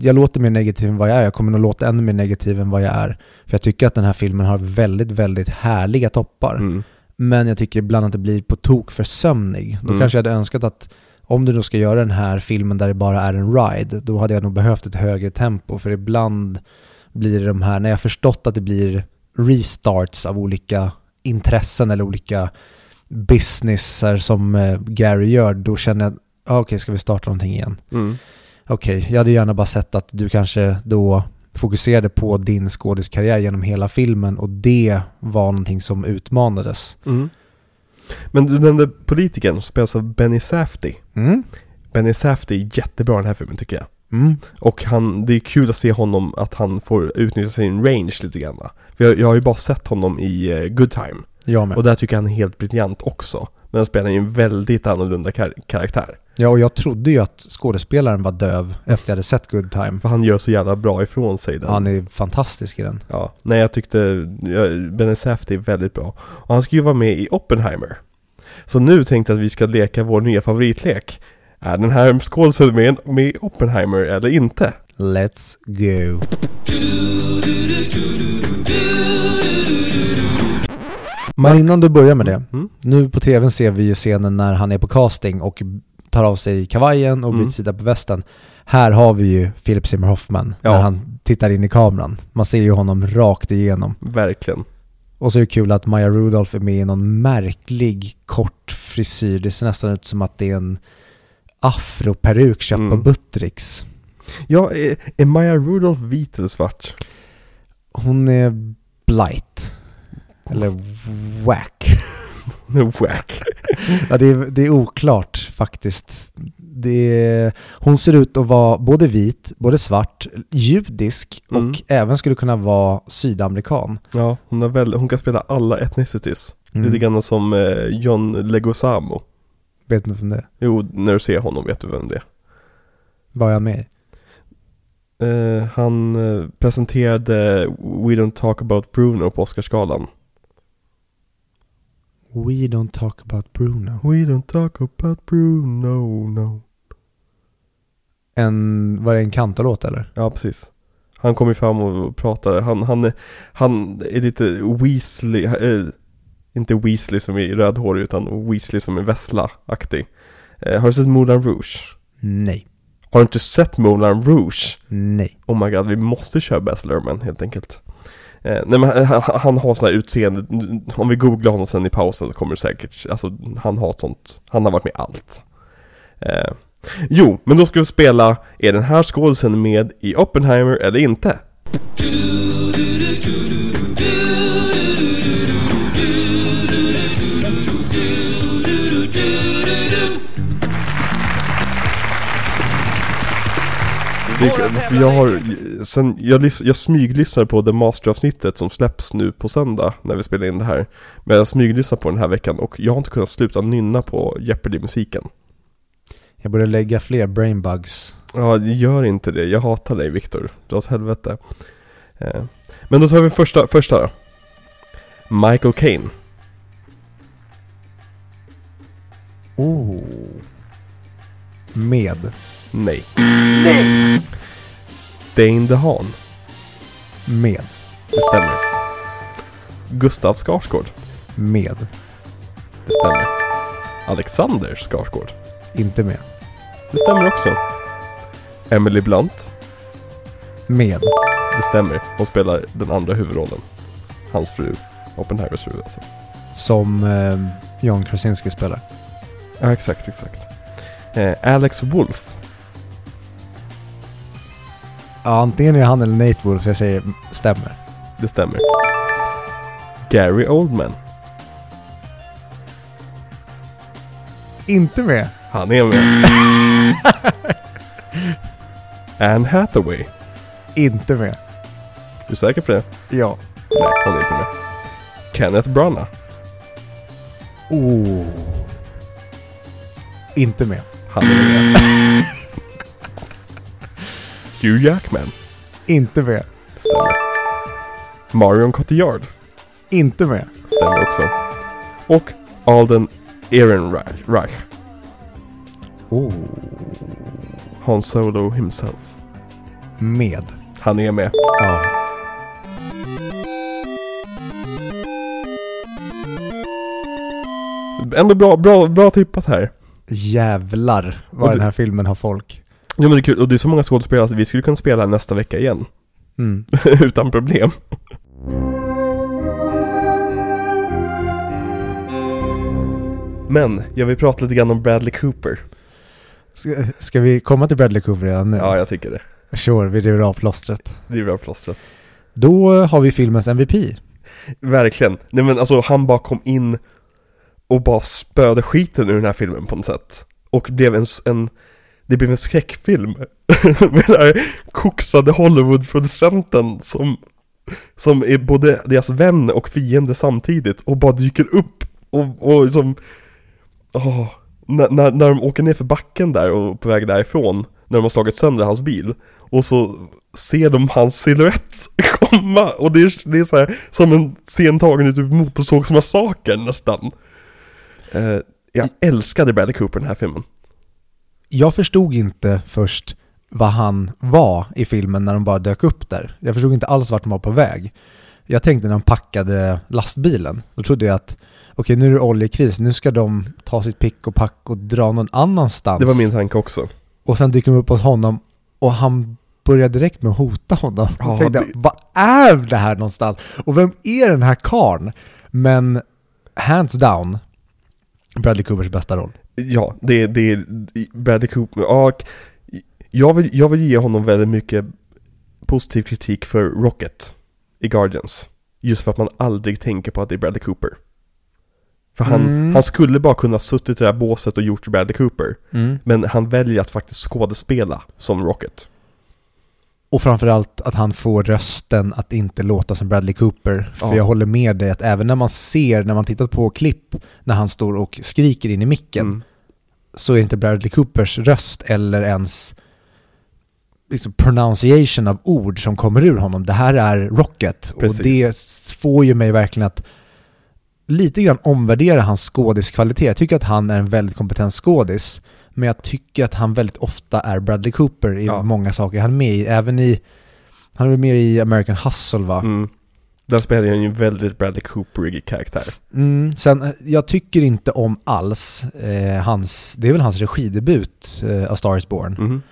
jag låter mer negativ än vad jag är. Jag kommer nog låta ännu mer negativ än vad jag är. För jag tycker att den här filmen har väldigt, väldigt härliga toppar. Mm. Men jag tycker ibland att det blir på tok för sömnig. Då Mm. kanske jag hade önskat att om du då ska göra den här filmen där det bara är en ride, då hade jag nog behövt ett högre tempo. För ibland blir det de här, när jag förstått att det blir restarts av olika intressen eller olika businesser som eh, Gary gör, då känner jag, ah, okej ska vi starta någonting igen? Mm. Okej, jag hade gärna bara sett att du kanske då fokuserade på din skådiskarriär genom hela filmen och det var någonting som utmanades. Mm. Men du nämnde politikern som spelas av Benny Safdie. Mm. Benny Safdie är jättebra i den här filmen tycker jag. Mm. Och han, det är kul att se honom, att han får utnyttja sin range lite grann. va. För jag, jag har ju bara sett honom i eh, Good Time. Jag med. Och där tycker jag han är helt briljant också. Men han spelar ju en väldigt annorlunda kar- karaktär. Ja, och jag trodde ju att skådespelaren var döv efter jag hade sett Good Time. För han gör så jävla bra ifrån sig den. Han är fantastisk i den. Ja, nej jag tyckte, Safdie är väldigt bra. Och han ska ju vara med i Oppenheimer. Så nu tänkte jag att vi ska leka vår nya favoritlek. Är den här skådespelaren med, med i Oppenheimer eller inte? Let's go. Men innan du börjar med det. Mm. Nu på tvn ser vi ju scenen när han är på casting och tar av sig kavajen och Mm. bryter sida på västen. Här har vi ju Philip Seymour Hoffman Ja. när han tittar in i kameran. Man ser ju honom rakt igenom. Verkligen. Och så är det kul att Maya Rudolph är med i någon märklig kort frisyr. Det ser nästan ut som att det är en afroperuk köpt på Mm. Buttricks. Ja, är, är Maya Rudolph vit eller svart? Hon är blight. Eller wack. (laughs) Wack. Ja, det, är, det är oklart faktiskt. Det är, hon ser ut att vara både vit, både svart, judisk och Mm. även skulle kunna vara sydamerikan. Ja, hon, har väl, hon kan spela alla etnicities. Mm. Lite grann som eh, John Leguizamo. Vet inte vem det är. Jo, när du ser honom vet du vem det är. Vad är han med? Eh, han eh, presenterade We Don't Talk About Bruno på Oscarsgalan. We don't talk about Bruno. We don't talk about Bruno, no. En, var det en kantalåt eller? Ja, precis. Han kommer fram och pratar. Han, han, är, han är lite Weasley, eh, inte Weasley som är rödhårig utan Weasley som är Vessla-aktig. Eh, har du sett Moulin Rouge? Nej. Har du inte sett Moulin Rouge? Nej. Oh my god, vi måste köra Baz Luhrmann helt enkelt. Eh, nej men han, han har sådana här utseende, om vi googlar honom sen i pausen så kommer det säkert, alltså han har ett sånt, han har varit med i allt. Eh, jo, men då ska vi spela, är den här skådisen med i Oppenheimer eller inte? Det, jag har, sen, jag, jag smyglyssnar på The Master-avsnittet som släpps nu på söndag när vi spelar in det här. Men jag smyglyssnar på den här veckan och jag har inte kunnat sluta nynna på Jeopardy-musiken. Jag borde lägga fler brainbugs. Ja, gör inte det. Jag hatar dig Viktor. Dra åt helvete. Eh, men då tar vi första, första då. Michael Caine. Oh. Med. Nej. Nej! Dane DeHaan. Med. Det stämmer. Gustav Skarsgård. Med. Det stämmer. Alexander Skarsgård. Inte med. Det stämmer också. Emily Blunt. Med. Det stämmer. Hon spelar den andra huvudrollen. Hans fru. Oppenheimers fru alltså. Som eh, John Krasinski spelar. Ja, exakt, exakt. Eh, Alex Wolf. Ja, antingen är han eller Nate Wolf, så jag säger stämmer. Det stämmer. Gary Oldman. Inte med. Han är med. (laughs) Anne Hathaway. Inte med. Är du säker på det? Ja. Nej, hon är inte med. Kenneth Branagh. Oh. Inte med. Han är med. Hugh Jackman. Inte med. Stämmer. Marion Cotillard. Inte med. Stämmer också. Och Alden Ehrenreich. Oh. Han Solo himself. Med. Han är med. Ja. Ändå bra, bra, bra tippat här. Jävlar vad du- den här filmen har folk. Ja men det är kul, och det är så många skådespelare att vi skulle kunna spela nästa vecka igen. Mm. (laughs) Utan problem. Men, jag vill prata lite grann om Bradley Cooper. Ska, ska vi komma till Bradley Cooper redan nu? Ja, jag tycker det. Sure, vi river av plåstret. Det är bra plåstret. Då har vi filmens MVP. Verkligen. Nej men alltså han bara kom in och bara spöade skiten ur den här filmen på något sätt. Och blev en, en det blev en skräckfilm. (laughs) Med den här koksade Hollywood-producenten som, som är både deras vän och fiende samtidigt och bara dyker upp och, och liksom, åh, när, när, när de åker ner för backen där och på väg därifrån, när de har slagit sönder hans bil, och så ser de hans silhuett (laughs) komma och det är, det är så här, som en scen tagen ur typ Motorsågsmassakern nästan. Eh, jag älskade Bradley Cooper den här filmen. Jag förstod inte först vad han var i filmen när de bara dök upp där. Jag förstod inte alls vart de var på väg. Jag tänkte när de packade lastbilen, då trodde jag att okej nu är det oljekris, nu ska de ta sitt pick och pack och dra någon annanstans. Det var min tanke också. Och sen dyker de upp hos honom och han börjar direkt med att hota honom. Ja, jag tänkte, det- vad är det här någonstans? Och vem är den här karn? Men hands down, Bradley Coopers bästa roll. Ja, det, det är Bradley Cooper. K- jag, vill, jag vill ge honom väldigt mycket positiv kritik för Rocket i Guardians. Just för att man aldrig tänker på att det är Bradley Cooper. För han, Mm. han skulle bara kunna suttit i det här båset och gjort Bradley Cooper. Men han väljer att faktiskt skådespela som Rocket. Och framförallt att han får rösten att inte låta som Bradley Cooper. För Ja. jag håller med dig att även när man ser, när man tittar på klipp när han står och skriker in i micken, Mm. så är inte Bradley Coopers röst eller ens liksom pronunciation av ord som kommer ur honom. Det här är Rocket. Precis. Och det får ju mig verkligen att lite grann omvärdera hans skådiskvalitet. Jag tycker att han är en väldigt kompetent skådis, men jag tycker att han väldigt ofta är Bradley Cooper i Ja. många saker. Han är med i, även i, han är med i American Hustle va? Mm. Där spelar han ju en väldigt Bradley Cooperig karaktär. Mm, sen, jag tycker inte om alls eh, hans, det är väl hans regidebut, eh, A Star Is Born. Mhm.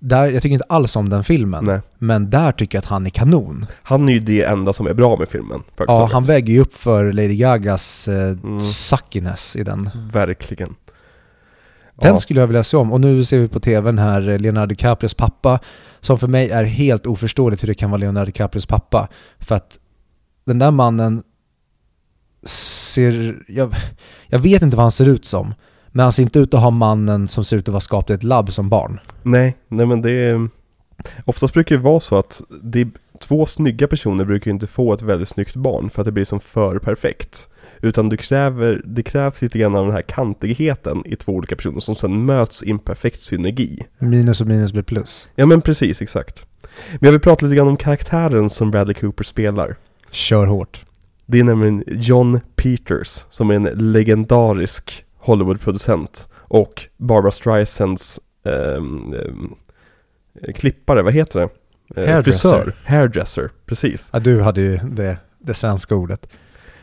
Där, jag tycker inte alls om den filmen, Nej. men där tycker jag att han är kanon. Han är ju det enda som är bra med filmen. Ja, han väger ju upp för Lady Gagas eh, Mm. suckiness i den. Verkligen. Den Ja. skulle jag vilja se om. Och nu ser vi på tvn här Leonardo DiCaprios pappa, som för mig är helt oförståeligt hur det kan vara Leonardo DiCaprios pappa. För att den där mannen ser... Jag, jag vet inte vad han ser ut som. Men han ser inte ut att ha mannen som ser ut att vara skapad i ett labb som barn. Nej, nej men det är... Oftast brukar det vara så att det två snygga personer brukar ju inte få ett väldigt snyggt barn för att det blir som för perfekt. Utan du kräver, det krävs lite grann av den här kantigheten i två olika personer som sen möts i en perfekt synergi. Minus och minus blir plus. Ja men precis, exakt. Men jag vill prata lite grann om karaktären som Bradley Cooper spelar. Kör hårt. Det är nämligen John Peters som är en legendarisk Hollywoodproducent och Barbara Streisands ehm, ehm, klippare, vad heter det? Eh, Hairdresser. Frisör, hairdresser, precis. Ja, du hade ju det, det svenska ordet.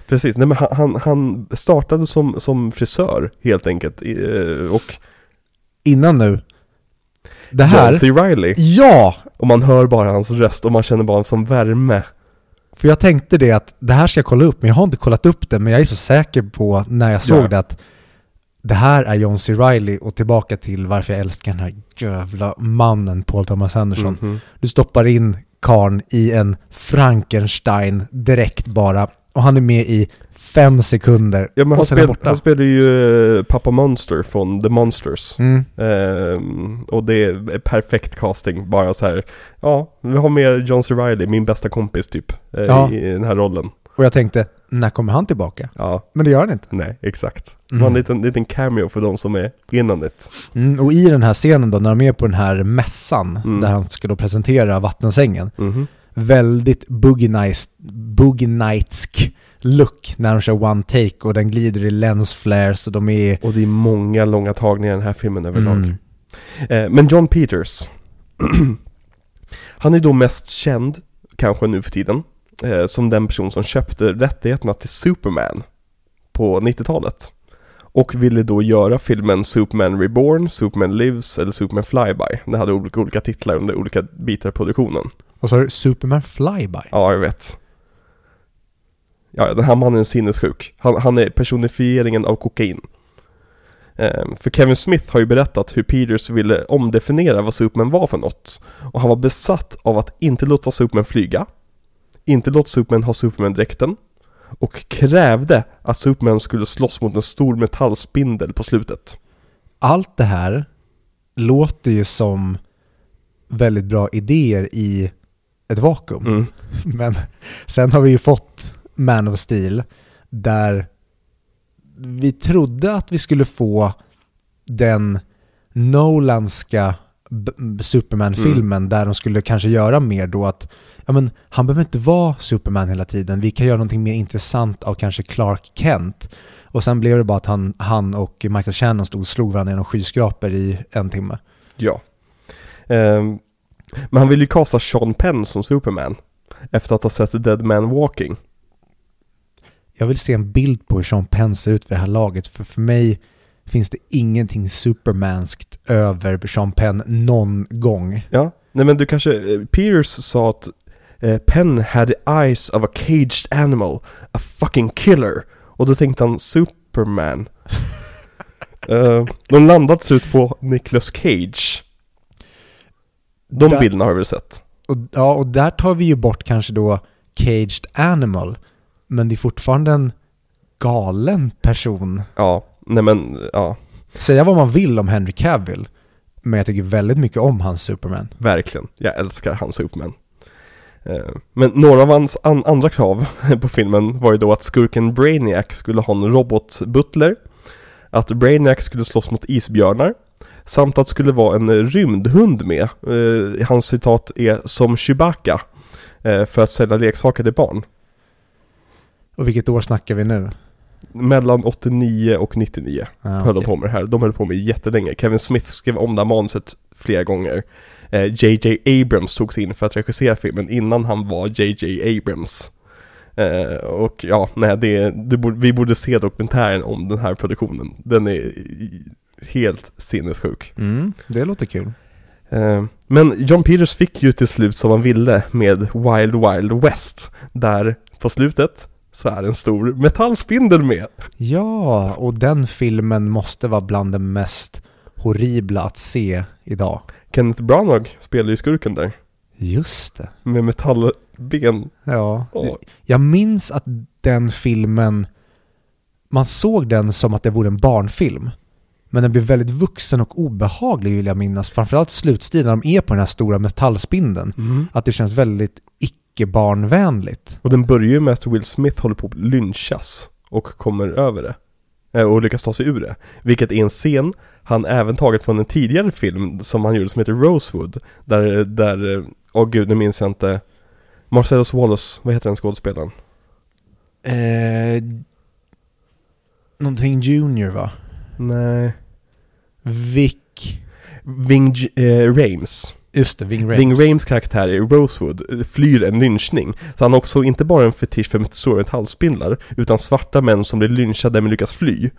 Precis, nej men han, han, han startade som, som frisör helt enkelt eh, och Innan nu. Det här... John C. Reilly, Ja! och man hör bara hans röst och man känner bara en sån värme. För jag tänkte det att det här ska jag kolla upp, men jag har inte kollat upp det, men jag är så säker på när jag såg Ja. det att det här är John C. Reilly och tillbaka till varför jag älskar den här jävla mannen Paul Thomas Anderson. Mhm. Du stoppar in karn i en Frankenstein direkt bara och han är med i fem sekunder Ja men han, och sen är spel, borta. han spelar ju eh, Papa Monster från The Monsters. Mm. Ehm, och det är perfekt casting, bara så här. Ja, vi har med John C. Reilly, min bästa kompis typ, eh, Ja. i, i den här rollen. Och jag tänkte, när kommer han tillbaka? Ja, Men det gör han inte. nej, exakt. Det Mm. var en liten, liten cameo för de som är innan det. Mm, och i den här scenen då, när de är på den här mässan, Mm. där han ska då presentera vattensängen, Mhm. Väldigt boogie, nice, boogie nightsk look när de kör one take och den glider i lens flares och de är... Och det är många långa tagningar i den här filmen överlag. Mm. Eh, men John Peters, (clears throat) han är då mest känd, kanske nu för tiden, eh, som den person som köpte rättigheterna till Superman på 90-talet. Och ville då göra filmen Superman Reborn, Superman Lives eller Superman Flyby. Det hade olika, olika titlar under olika bitar av produktionen. Så har du Superman Flyby. Ja, jag vet. Ja, den här mannen är sinnessjuk. Han, han är personifieringen av kokain. Ehm, för Kevin Smith har ju berättat hur Peters ville omdefiniera vad Superman var för något. Och han var besatt av att inte låta Superman flyga, inte låta Superman ha Superman-dräkten och krävde att Superman skulle slåss mot en stor metallspindel på slutet. Allt det här låter ju som väldigt bra idéer i ett vakuum. Mm. (laughs) Men sen har vi ju fått Man of Steel där vi trodde att vi skulle få den Nolanska Superman-filmen där de skulle kanske göra mer då att ja men han behöver inte vara Superman hela tiden, vi kan göra någonting mer intressant av kanske Clark Kent. Och sen blev det bara att han, han och Michael Shannon stod och slog varandra genom skyskrapor i en timme. Ja. Ehm, men han ville ju kasta Sean Penn som Superman. Efter att ha sett Dead Man Walking. Jag vill se en bild på hur Sean Penn ser ut för det här laget, för för mig finns det ingenting supermanskt över Sean Penn någon gång. Ja, nej men du kanske, eh, Peters sa att eh, Penn had the eyes of a caged animal, a fucking killer. Och då tänkte han Superman. uh, (laughs) de landat slut på Nicolas Cage. De Där- bilderna har du väl sett? Och, ja, och där tar vi ju bort kanske då Caged Animal, men det är fortfarande en galen person. Ja, nej men, ja, Säga vad man vill om Henry Cavill, men jag tycker väldigt mycket om hans Superman. verkligen. Jag älskar hans Superman. Eh, Men några av hans an- andra krav (laughs) på filmen var ju då att skurken Brainiac skulle ha en robotbutler, att Brainiac skulle slåss mot isbjörnar, samt att det skulle vara en rymdhund med. Eh, Hans citat är som Chewbacca, eh, för att sälja leksaker till barn. Och vilket år snackar vi nu? mellan 89 och 99 Ah, höll de okej. på med det här. De höll på med det jättelänge. Kevin Smith skrev om det här manuset flera gånger. Eh, JJ Abrams togs in för att regissera filmen innan han var JJ Abrams. Eh, och ja, nej, det, det borde, vi borde se dokumentären om den här produktionen. Den är helt sinnessjuk. Mm, det låter kul. Eh, Men John Peters fick ju till slut som han ville med Wild Wild West. Där på slutet så är en stor metallspindel med. Ja, och den filmen måste vara bland det mest horribla att se idag. Kenneth Branagh spelar ju skurken där. Just det. Med metallben. Ja, Åh. jag minns att den filmen, man såg den som att det vore en barnfilm. Men den blev väldigt vuxen och obehaglig vill jag minnas. Framförallt slutstilen när de är på den här stora metallspindeln. Att det känns väldigt icke-barnvänligt. Och den börjar ju med att Will Smith håller på att lynchas och kommer över det. Eh, Och lyckas ta sig ur det. Vilket är en scen han även tagit från en tidigare film som han gjorde som heter Rosewood. Där, där, eh, åh gud nu minns jag inte. Marcellus Wallace, vad heter den skådespelaren? Eh, någonting Junior va? Nej. Vic... Ving eh, Rames. Just det, Ving Rhames. Ving Rames karaktär i Rosewood flyr en lynchning. Så han har också inte bara en fetisch för metallspindlar, utan svarta män som blir lynchade men lyckas fly.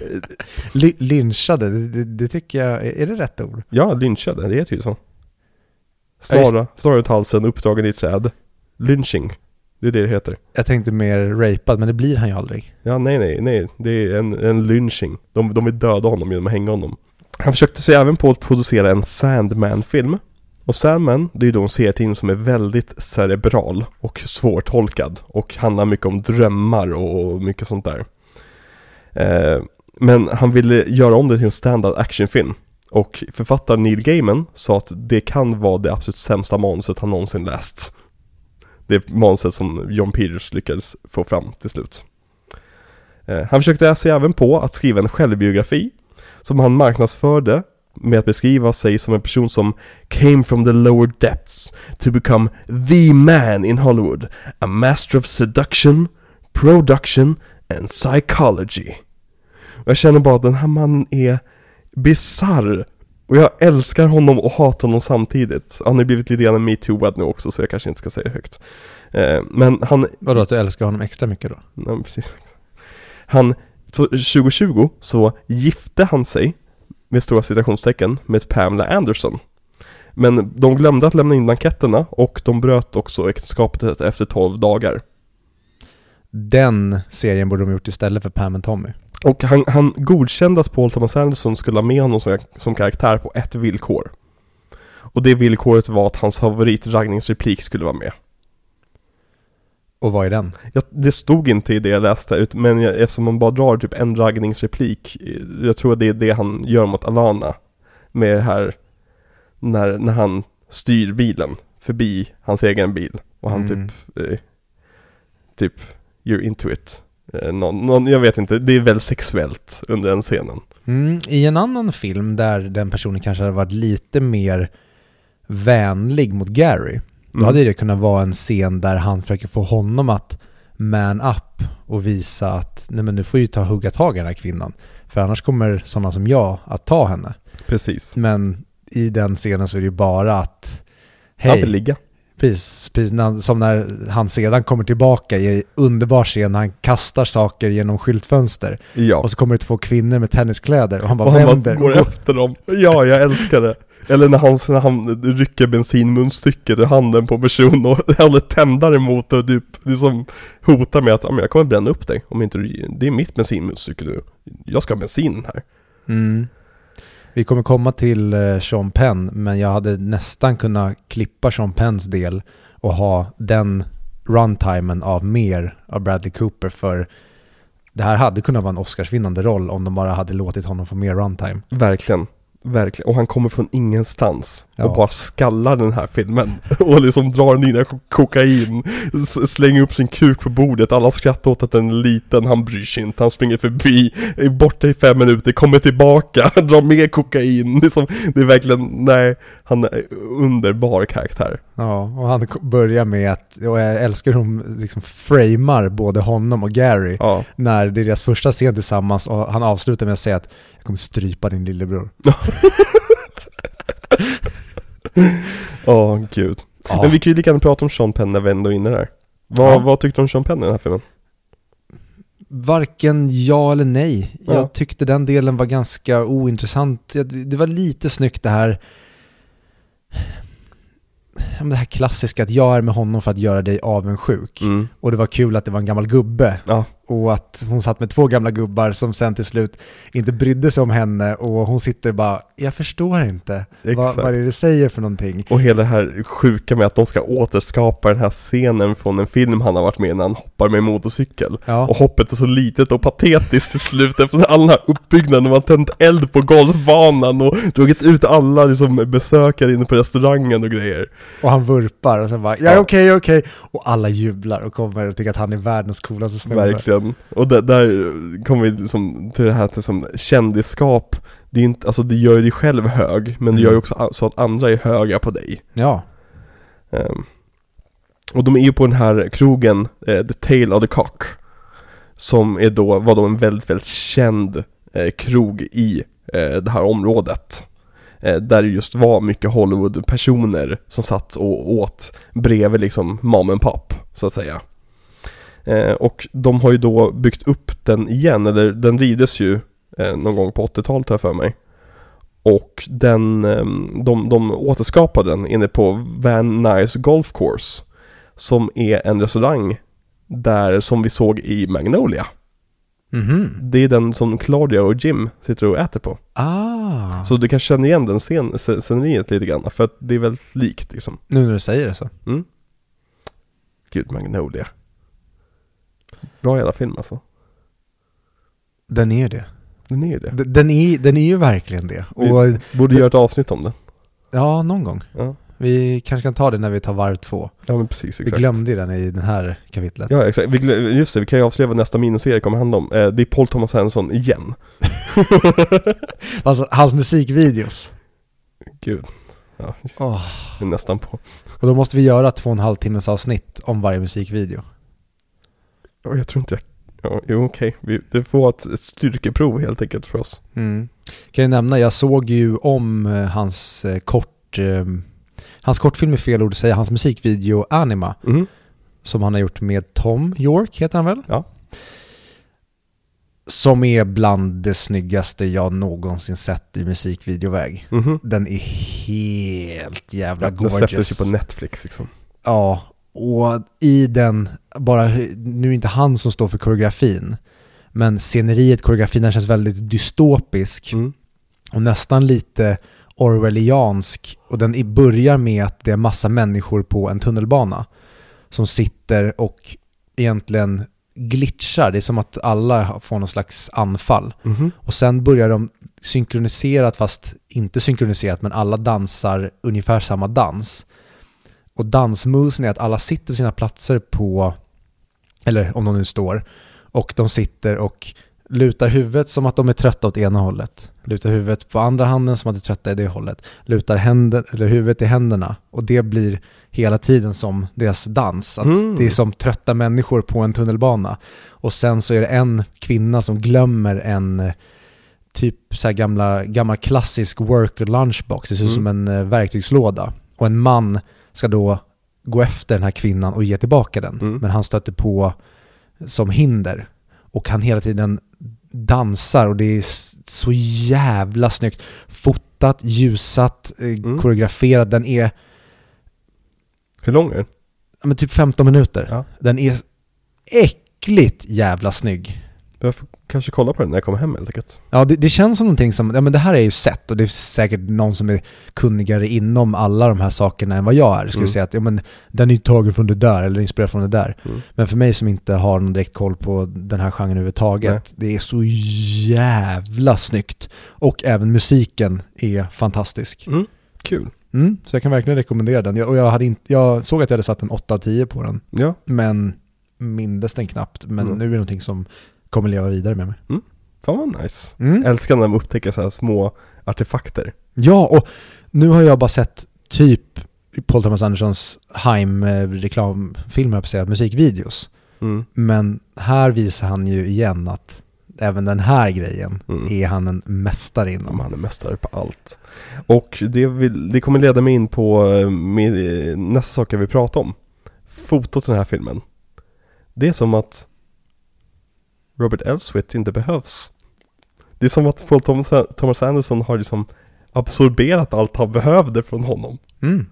(laughs) Ly- lynchade, det, det, det tycker jag, är det rätt ord? Ja, lynchade, det heter ju så. Snara, snara ut halsen, uppdragen i träd. Lynching. Det är det det heter. Jag tänkte mer rapad, men det blir han ju aldrig. Ja, nej, nej, nej. Det är en, en lynching. De, de vill döda honom genom att hänga honom. Han försökte sig även på att producera en Sandman-film. Och Sandman, det är ju då en serietidning som är väldigt cerebral och svårtolkad. Och handlar mycket om drömmar och mycket sånt där. Eh, men han ville göra om det till en standard actionfilm. Och författaren Neil Gaiman sa att det kan vara det absolut sämsta manuset han någonsin läst. Det manuset som John Peters lyckades få fram till slut. Eh, han försökte sig även på att skriva en självbiografi som han marknadsförde med att beskriva sig som en person som came from the lower depths to become the man in Hollywood, a master of seduction, production and psychology. Och jag känner bara att den här mannen är bizarr. Och jag älskar honom och hatar honom samtidigt. Han har blivit lite grann metooad nu också så jag kanske inte ska säga det högt. Eh, Men han Vadå, att du älskar honom extra mycket då? Ja, men precis. Han, to- 2020 så gifte han sig, med stora citationstecken, med Pamela Anderson. Men de glömde att lämna in blanketterna och de bröt också äktenskapet efter 12 dagar. Den serien borde de gjort istället för Pam and Tommy. Och han, han godkände att Paul Thomas Anderson skulle ha med honom som, som karaktär på ett villkor. Och det villkoret var att hans favoritraggningsreplik skulle vara med. Och vad är den? Jag, det stod inte i det jag läste, ut, men jag, eftersom man bara drar typ en raggningsreplik, eh, jag tror att det är det han gör mot Alana. Med det här, när, när han styr bilen förbi hans egen bil. Och han Mm. typ, eh, typ, you're into it. Eh, någon, någon, jag vet inte, det är väl sexuellt under den scenen. Mm, I en annan film där den personen kanske hade varit lite mer vänlig mot Gary. Då Mm. hade det kunnat vara en scen där han försöker få honom att man up och visa att nej men du får ju ta hugga tag i den här kvinnan. För annars kommer sådana som jag att ta henne. Precis. Men i den scenen så är det ju bara att hej. Precis, precis som när han sedan kommer tillbaka i underbar scen han kastar saker genom skyltfönster. Ja. Och så kommer det två kvinnor med tenniskläder och han bara Och han vänder. bara går och går- efter dem. Ja, jag älskar det. Eller när han, när han rycker bensinmunstycket ur handen på personen och (laughs) håller tändare mot och typ liksom hotar med att "Ja, men jag kommer bränna upp dig om inte du, det är mitt bensinmunstycke nu. Jag ska ha bensinen här. Mm. Vi kommer komma till eh, Sean Penn, men jag hade nästan kunnat klippa Sean Penns del och ha den runtimen av mer av Bradley Cooper för det här hade kunnat vara en Oscarsvinnande roll om de bara hade låtit honom få mer runtime. Verkligen. Verkligen. Och han kommer från ingenstans Ja. och bara skallar den här filmen. (laughs) Och liksom drar ner ko- kokain, slänger upp sin kuk på bordet, alla skrattar åt att den är liten, han bryr sig inte, han springer förbi, är borta i fem minuter, kommer tillbaka, (laughs) drar mer kokain. Det är, som, det är verkligen, nej, Han är underbar karaktär. Ja, och han börjar med att, och jag älskar hur de liksom framar både honom och Gary Ja. när det är deras första scen tillsammans och han avslutar med att säga att jag kommer strypa din lillebror. (laughs) Åh, gud. Ja. Men vi kan ju lika gärna prata om Sean Penn när vi ändå är inne där. Vad, Ja. vad tyckte du om Sean Penn i den här filmen? Varken ja eller nej. Ja. Jag tyckte den delen var ganska ointressant. Det var lite snyggt det här det här klassiska att jag är med honom för att göra dig avundsjuk. Mm. Och det var kul att det var en gammal gubbe. Ja. Och att hon satt med två gamla gubbar som sen till slut inte brydde sig om henne och hon sitter bara, jag förstår inte. Vad, vad är det du säger för någonting? Och hela det här sjuka med att de ska återskapa den här scenen från en film han har varit med i när han hoppar med motorcykel. Ja. Och hoppet är så litet och patetiskt till slut efter all den här uppbyggnaden. De har tänt eld på golfbanan och dragit ut alla liksom, besökare inne på restaurangen och grejer. Och han vurpar och sen bara, ja Ja. okej, okej. Och alla jublar och kommer och tycker att han är världens coolaste snubbe. Verkligen. Och där, där kommer vi liksom till det här till som kändisskap. Det, är inte, alltså det gör dig själv hög, men det gör ju också a- så att andra är höga på dig. Ja. Ehm, och de är ju på den här krogen, eh, The Tale of the Cock. Som är då, var då en väldigt, väldigt känd eh, krog i eh, det här området. Eh, där det just var mycket Hollywood-personer som satt och åt bredvid liksom mom and pop, så att säga. Eh, och de har ju då byggt upp den igen, eller den rides ju eh, någon gång på 80-talet har jag för mig. Och den, ehm, de, de återskapade den inne på Van Nuys Golf Course. Som är en restaurang där, som vi såg i Magnolia. Mhm. Det är den som Claudia och Jim sitter och äter på. Ah. Så du kan känna igen den scen- sceneriet lite grann, för att det är väldigt likt liksom. Nu när du säger det så. Mm. Gud, Magnolia. Bra jävla film alltså. Den är ju det. Den är ju det. D- Den är, den är ju verkligen det. Och Vi borde göra ett avsnitt om det. ja, någon gång. Ja, Vi kanske kan ta det när vi tar varv två. ja men precis, Vi exakt. glömde ju den i det här kapitlet. Ja exakt, vi glö- just det, vi kan ju avslöja vad nästa miniserie kommer handla om. Eh, det är Paul Thomas Anderson igen. (laughs) Alltså, hans musikvideos. Gud, ja, Åh. det är nästan på. Och då måste vi göra två och en halv timmes avsnitt om varje musikvideo. Ja, jag tror inte jag... Ja, jo okej, Vi- det får ett, ett styrkeprov helt enkelt för oss. Mm. Kan jag nämna, jag såg ju om eh, hans eh, kort, eh, hans kortfilm är fel ord att säga, hans musikvideo Anima, Mhm. som han har gjort med Tom York, heter han väl? Ja. Som är bland det snyggaste jag någonsin sett i musikvideoväg. Mhm. Den är helt jävla Ja, den gorgeous. släpptes ju på Netflix liksom. Ja, och i den, bara, nu är det inte han som står för koreografin, men sceneriet, koreografin, känns väldigt dystopisk Mm. och nästan lite orwelliansk. Och den börjar med att det är massa människor på en tunnelbana som sitter och egentligen glitchar. Det är som att alla får någon slags anfall. Mhm. Och sen börjar de synkroniserat, fast inte synkroniserat, men alla dansar ungefär samma dans. Och dansmovesen är att alla sitter på sina platser på, eller om de nu står, och de sitter och lutar huvudet som att de är trötta åt ena hållet. Lutar huvudet på andra handen som att de är trötta i det hållet. Lutar händer, eller huvudet i händerna. Och det blir hela tiden som deras dans. Att Mm. Det är som trötta människor på en tunnelbana. Och sen så är det en kvinna som glömmer en eh, typ så här gamla, gammal klassisk worker lunchbox. Det ser ut Mm. som en eh, verktygslåda. Och en man ska då gå efter den här kvinnan och ge tillbaka den. Mm. Men han stöter på som hinder. Och han hela tiden dansar och det är så jävla snyggt. Fotat, ljusat, eh, Mm. koreograferat. Den är Hur lång är den? men typ 15 minuter. Ja. Den är äckligt jävla snygg. Jag får kanske kolla på den när jag kommer hem helt enkelt. Ja, det, det känns som någonting som, ja men det här är ju sett och det är säkert någon som är kunnigare inom alla de här sakerna än vad jag är. Skulle Mm. säga att, ja men den är ju tagen från det där eller inspirerad från det där. Mm. Men för mig som inte har någon direkt koll på den här genren överhuvudtaget, det är så jävla snyggt. Och även musiken är fantastisk. Mm. Kul. Mm, så jag kan verkligen rekommendera den. Jag, och jag, hade inte, jag såg att jag hade satt en 8 av 10 på den, Ja, men mindes den knappt. Men Mm. nu är det någonting som kommer leva vidare med mig. Fan vad nice. Mm. Älskar när de upptäcker så här små artefakter. Ja, och nu har jag bara sett typ Paul Thomas Andersons Haim-reklamfilmer, jag på musikvideos. Mm. Men här visar han ju igen att även den här grejen Mm. är han en mästare inom. han är mästare på allt. Och det, vill, det kommer leda mig in på eh, med, eh, nästa sak jag vill prata om. Fotot i den här filmen. Det är som att Robert Elswit inte behövs. Det är som att Paul Thomas, Thomas Anderson har liksom absorberat allt han behövde från honom. Mm.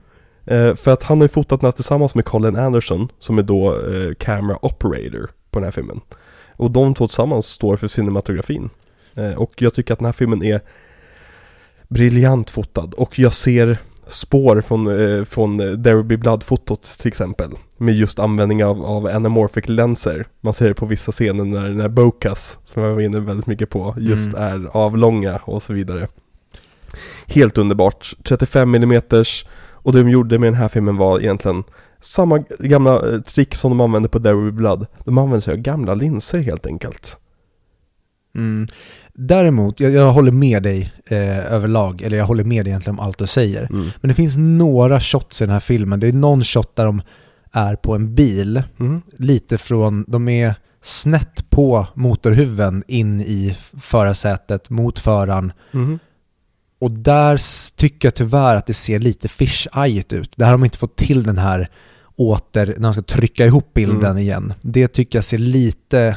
Eh, för att han har ju fotat den här tillsammans med Colin Anderson, som är då eh, camera operator på den här filmen. Och de två tillsammans står för cinematografin. Eh, och jag tycker att den här filmen är briljant fotad. Och jag ser spår från, eh, från There Will Be Blood-fotot till exempel. Med just användning av, av anamorphic lenser. Man ser det på vissa scener när, när Bocas, som jag var inne väldigt mycket på, just Mm. är avlånga och så vidare. Helt underbart. 35 mm och det de gjorde med den här filmen var egentligen samma gamla eh, trick som de använde på There Will Be Blood. De använde sig av gamla linser helt enkelt. Mm. Däremot, jag, jag håller med dig eh, överlag, eller jag håller med dig egentligen om allt du säger. Mm. Men det finns några shots i den här filmen. Det är någon shot där de är på en bil, Mm. lite från, de är snett på motorhuven in i förarsätet mot föraren. Mm. Och där tycker jag tyvärr att det ser lite fish-eyeigt ut. Där har de inte fått till den här åter, när de ska trycka ihop bilden Mm. igen. Det tycker jag ser lite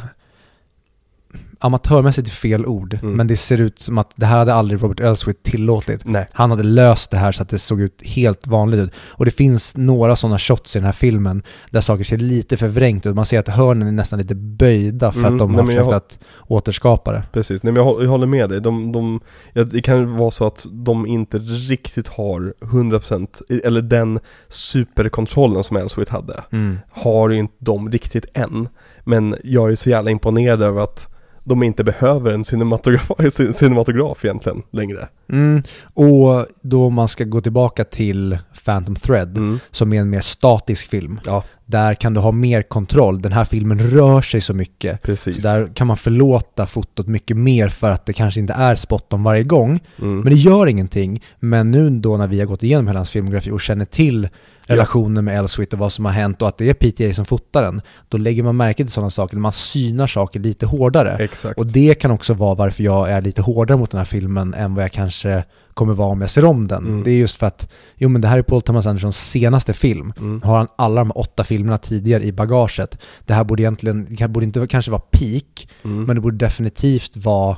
amatörmässigt är fel ord, Mm. men det ser ut som att det här hade aldrig Robert Elswit tillåtit. Nej. Han hade löst det här så att det såg ut helt vanligt ut. Och det finns några sådana shots i den här filmen där saker ser lite förvrängt ut. Man ser att hörnen är nästan lite böjda för Mm, att de nej, har jag försökt har- att återskapa det. Precis, nej men jag, hå- jag håller med dig. De, de, det kan vara så att de inte riktigt har 100% i- eller den superkontrollen som Elswit hade. Har ju inte de riktigt än. Men jag är så jävla imponerad över att de inte behöver en cinematograf, (laughs) cin- cinematograf egentligen längre. Mm. Och då man ska gå tillbaka till Phantom Thread, Mm. som är en mer statisk film. Ja, Där kan du ha mer kontroll. Den här filmen rör sig så mycket. precis. Så där kan man förlåta fotot mycket mer för att det kanske inte är spot on varje gång. Mm. Men det gör ingenting. Men nu då när vi har gått igenom hela hans filmografi och känner till. Relationen med Elswit och vad som har hänt och att det är PTA som fotar den, då lägger man märke till sådana saker. Man synar saker lite hårdare. Exakt. Och det kan också vara varför jag är lite hårdare mot den här filmen än vad jag kanske kommer vara om jag ser om den. Mm. Det är just för att, jo men det här är Paul Thomas Andersons senaste film. Mm. Har han alla de åtta filmerna tidigare i bagaget. Det här borde egentligen, det borde inte kanske vara peak, Mm. men det borde definitivt vara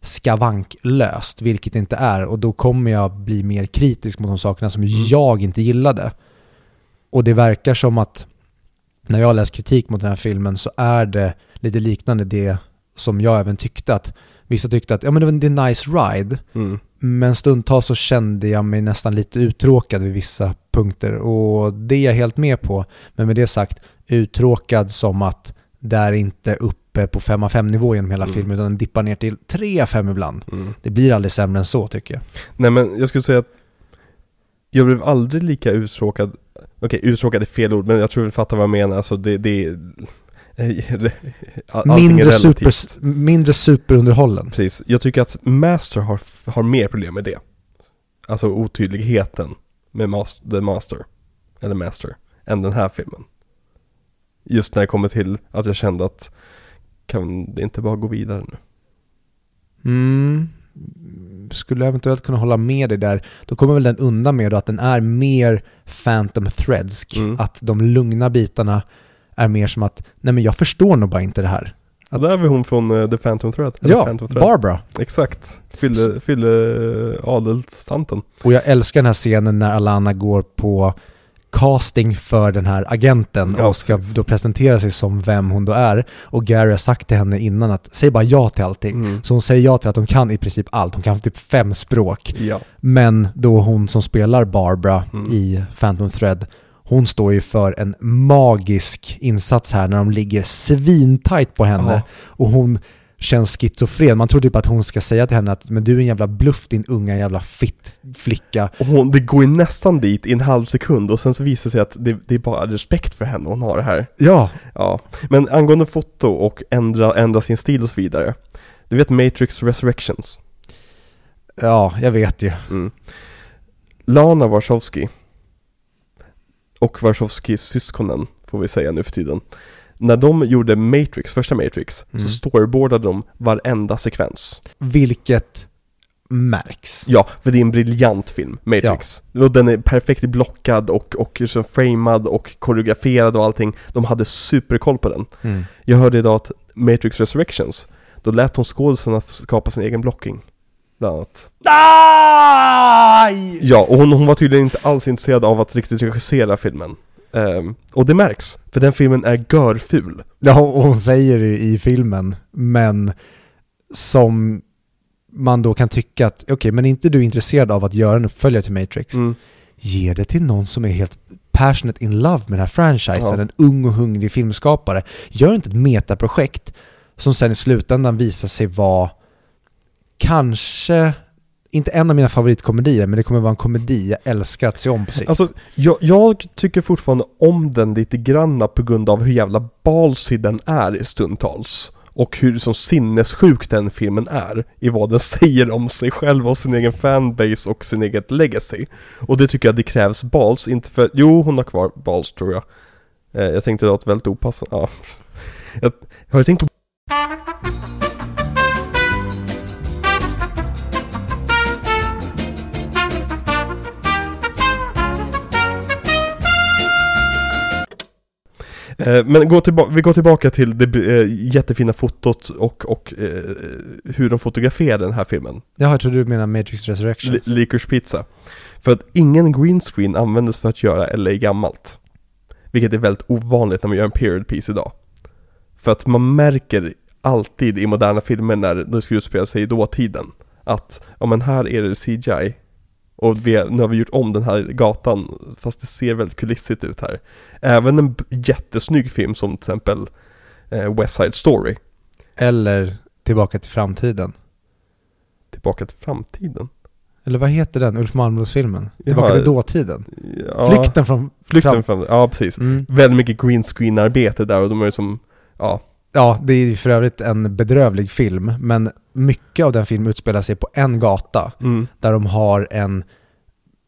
skavanklöst, vilket det inte är. Och då kommer jag bli mer kritisk mot de sakerna som jag inte gillade. Och det verkar som att när jag läst kritik mot den här filmen så är det lite liknande det som jag även tyckte att vissa tyckte att ja men det var en nice ride Mm. men stundtals så kände jag mig nästan lite uttråkad vid vissa punkter och det är jag helt med på. Men med det sagt, uttråkad som att det är inte uppe på 5 av 5 nivå genom hela Mm. filmen utan den dippar ner till 3 av 5 ibland. Mm. Det blir aldrig sämre än så tycker jag. Nej men jag skulle säga att jag blev aldrig lika uttråkad Okej, uttråkad är fel ord men jag tror du fattar vad jag menar. Alltså det, det (laughs) Mindre, super, mindre superunderhållen. Precis. Jag tycker att Master har, har mer problem med det. Alltså otydligheten med mas- The Master. Eller Master. Än den här filmen. Just när det kommer till att jag kände att kan det inte bara gå vidare nu? Mm. Skulle eventuellt kunna hålla med dig där. Då kommer väl den undan med att den är mer Phantom Threadsk. Mm. Att de lugna bitarna är mer som att, nej men jag förstår nog bara inte det här. Och där är vi hon från eh, The Phantom Thread. Ja, Phantom Thread. Barbara. Exakt. Fylle, fylle uh, adelstanten. Och jag älskar den här scenen när Alana går på casting för den här agenten Ja, och ska precis. då presentera sig som vem hon då är. Och Gary har sagt till henne innan att säg bara ja till allting. Mm. Så hon säger ja till att hon kan i princip allt. Hon kan typ fem språk. Ja. Men då hon som spelar Barbara Mm. i Phantom Thread, hon står ju för en magisk insats här när de ligger svintajt på henne. Ja. Och hon känns schizofren. Man tror typ att hon ska säga till henne att men du är en jävla bluff din unga jävla fitt flicka. Och hon, det går ju nästan dit i en halv sekund och sen så visar det sig att det, det är bara respekt för henne hon har det här. Ja, Ja, men angående foto och ändra, ändra sin stil och så vidare. Du vet Matrix Resurrections? Ja, jag vet ju. Mm. Lana Wachowski och Wachowskis syskonen, får vi säga nu för tiden. När de gjorde Matrix, första Matrix, Mm. så storyboardade de varenda sekvens. Vilket märks. Ja, för det är en briljant film, Matrix. Och den är perfekt blockad och, och så framad och koreograferad och allting. De hade superkoll på den. Mm. Jag hörde idag att Matrix Resurrections, då lät de skådisarna skapa sin egen blocking. Bland annat. Ja, och hon, hon var tydligen inte alls intresserad av att riktigt regissera filmen. Ehm, och det märks, för den filmen är görful. Ja, och hon säger det i filmen, men som man då kan tycka att, okej, men är inte du intresserad av att göra en uppföljare till Matrix? Mm. Ge det till någon som är helt passionate in love med den här franchisen, Ja. en ung och hungrig filmskapare. Gör inte ett metaprojekt som sen i slutändan visar sig vara kanske, inte en av mina favoritkomedier, men det kommer vara en komedi jag älskar att se om på sikt. Alltså, jag, jag tycker fortfarande om den lite granna på grund av hur jävla balsy den är stundtals. Och hur som sinnessjuk den filmen är i vad den (laughs) säger om sig själv och sin egen fanbase och sin eget legacy. Och det tycker jag det krävs bals, inte för, jo hon har kvar bals tror jag. Eh, jag tänkte det var ett väldigt opassande, ja. Jag, har du tänkt på Men gå tillba- vi går tillbaka till det eh, jättefina fotot och, och eh, hur de fotograferade den här filmen. Jaha, jag tror du menar Matrix Resurrections. Li- Licorice Pizza. För att ingen green screen användes för att göra LA gammalt. Vilket är väldigt ovanligt när man gör en period piece idag. För att man märker alltid i moderna filmer när det ska utspela sig i dåtiden. Att, ja men här är det CGI. Och vi, nu har vi gjort om den här gatan, fast det ser väldigt kulissigt ut här. Även en jättesnygg film som till exempel eh, West Side Story. Eller Tillbaka till framtiden. Tillbaka till framtiden. Eller vad heter den, Ulf Malmros-filmen? Tillbaka till dåtiden. Ja, Flykten från... Flykten fram. Ja, precis. Mm. Väldigt mycket green screen arbete där och de är som, ja, Ja, det är ju för övrigt en bedrövlig film, men mycket av den filmen utspelar sig på en gata, mm, där de har en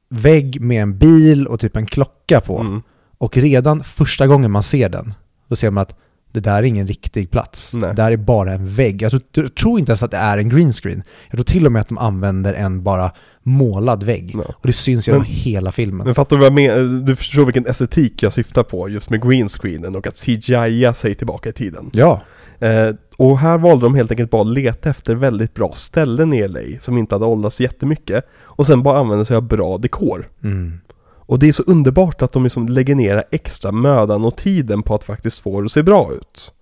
vägg med en bil och typ en klocka på. mm, Och redan första gången man ser den, då ser man att det där är ingen riktig plats. Nej. Det där är bara en vägg. Jag tror, tror inte ens att det är en green screen. Jag tror till och med att de använder en bara målad vägg. ja. Och det syns genom Men- hela filmen. Men fattar du vad jag menar? Du förstår vilken estetik jag syftar på just med green screenen och att CGI sig tillbaka i tiden. ja, Eh, och här valde de helt enkelt bara att leta efter väldigt bra ställen i LA som inte hade åldrats jättemycket och sen bara använda sig av bra dekor. mm. Och det är så underbart att de liksom lägger ner extra mödan och tiden på att faktiskt få det att se bra ut.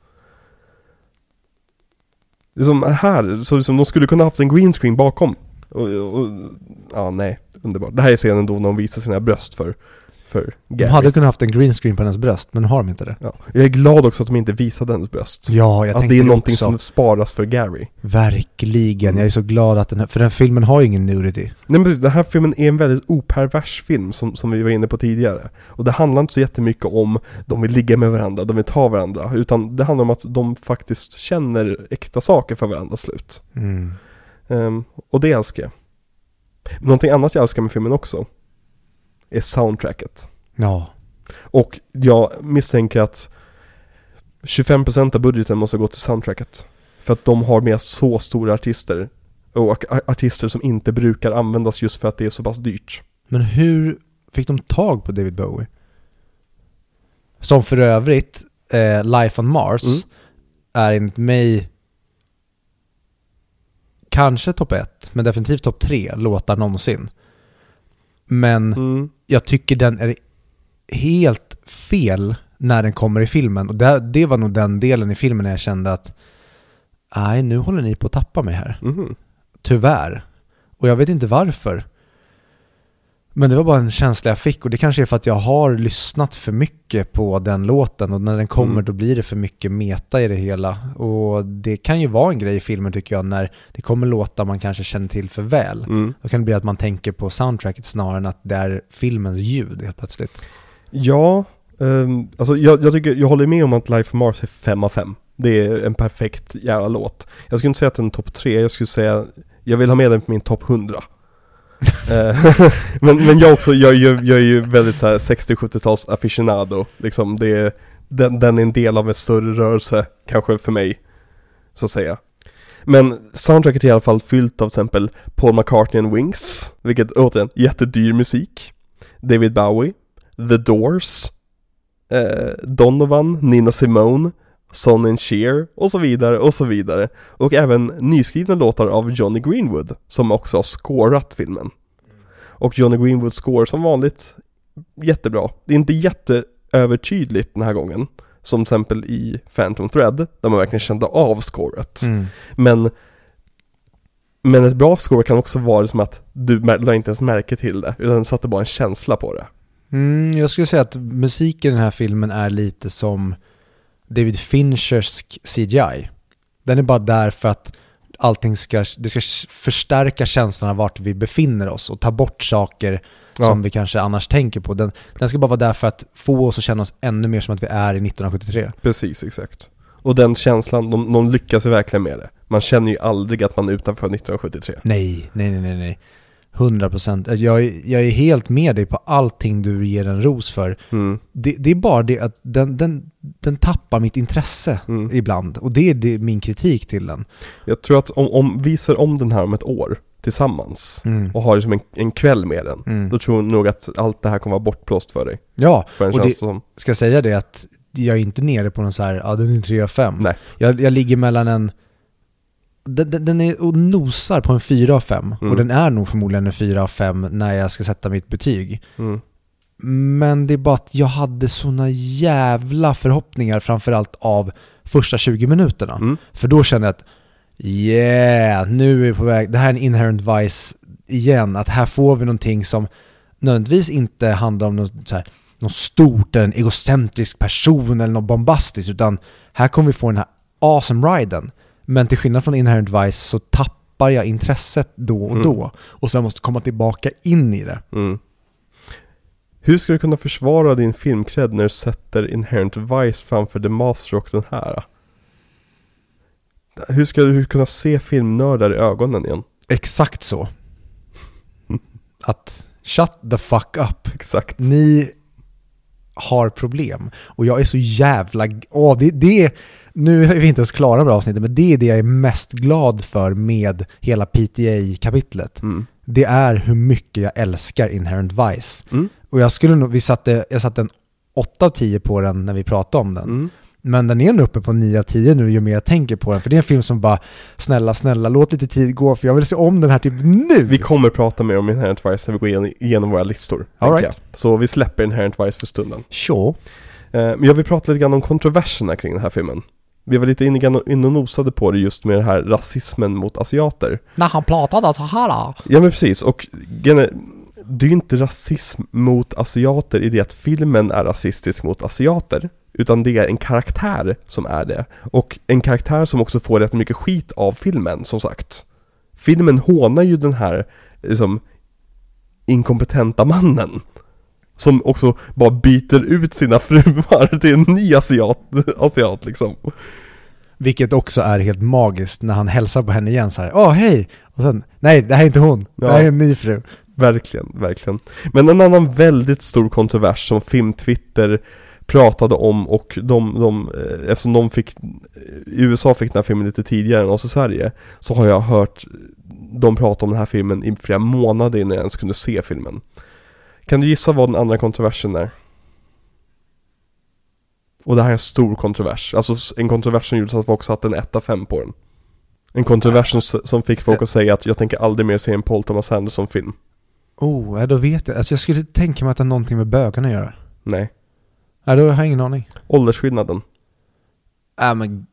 Liksom här, så liksom de skulle kunna haft en green screen bakom. Och, och, ja, nej, underbart. Det här är scenen då när de visar sina bröst för, för De Gary. hade kunnat haft en green screen på hennes bröst, men nu har de inte det. Ja. Jag är glad också att de inte visade hennes bröst. Ja, jag att tänkte det är någonting också. som sparas för Gary. Verkligen, Mm. jag är så glad att den här, för den filmen har ju ingen nudity. Nej men precis, den här filmen är en väldigt opervers film som, som vi var inne på tidigare. Och det handlar inte så jättemycket om de vill ligga med varandra, de vill ta varandra. Utan det handlar om att de faktiskt känner äkta saker för varandra slut. Mm. Ehm, och det älskar jag. Någonting annat jag älskar med filmen också är soundtracket. Ja. Och jag misstänker att 25% av budgeten måste gå till soundtracket. För att de har med så stora artister. Och artister som inte brukar användas just för att det är så pass dyrt. Men hur fick de tag på David Bowie? Som för övrigt, eh, Life on Mars, Mm. är enligt mig kanske topp ett, men definitivt topp tre låtar någonsin. Men Mm. jag tycker den är helt fel när den kommer i filmen. Och det, det var nog den delen i filmen när jag kände att nej, nu håller ni på att tappa mig här. Mhm. Tyvärr. Och jag vet inte varför. Men det var bara en känsla jag fick och det kanske är för att jag har lyssnat för mycket på den låten och när den kommer Mm. då blir det för mycket meta i det hela. Och det kan ju vara en grej i filmen tycker jag när det kommer låtar man kanske känner till för väl. Mm. Då kan det bli att man tänker på soundtracket snarare än att det är filmens ljud helt plötsligt. Ja, ehm, alltså jag, jag tycker, jag håller med om att Life on Mars är 5 av 5. Det är en perfekt jävla låt. Jag skulle inte säga att den är topp tre, jag skulle säga, jag vill ha med den på min topp 100. Eh, (laughs) men, men jag också, jag, jag, jag är ju väldigt så här 60-70-tals aficionado, liksom det är, den, den är en del av en större rörelse, kanske för mig, så att säga. Men soundtracket är i alla fall fyllt av till exempel Paul McCartney and Wings, vilket återigen, jättedyr musik. David Bowie, The Doors, eh, Donovan, Nina Simone, Son and Cher och så vidare och så vidare. Och även nyskrivna låtar av Johnny Greenwood som också har scorat filmen. Och Johnny Greenwoods score som vanligt jättebra. Det är inte jätteövertydligt den här gången. Som till exempel i Phantom Thread, där man verkligen kände av scoret. Mm. Men Men ett bra score kan också vara som att du mär- la inte ens märke till det, utan satte bara en känsla på det. Mm, jag skulle säga att musiken i den här filmen är lite som David Finchers CGI. Den är bara där för att allting ska, det ska förstärka känslan av vart vi befinner oss och ta bort saker Ja. som vi kanske annars tänker på. Den, den ska bara vara där för att få oss att känna oss ännu mer som att vi är i 1973. Precis, exakt. Och den känslan, de, de lyckas ju verkligen med det. Man känner ju aldrig att man är utanför 1973. Nej, nej, nej, nej, nej. 100 procent. Jag, är- jag är helt med dig på allting du ger en ros för. Mm. Det, det är bara det att den, den, den tappar mitt intresse Mm. ibland. Och det är det, min kritik till den. Jag tror att om, om vi ser om den här om ett år tillsammans Mm. och har liksom en, en kväll med den, Mm. då tror jag nog att allt det här kommer vara bortblåst för dig. Ja, För Och det- som, ska säga det att jag är inte nere på någon så här, ja den är 3 av 5. nej. Jag, jag ligger mellan en, den, den- är och nosar på en 4 av 5. Mm. Och den är nog förmodligen en 4 av 5 när jag ska sätta mitt betyg. Mm. Men det är bara att jag hade såna jävla förhoppningar framförallt av första 20 minuterna. Mm. För då kände jag att yeah, nu är vi på väg, det här är en inherent vice igen, att här får vi någonting som nödvändigtvis inte handlar om något, så här, något stort eller en egocentrisk person eller något bombastiskt, utan här kommer vi få den här awesome riden. Men till skillnad från inherent vice så tappar jag intresset då och Mm. då och sen måste komma tillbaka in i det. Mm. Hur ska du kunna försvara din filmcred när du sätter Inherent Vice framför The Master och den här? Hur ska du kunna se filmnördar i ögonen igen? Exakt så. (laughs) Att shut the fuck up. Exakt. Ni har problem. Och jag är så jävla... Åh, det, det är... Nu är vi inte ens klara med avsnittet, men det är det jag är mest glad för med hela PTA-kapitlet. Mm. Det är hur mycket jag älskar Inherent Vice. Mm. Och jag skulle nog... Vi satte, jag satte en 8 av 10 på den när vi pratade om den. Mm. Men den är nog uppe på 9 av 10 nu ju mer jag tänker på den. För det är en film som bara, snälla, snälla, låt lite tid gå för jag vill se om den här typ nu! Vi kommer prata mer om Inherent Vice när vi går igenom, våra listor. All right. jag. Så vi släpper Inherent Vice för stunden. Sure. Eh, men jag vill prata lite grann om kontroverserna kring den här filmen. Vi var lite inne, inne och nosade på det just med den här rasismen mot asiater. När han pratade så här då. Ja men precis, och det är ju inte rasism mot asiater i det att filmen är rasistisk mot asiater. Utan det är en karaktär som är det. Och en karaktär som också får rätt mycket skit av filmen, som sagt. Filmen hånar ju den här, liksom, inkompetenta mannen. Som också bara byter ut sina (laughs) fruar till en ny asiat, asiat liksom. Vilket också är helt magiskt när han hälsar på henne igen så här. Åh hej! Och sen, nej det här är inte hon, det här är en ny fru. Verkligen, verkligen. Men en annan väldigt stor kontrovers som Filmtwitter pratade om och de, de eh, eftersom de fick, i USA fick den här filmen lite tidigare än oss i Sverige, så har jag hört de prata om den här filmen i flera månader innan jag ens kunde se filmen. Kan du gissa vad den andra kontroversen är? Och det här är en stor kontrovers, alltså en kontrovers som gjorde så att folk satte en 1 av 5 på den. En kontrovers som, som fick folk att säga att jag tänker aldrig mer se en Paul Thomas Anderson-film. Oh, ja, då vet jag. Alltså jag skulle tänka mig att det har någonting med bögarna att göra. Nej. Nej, då har jag ingen aning. Åldersskillnaden. Äh men...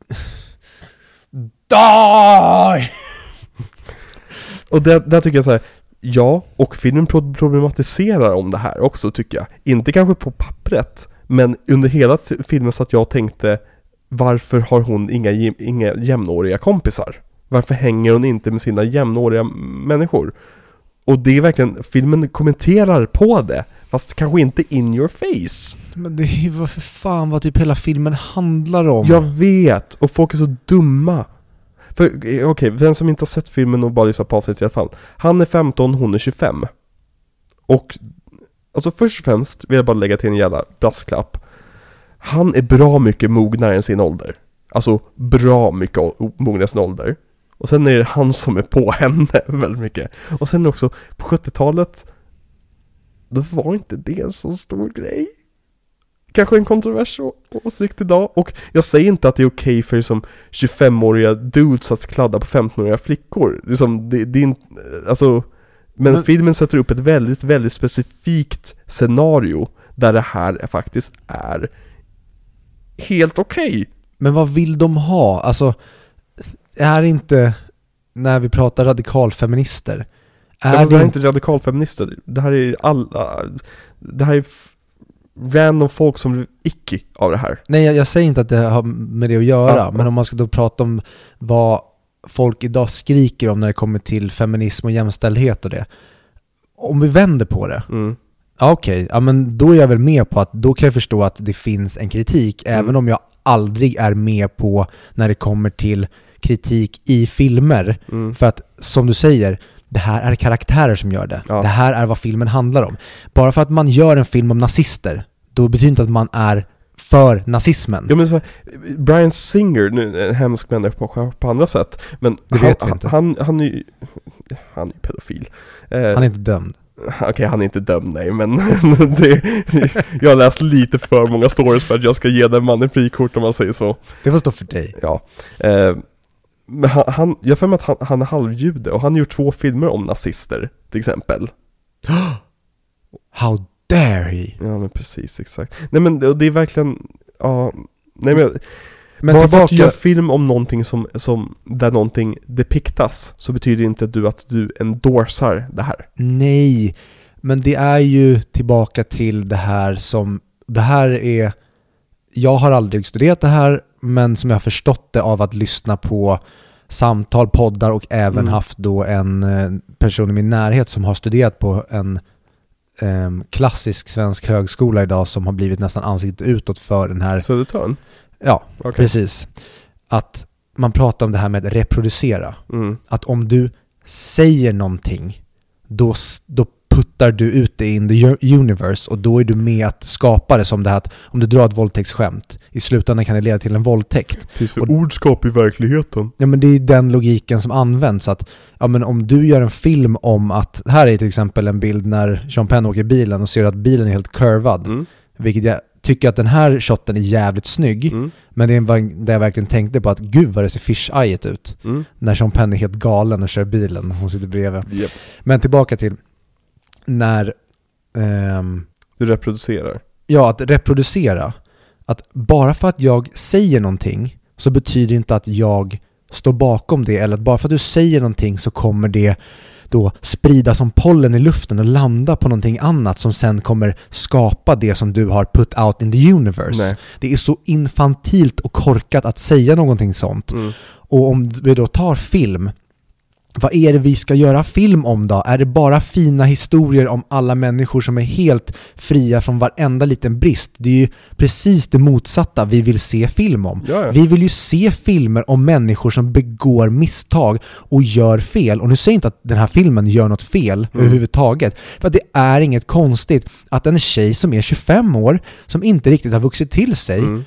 (laughs) Die! Och där, där tycker jag så här, ja, och filmen pro- problematiserar om det här också tycker jag. Inte kanske på pappret, men under hela filmen så att jag tänkte varför har hon inga, inga jämnåriga kompisar? Varför hänger hon inte med sina jämnåriga människor? Och det är verkligen, filmen kommenterar på det, fast kanske inte in your face. Men det är ju för fan vad typ hela filmen handlar om. Jag vet, och folk är så dumma. För eh, okej, okej, den som inte har sett filmen och bara lyssnat på avsnittet i alla fall. Han är 15, hon är 25. Och, alltså först och främst vill jag bara lägga till en jävla brasklapp. Han är bra mycket mognare än sin ålder. Alltså bra mycket mognare än sin ålder. Och sen är det han som är på (laughs) henne väldigt mycket. Och sen också, på 70-talet, då var inte det en så stor grej. Kanske en kontrovers å- åsikt idag. Och jag säger inte att det är okej för som 25-åriga dudes att kladda på 15-åriga flickor. Liksom, det, det är inte, alltså, men, Men- filmen sätter upp ett väldigt, väldigt specifikt scenario där det här faktiskt är helt okej. Men vad vill de ha? Alltså, är inte, när vi pratar radikalfeminister, är det här är det inte radikalfeminister, det här är alla, det här är random folk som blir icky av det här. Nej, jag, jag säger inte att det har med det att göra, Ja, men om man ska då prata om vad folk idag skriker om när det kommer till feminism och jämställdhet och det. Om vi vänder på det, Mm. ja okej, ja men då är jag väl med på att, då kan jag förstå att det finns en kritik, Mm. även om jag aldrig är med på när det kommer till kritik i filmer. Mm. För att, som du säger, det här är karaktärer som gör det. Ja. Det här är vad filmen handlar om. Bara för att man gör en film om nazister, då betyder inte att man är för nazismen. Ja men så här, Brian Singer, nu en hemsk människa på, på andra sätt, men Det han, vet vi inte. Han, han är ju, han är ju pedofil. Eh, Han är inte dömd. Okej, han är inte dömd nej, men (laughs) det, jag har läst lite för många stories för att jag ska ge den mannen frikort om man säger så. Det får stå för dig. Ja. Eh, men han, han, jag för mig att han, han är halvjude och han har gjort två filmer om nazister, till exempel. (gasps) How dare he? Ja men precis, exakt. Nej men det det är verkligen, ja, nej men Men bara för att du gör tillbaka, film om någonting som, som, där någonting depiktas, så betyder inte du att du endorsar det här. nej. Men det är ju tillbaka till det här som, det här är, jag har aldrig studerat det här, men som jag har förstått det av att lyssna på samtal, poddar och även Mm. haft då en eh, person i min närhet som har studerat på en em, klassisk svensk högskola idag som har blivit nästan ansiktet utåt för den här, Södertörn? ja Okej. precis, att man pratar om det här med att reproducera. Mm. att om du säger någonting, då, då puttar du ut det in the universe och då är du med att skapa det som det här att om du drar ett våldtäktsskämt, i slutändan kan det leda till en våldtäkt. Precis, för Och- ord skapar ju verkligheten. Ja men det är ju den logiken som används att, ja men om du gör en film om att, här är till exempel en bild när Sean Penn åker bilen och ser att bilen är helt curvad, Mm. vilket jag tycker att den här shotten är jävligt snygg, Mm. men det är en- där jag verkligen tänkte på att gud vad det ser fish-ejet ut. Mm. När Sean Penn är helt galen och kör bilen, hon sitter bredvid. Japp. Men tillbaka till när, ehm, Du reproducerar. ja att reproducera. Att bara för att jag säger någonting så betyder inte att jag står bakom det eller att bara för att du säger någonting så kommer det då sprida som pollen i luften och landa på någonting annat som sen kommer skapa det som du har put out in the universe. Nej. Det är så infantilt och korkat att säga någonting sånt. Mm. Och om vi då tar film, vad är det vi ska göra film om då? Är det bara fina historier om alla människor som är helt fria från varenda liten brist? Det är ju precis det motsatta vi vill se film om. Ja. Vi vill ju se filmer om människor som begår misstag och gör fel. Och nu säger jag inte att den här filmen gör något fel Mm. överhuvudtaget. För att det är inget konstigt att en tjej som är 25 år, som inte riktigt har vuxit till sig, Mm.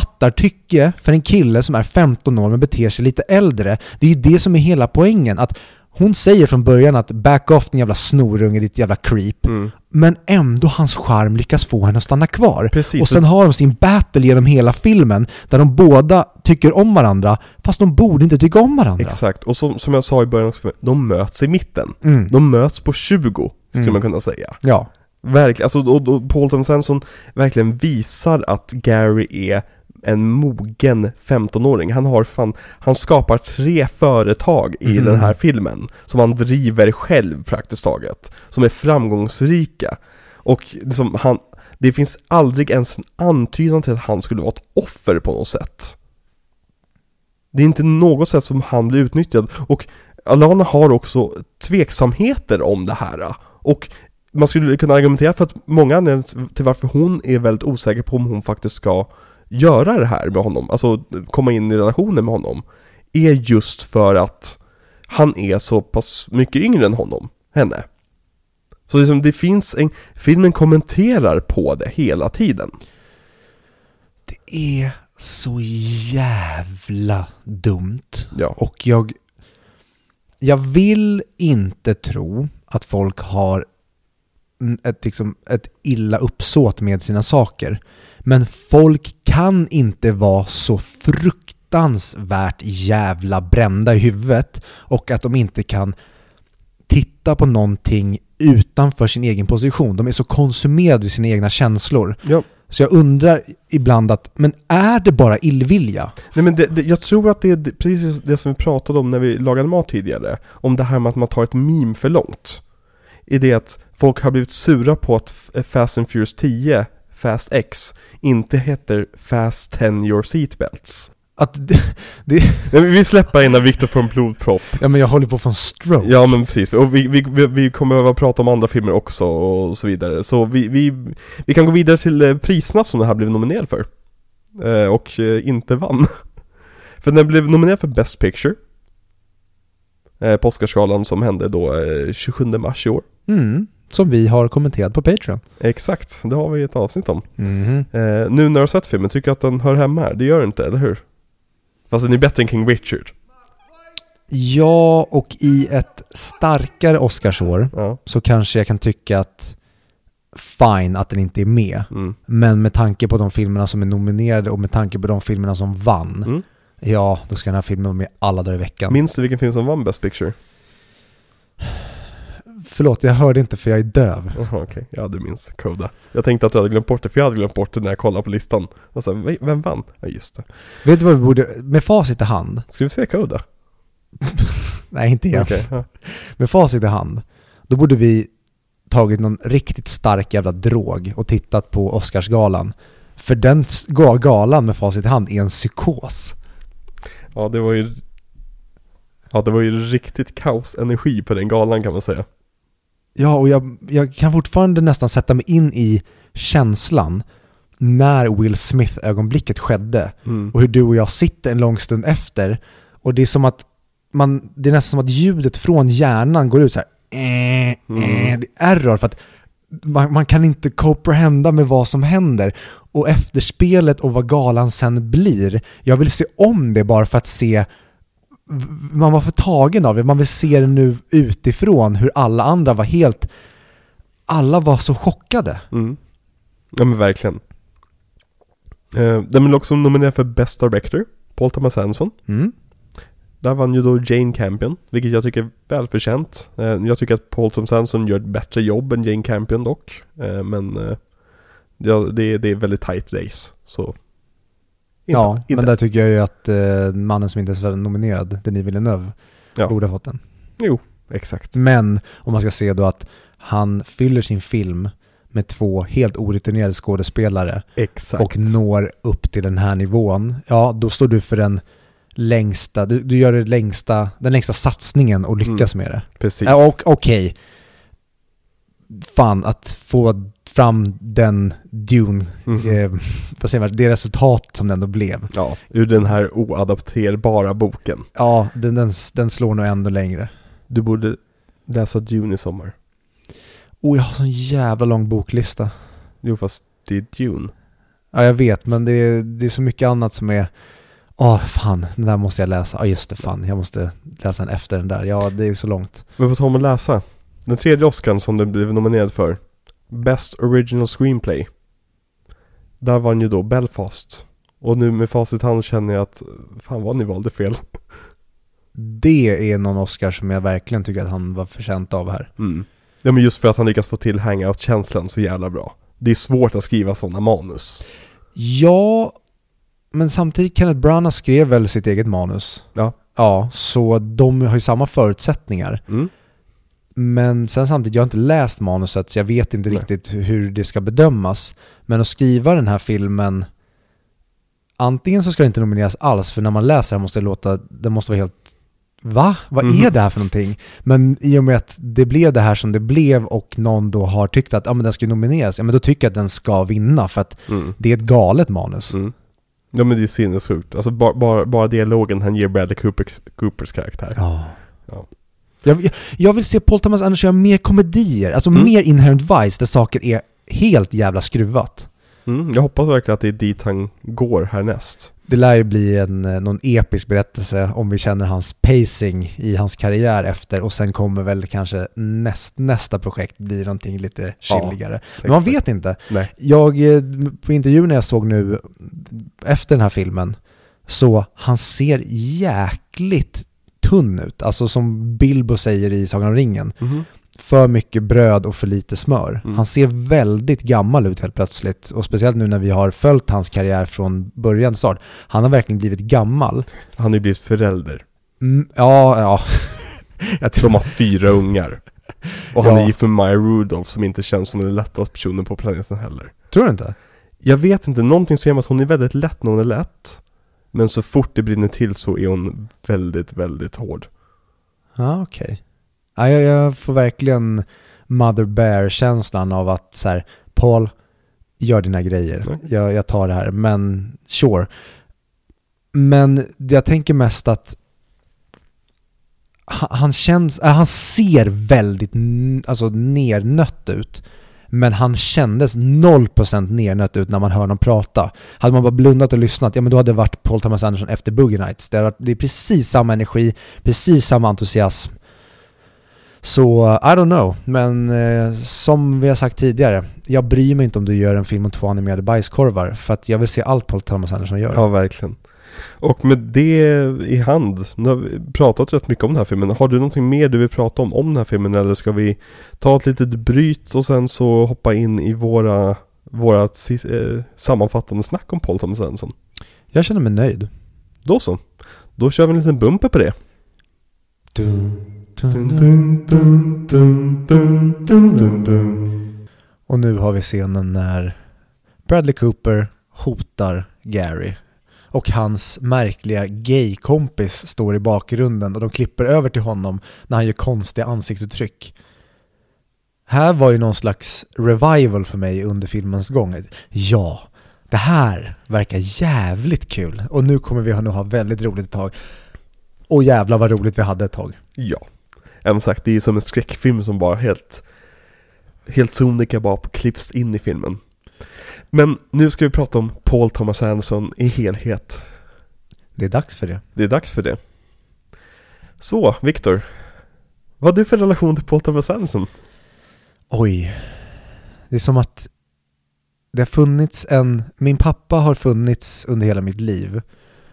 Fattar tycke för en kille som är 15 år men beter sig lite äldre. Det är ju det som är hela poängen. Att hon säger från början att back off din jävla snorunge, ditt jävla creep. Mm. Men ändå hans charm lyckas få henne att stanna kvar. Precis. Och sen har de sin battle genom hela filmen där de båda tycker om varandra fast de borde inte tycka om varandra. Exakt, och som, som jag sa i början också, de möts i mitten. Mm. De möts på 20, skulle Mm. man kunna säga. Ja. Verkligen, alltså och, och Paul Thomas Anderson verkligen visar att Gary är en mogen 15-åring. Han har fan, han skapar tre företag i Mm. den här filmen. Som han driver själv praktiskt taget. Som är framgångsrika. Och liksom han, det finns aldrig ens en antydan till att han skulle vara ett offer på något sätt. Det är inte något sätt som han blir utnyttjad. Och Alana har också tveksamheter om det här. Och man skulle kunna argumentera för att många anledningar till varför hon är väldigt osäker på om hon faktiskt ska göra det här med honom, alltså komma in i relationen med honom, är just för att han är så pass mycket yngre än honom, henne. Så liksom det finns en, filmen kommenterar på det hela tiden. Det är så jävla dumt. Ja. Och jag, jag vill inte tro att folk har ett, liksom, ett illa uppsåt med sina saker. Men folk kan inte vara så fruktansvärt jävla brända i huvudet och att de inte kan titta på någonting utanför sin egen position. De är så konsumerade i sina egna känslor. Ja. Så jag undrar ibland att, men är det bara illvilja? Nej men det, det, jag tror att det är precis det som vi pratade om när vi lagade mat tidigare. Om det här med att man tar ett meme för långt. I det att folk har blivit sura på att Fast and Furious 10, Fast X, inte heter Fast 10 Your Seatbelts. Att (laughs) det, det, Men vi släpper innan Victor får en blodpropp. ja men jag håller på att få en stroke. Ja men precis, och vi, vi, vi, vi kommer behöva prata om andra filmer också och så vidare. Så vi, vi, vi kan gå vidare till eh, priserna som det här blev nominerad för. Eh, och eh, inte vann. (laughs) för den blev nominerad för Best Picture. Eh, på Oscarsgalan som hände då eh, 27 mars i år. Mm, som vi har kommenterat på Patreon. Exakt, det har vi ett avsnitt om. Mhm. Eh, nu när du har sett filmen, tycker du att den hör hemma här? Det gör den inte, eller hur? Fast den är bättre än King Richard. Ja, och i ett starkare Oscarsår Ja. så kanske jag kan tycka att fine att den inte är med. Mm. Men med tanke på de filmerna som är nominerade och med tanke på de filmerna som vann, Mm. ja, då ska den här filmen vara med alla dagar i veckan. Minns du vilken film som vann Best Picture? Förlåt, jag hörde inte för jag är döv. Jaha okej, ja du minns Coda. Jag tänkte att du hade glömt bort det, för jag hade glömt bort det när jag kollade på listan. Och så, vem vann? Ja just det. Vet du vad vi borde, med facit i hand, Ska vi se Coda? (laughs) nej inte igen, Okej, ja. med facit i hand, då borde vi tagit någon riktigt stark jävla drog och tittat på Oscarsgalan. För den s- ga- galan med facit i hand är en psykos. ja det var ju Ja det var ju riktigt kaosenergi på den galan kan man säga. Ja, och jag, jag kan fortfarande nästan sätta mig in i känslan när Will Smith-ögonblicket skedde Mm. och hur du och jag sitter en lång stund efter och det är som att man, det är nästan som att ljudet från hjärnan går ut så här. Eh, eh, Mm. det är error för att man, man kan inte comprehenda med vad som händer och efterspelet och vad galan sen blir. Jag vill se om det bara för att se man var för tagen av det, man vill se det nu utifrån hur alla andra var helt alla var så chockade. Mm. Ja men verkligen. Eh, den blev också nominerad för Best Director, Paul Thomas Anderson. Mm. Där vann ju då Jane Campion, vilket jag tycker är välförtjänt. Eh, jag tycker att Paul Thomas Anderson gör ett bättre jobb än Jane Campion dock. Eh, men eh, ja, det, är- det är väldigt tight race, så... Inte, ja, inte. men där tycker jag ju att eh, mannen som inte ens var nominerad, Denis Villeneuve, Ja. borde ha fått den. Jo, exakt. Men om man ska se då att han fyller sin film med två helt orutinerade skådespelare Exakt. och når upp till den här nivån, ja då står du för den längsta, du, du gör det längsta, den längsta satsningen och lyckas med det. Precis. Ja, och okej. Fan, att få fram den Dune, Mhm. eh, vad säger man, det resultat som det ändå blev. Ja, ur den här oadapterbara boken. Ja, den, den, den slår nog ändå längre. Du borde läsa Dune i sommar. Oh, jag har sån jävla lång boklista. Jo fast det är Dune. Ja, jag vet, men det är, det är så mycket annat som är... Åh, fan, den där måste jag läsa. Ja, just det, fan, jag måste läsa den efter den där. Ja, det är så långt. Men på tal om att läsa. Den tredje Oscarn som den blev nominerad för. Best Original Screenplay. Där vann ju då Belfast. Och nu med facit hand känner jag att fan vad ni valde fel. (laughs) Det är någon Oscar som jag verkligen tycker att han var förtjänt av här. Mm. Ja men just för att han lyckas få till hangout-känslan så jävla bra. Det är svårt att skriva sådana manus. Ja, men samtidigt Kenneth Branagh skrev väl sitt eget manus. Ja. Ja, så de har ju samma förutsättningar. Mm. Men sen samtidigt, jag har inte läst manuset så jag vet inte Nej. riktigt hur det ska bedömas. Men att skriva den här filmen, antingen så ska det inte nomineras alls, för när man läser den måste det låta, den måste vara helt va? Vad Mhm. är det här för någonting? Men i och med att det blev det här som det blev och någon då har tyckt att ja, men den ska nomineras, ja men då tycker jag att den ska vinna för att Mm. det är ett galet manus. Mm. Ja men det är sinnessjukt. Alltså bara, bara, bara dialogen han ger Bradley Coopers, Coopers karaktär. Ja. Ja. Jag, jag, vill se Paul Thomas Anderson göra mer komedier, alltså Mm. mer Inherent Vice där saker är helt jävla skruvat. Mm, jag hoppas verkligen att det är dit han går härnäst. Det lär ju bli en, eh, någon episk berättelse om vi känner hans pacing i hans karriär efter och sen kommer väl kanske näst, nästa projekt bli någonting lite chilligare. Men man vet inte. Nej. Jag, eh, på intervjun jag såg nu efter den här filmen, så han ser jäkligt tunn ut. Alltså som Bilbo säger i Sagan om ringen. Mhm. För mycket bröd och för lite smör. Mm. Han ser väldigt gammal ut helt plötsligt. Och speciellt nu när vi har följt hans karriär från början till start. Han har verkligen blivit gammal. Han har ju blivit förälder. Mm, ja, ja. (laughs) jag tror De har fyra ungar. Och han Ja. är gift med Maya Rudolph som inte känns som den lättaste personen på planeten heller. Tror du inte? Jag vet inte, någonting säger mig att hon är väldigt lätt när hon är lätt. Men så fort det brinner till så är hon väldigt, väldigt hård. Ja, okej. Ja, jag, jag får verkligen Mother Bear-känslan av att så här, Paul, gör dina grejer. Okej. Jag, jag tar det här, men sure. Men jag tänker mest att han, han känns, äh, han ser väldigt alltså, nernött ut. Men han kändes 0% nernött ut när man hör honom prata. Hade man bara blundat och lyssnat, ja men då hade det varit Paul Thomas Anderson efter Boogie Nights. Det, varit, det är precis samma energi, precis samma entusiasm. Så, I don't know. Men eh, som vi har sagt tidigare, jag bryr mig inte om du gör en film om två animerade bajskorvar. För att jag vill se allt Paul Thomas Anderson gör. Ja, verkligen. Och med det i hand, nu har vi pratat rätt mycket om den här filmen. Har du någonting mer du vill prata om om den här filmen eller ska vi ta ett litet bryt och sen så hoppa in i våra, våra eh, sammanfattande snack om Paul Thomas Anderson? Jag känner mig nöjd. Då så. Då kör vi en liten bumper på det. Och nu har vi scenen när Bradley Cooper hotar Gary. Och hans märkliga gay-kompis står i bakgrunden och de klipper över till honom när han gör konstiga ansiktsuttryck. Här var ju någon slags revival för mig under filmens gång. Ja, det här verkar jävligt kul. Och nu kommer vi nog ha väldigt roligt ett tag. Och jävlar vad roligt vi hade ett tag. Ja. Även sagt, det är som en skräckfilm som bara helt Helt sonika bara klipps in i filmen. Men nu ska vi prata om Paul Thomas Anderson i helhet. Det är dags för det. Det är dags för det. Så, Viktor. Vad har du för relation till Paul Thomas Anderson? Oj. Det är som att det har funnits en... Min pappa har funnits under hela mitt liv.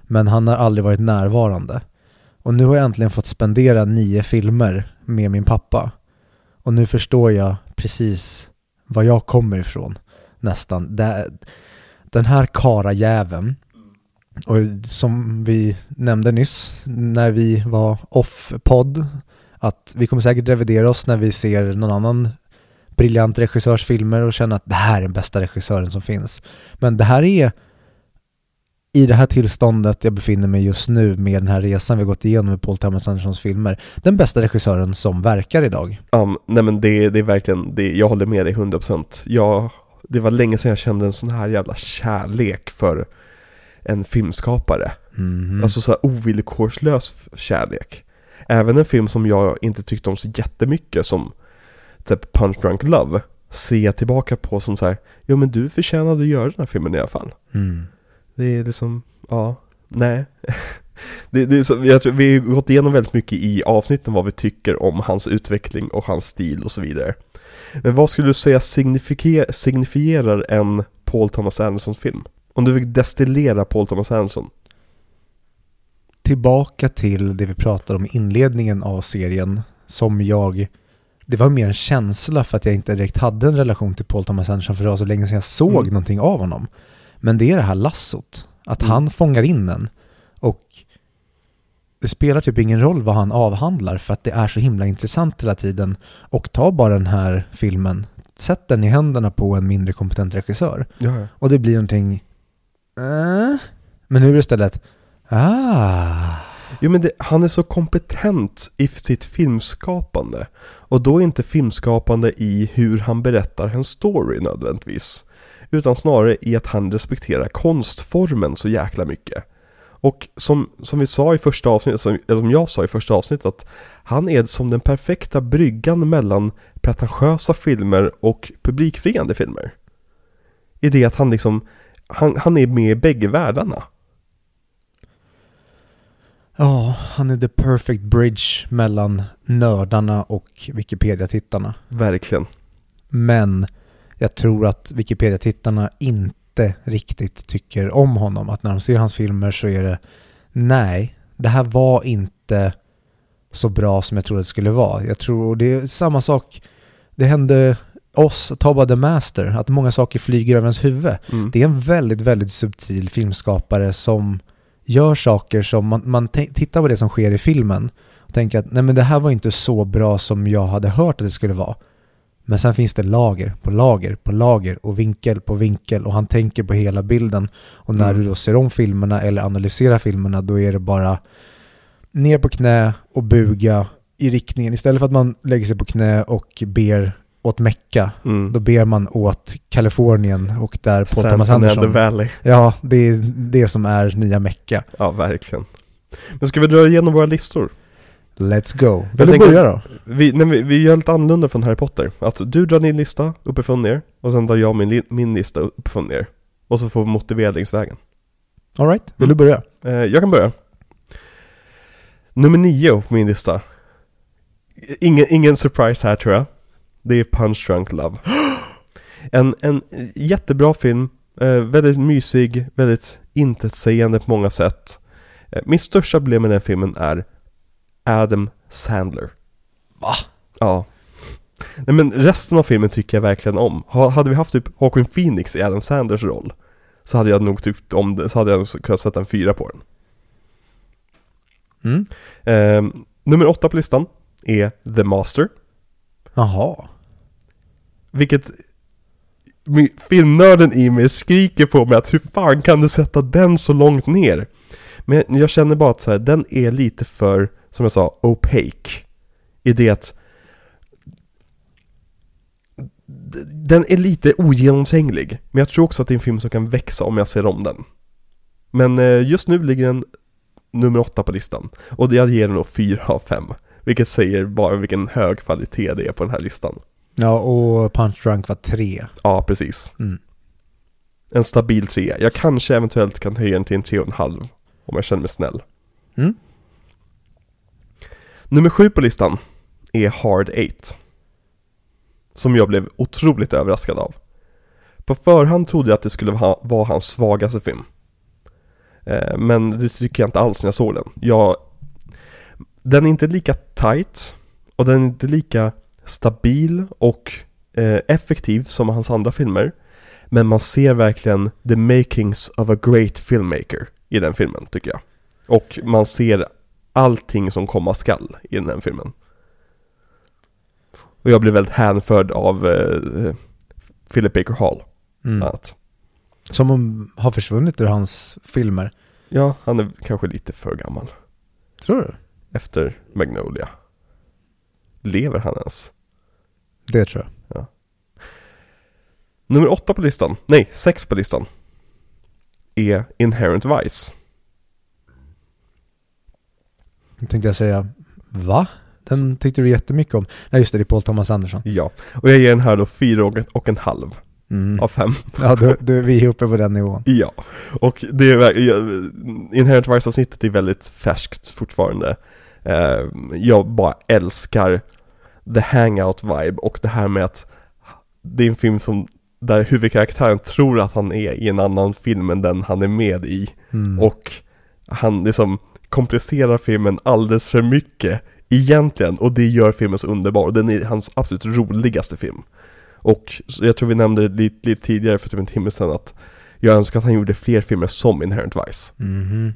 Men han har aldrig varit närvarande. Och nu har jag äntligen fått spendera nio filmer med min pappa. Och nu förstår jag precis var jag kommer ifrån. Nästan. Det, den här karajäveln. Och som vi nämnde nyss när vi var off-podd. Att vi kommer säkert revidera oss när vi ser någon annan briljant regissörs filmer och känna att det här är den bästa regissören som finns. Men det här är i det här tillståndet jag befinner mig just nu med den här resan vi gått igenom med Paul Thomas Andersons filmer, den bästa regissören som verkar idag. Um, nej men det, det är verkligen, det, jag håller med dig 100%. Jag, det var länge sedan jag kände en sån här jävla kärlek för en filmskapare. Mhm. Alltså så här ovillkorslös kärlek. Även en film som jag inte tyckte om så jättemycket som typ Punch Drunk Love ser jag tillbaka på som så här, jo men du förtjänade att göra den här filmen i alla fall. mm. Det är liksom, ja, nej. (laughs) Det, det så, jag tror, vi har gått igenom väldigt mycket i avsnitten vad vi tycker om hans utveckling och hans stil och så vidare. Men vad skulle du säga signifierar en Paul Thomas Anderson film? Om du fick destillera Paul Thomas Anderson. Tillbaka till det vi pratade om i inledningen av serien som jag det var mer en känsla för att jag inte direkt hade en relation till Paul Thomas Anderson för det var så länge sedan jag såg Mm. någonting av honom. Men det är det här lassot. Att Mm. han fångar in en. Och det spelar typ ingen roll vad han avhandlar för att det är så himla intressant hela tiden. Och ta bara den här filmen, sätt den i händerna på en mindre kompetent regissör. Ja, Och det blir någonting... Äh? Men nu är det istället... Ah. Jo men det, han är så kompetent i sitt filmskapande. Och då är inte filmskapande i hur han berättar en story nödvändigtvis. Utan snarare i att han respekterar konstformen så jäkla mycket. Och som, som vi sa i första avsnittet, som, eller som jag sa i första avsnittet, att han är som den perfekta bryggan mellan pretentiösa filmer och publikfriande filmer. I det att han liksom, han, han är med i bägge världarna. Ja, han är the perfect bridge mellan nördarna och Wikipedia-tittarna. Verkligen. Men jag tror att Wikipedia-tittarna inte riktigt tycker om honom. Att när de ser hans filmer så är det nej, det här var inte så bra som jag trodde det skulle vara. Jag tror det är samma sak, det hände oss, Tobba the Master, att många saker flyger över ens huvud. Mm. Det är en väldigt, väldigt subtil filmskapare som gör saker som man, man tittar på det som sker i filmen och tänker att nej men det här var inte så bra som jag hade hört att det skulle vara. Men sen finns det lager på lager på lager och vinkel på vinkel och han tänker på hela bilden. Och när Mm. du då ser om filmerna eller analyserar filmerna då är det bara ner på knä och buga i riktningen. Istället för att man lägger sig på knä och ber åt Mecka, Mm. då ber man åt Kalifornien och där San Thomas Fernando Anderson. Valley. Ja, det är det som är nya Mecka. Ja, verkligen. Men ska vi dra igenom våra listor? Let's go. Vill du börja då? Vi, nej, vi, vi gör lite annorlunda från Harry Potter. Att du drar din lista uppifrån ner och sen drar jag min, min lista uppifrån ner. Och så får vi motivera längs vägen. Alright, vill Mm. du börja? Eh, jag kan börja. Nummer nio på min lista. Ingen, ingen surprise här tror jag. Det är Punch Drunk Love. (gasps) En, en jättebra film, eh, väldigt mysig, väldigt intetsägande på många sätt. Eh, mitt största problem med den filmen är Adam Sandler. Va? Ja. Nej men resten av filmen tycker jag verkligen om. Ha, hade vi haft typ Joaquin Phoenix i Adam Sanders roll så hade jag nog tyckt om det, så hade jag kunnat sätta en fyra på den. Mm. Ehm, nummer åtta på listan är The Master. Jaha. Vilket filmnörden i mig skriker på mig att hur fan kan du sätta den så långt ner? Men jag känner bara att så här, den är lite för, som jag sa, opaque. I det att den är lite ogenomtränglig. Men jag tror också att det är en film som kan växa om jag ser om den. Men eh, just nu ligger den nummer åtta på listan. Och jag ger den då fyra av fem. Vilket säger bara vilken hög kvalitet det är på den här listan. Ja, och Punch Drunk var tre. Ja, precis. Mm. En stabil trea. Jag kanske eventuellt kan höja den till en tre och en halv. Om jag känner mig snäll. Mm. Nummer sju på listan är Hard Eight. Som jag blev otroligt överraskad av. På förhand trodde jag att det skulle vara hans svagaste film. Eh, men det tycker jag inte alls när jag såg den. Jag, den är inte lika tight och den är inte lika stabil och eh, effektiv som hans andra filmer. Men man ser verkligen the makings of a great filmmaker i den filmen tycker jag. Och man ser allting som komma skall i den här filmen. Och jag blev väldigt hänförd av eh, Philip Baker Hall. Mm. annat. Som om har försvunnit ur hans filmer. Ja, han är kanske lite för gammal. Tror du? Efter Magnolia. Lever han ens? Det tror jag. Nummer åtta på listan, nej, sex på listan. Är Inherent Vice. Nu tänkte jag säga, va? Den tyckte du jättemycket om. Nej just det, det är Paul Thomas Anderson. Ja, och jag ger den här då fyra och, och en halv Mm. av fem. Ja, du, du, vi är uppe på den nivån. (laughs) Ja, och det är Inherent Vice-avsnittet är väldigt färskt fortfarande. Eh, jag bara älskar the hangout-vibe och det här med att det är en film som där huvudkaraktären tror att han är i en annan film än den han är med i. Mm. Och han liksom komplicerar filmen alldeles för mycket egentligen och det gör filmen så underbar. Den är hans absolut roligaste film. Och jag tror vi nämnde det lite, lite tidigare för typ en timme sedan att jag önskar att han gjorde fler filmer som Inherent Vice. Mhm.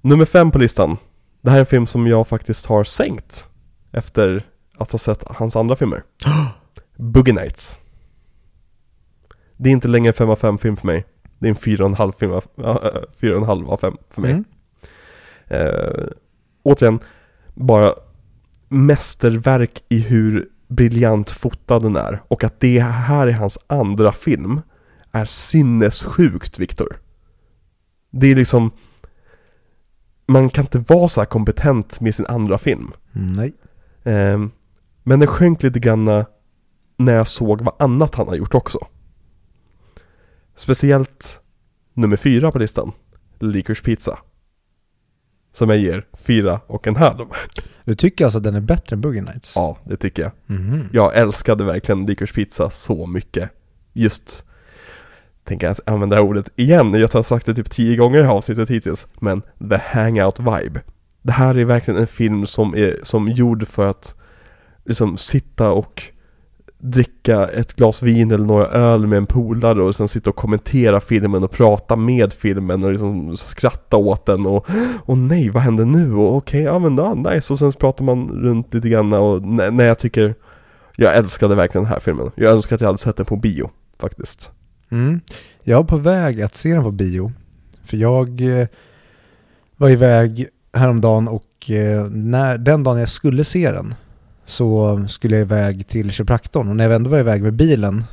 Nummer fem på listan. Det här är en film som jag faktiskt har sänkt efter att ha sett hans andra filmer. (gasps) Boogie Nights. Det är inte längre en 5 av 5 film för mig. Det är en 4,5 film av, äh, 4,5 av 5 för mig. Mm. Eh, återigen, bara mästerverk i hur briljant fotad den är. Och att det här är hans andra film är sinnessjukt, Viktor. Det är liksom... Man kan inte vara så här kompetent med sin andra film. Mm, nej. Eh, men det sjönk lite grann när jag såg vad annat han har gjort också. Speciellt nummer fyra på listan, Licorice Pizza. Som jag ger fyra och en halv. Du tycker alltså att den är bättre än Boogie Nights? Ja, det tycker jag. Mhm. Jag älskade verkligen Licorice Pizza så mycket. Just, tänker jag använda det här ordet igen, jag har sagt det typ tio gånger i det här avsnittet hittills. Men the hangout vibe. Det här är verkligen en film som är som gjord för att liksom sitta och dricka ett glas vin eller några öl med en polare och sen sitta och kommentera filmen och prata med filmen och liksom skratta åt den och Åh nej, vad händer nu? Och okej, ja men ja, ah, nice och sen så pratar man runt lite grann och nej, nej jag tycker Jag älskade verkligen den här filmen. Jag önskar att jag hade sett den på bio, faktiskt. Mm. Jag var på väg att se den på bio. För jag eh, var iväg häromdagen och eh, när, den dagen jag skulle se den så skulle jag iväg till kiropraktorn och när jag ändå var iväg med bilen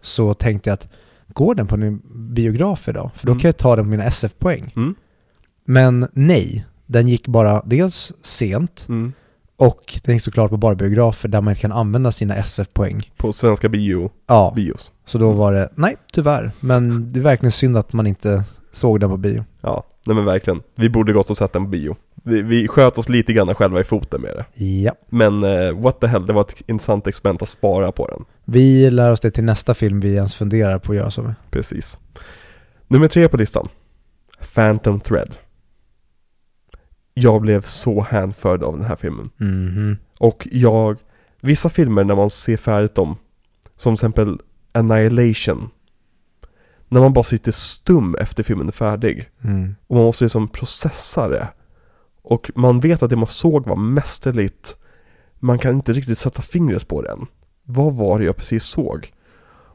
så tänkte jag att går den på en biograf idag? För då Mm. kan jag ta den på mina SF-poäng. Mm. Men nej, den gick bara dels sent Mm. och den gick såklart på bara biografer där man inte kan använda sina SF-poäng. På svenska bio, Ja, bios. så då var det, nej tyvärr, men det är verkligen synd att man inte såg den på bio. Ja, nej men verkligen. Vi borde gått och sett den på bio. Vi, vi sköt oss lite grann själva i foten med det. Ja. Men eh, what the hell, det var ett intressant experiment att spara på den. Vi lär oss det till nästa film vi ens funderar på att göra så med. Precis. Nummer tre på listan. Phantom Thread. Jag blev så hänförd av den här filmen. Mhm. Och jag, vissa filmer när man ser färdigt dem, som till exempel Annihilation. När man bara sitter stum efter filmen är färdig. Mm. Och man måste liksom processa det. Och man vet att det man såg var mästerligt. Man kan inte riktigt sätta fingret på det än. Vad var det jag precis såg?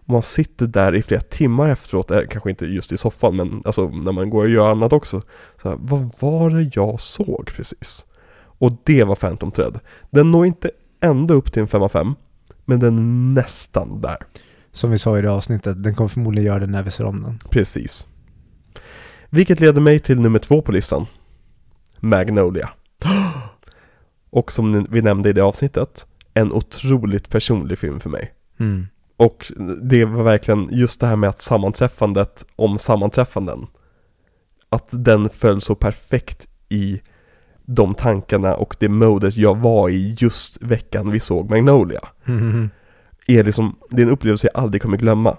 Man sitter där i flera timmar efteråt, eh, kanske inte just i soffan men alltså när man går och gör annat också. Så här, vad var det jag såg precis? Och det var Phantom Thread. Den når inte ända upp till en 5 av 5. Men den är nästan där. Som vi sa i det avsnittet, den kommer förmodligen göra det när vi ser om den. Precis. Vilket leder mig till nummer två på listan. Magnolia. (gasps) Och som vi nämnde i det avsnittet, en otroligt personlig film för mig. Mm. Och det var verkligen just det här med att sammanträffandet om sammanträffanden. Att den föll så perfekt i de tankarna och det modet jag var i just veckan vi såg Magnolia. Mhm. Är liksom, det är en upplevelse jag aldrig kommer glömma.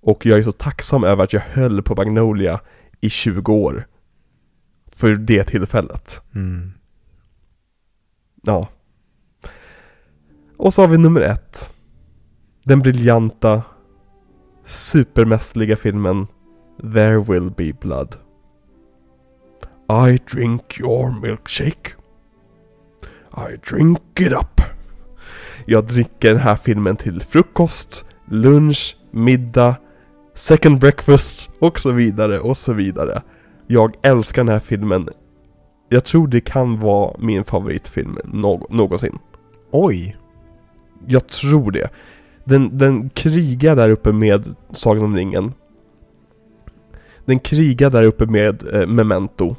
Och jag är så tacksam över att jag höll på Magnolia i 20 år. För det tillfället. Mm. Ja. Och så har vi nummer ett. Den briljanta, supermästerliga filmen There will be blood. I drink your milkshake. I drink it up. Jag dricker den här filmen till frukost, lunch, middag, second breakfast och så vidare och så vidare. Jag älskar den här filmen. Jag tror det kan vara min favoritfilm nå- någonsin. Oj! Jag tror det. Den, den krigar där uppe med Sagan om ringen. Den krigar där uppe med eh, Memento.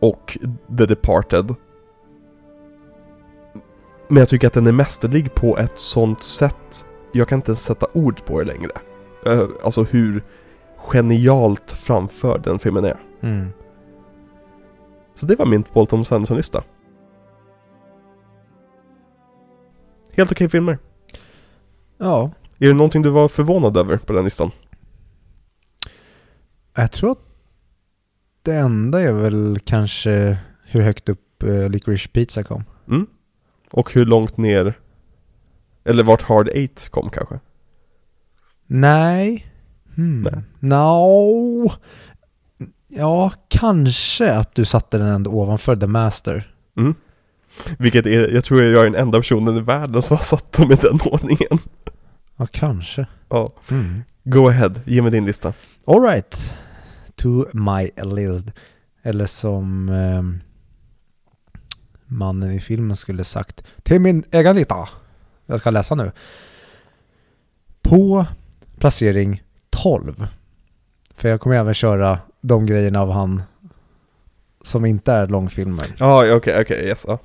Och The Departed. Men jag tycker att den är mästerlig på ett sånt sätt. Jag kan inte ens sätta ord på det längre. Eh, alltså hur genialt framförd den filmen är. Mm. Så det var min Paul Thomas Anderson-lista. Helt okej filmer. Ja, Är det någonting du var förvånad över på den listan? jag tror att det enda är väl kanske hur högt upp uh, Licorice Pizza kom. Mm. Och hur långt ner Eller vart Hard Eight kom kanske? Nej. Hmm. Nej. No. Ja, kanske att du satte den ändå ovanför The Master. Mm. Vilket är, jag tror jag är den enda personen i världen som har satt dem i den ordningen Ja, kanske. Ja, Mm. go ahead, ge mig din lista All right. To my list. Eller som eh, mannen i filmen skulle sagt Till min egen lita. Jag ska läsa nu. På placering 12. För jag kommer även köra de grejerna av han som inte är långfilmer. Ja, okej, okej, yes. Ja.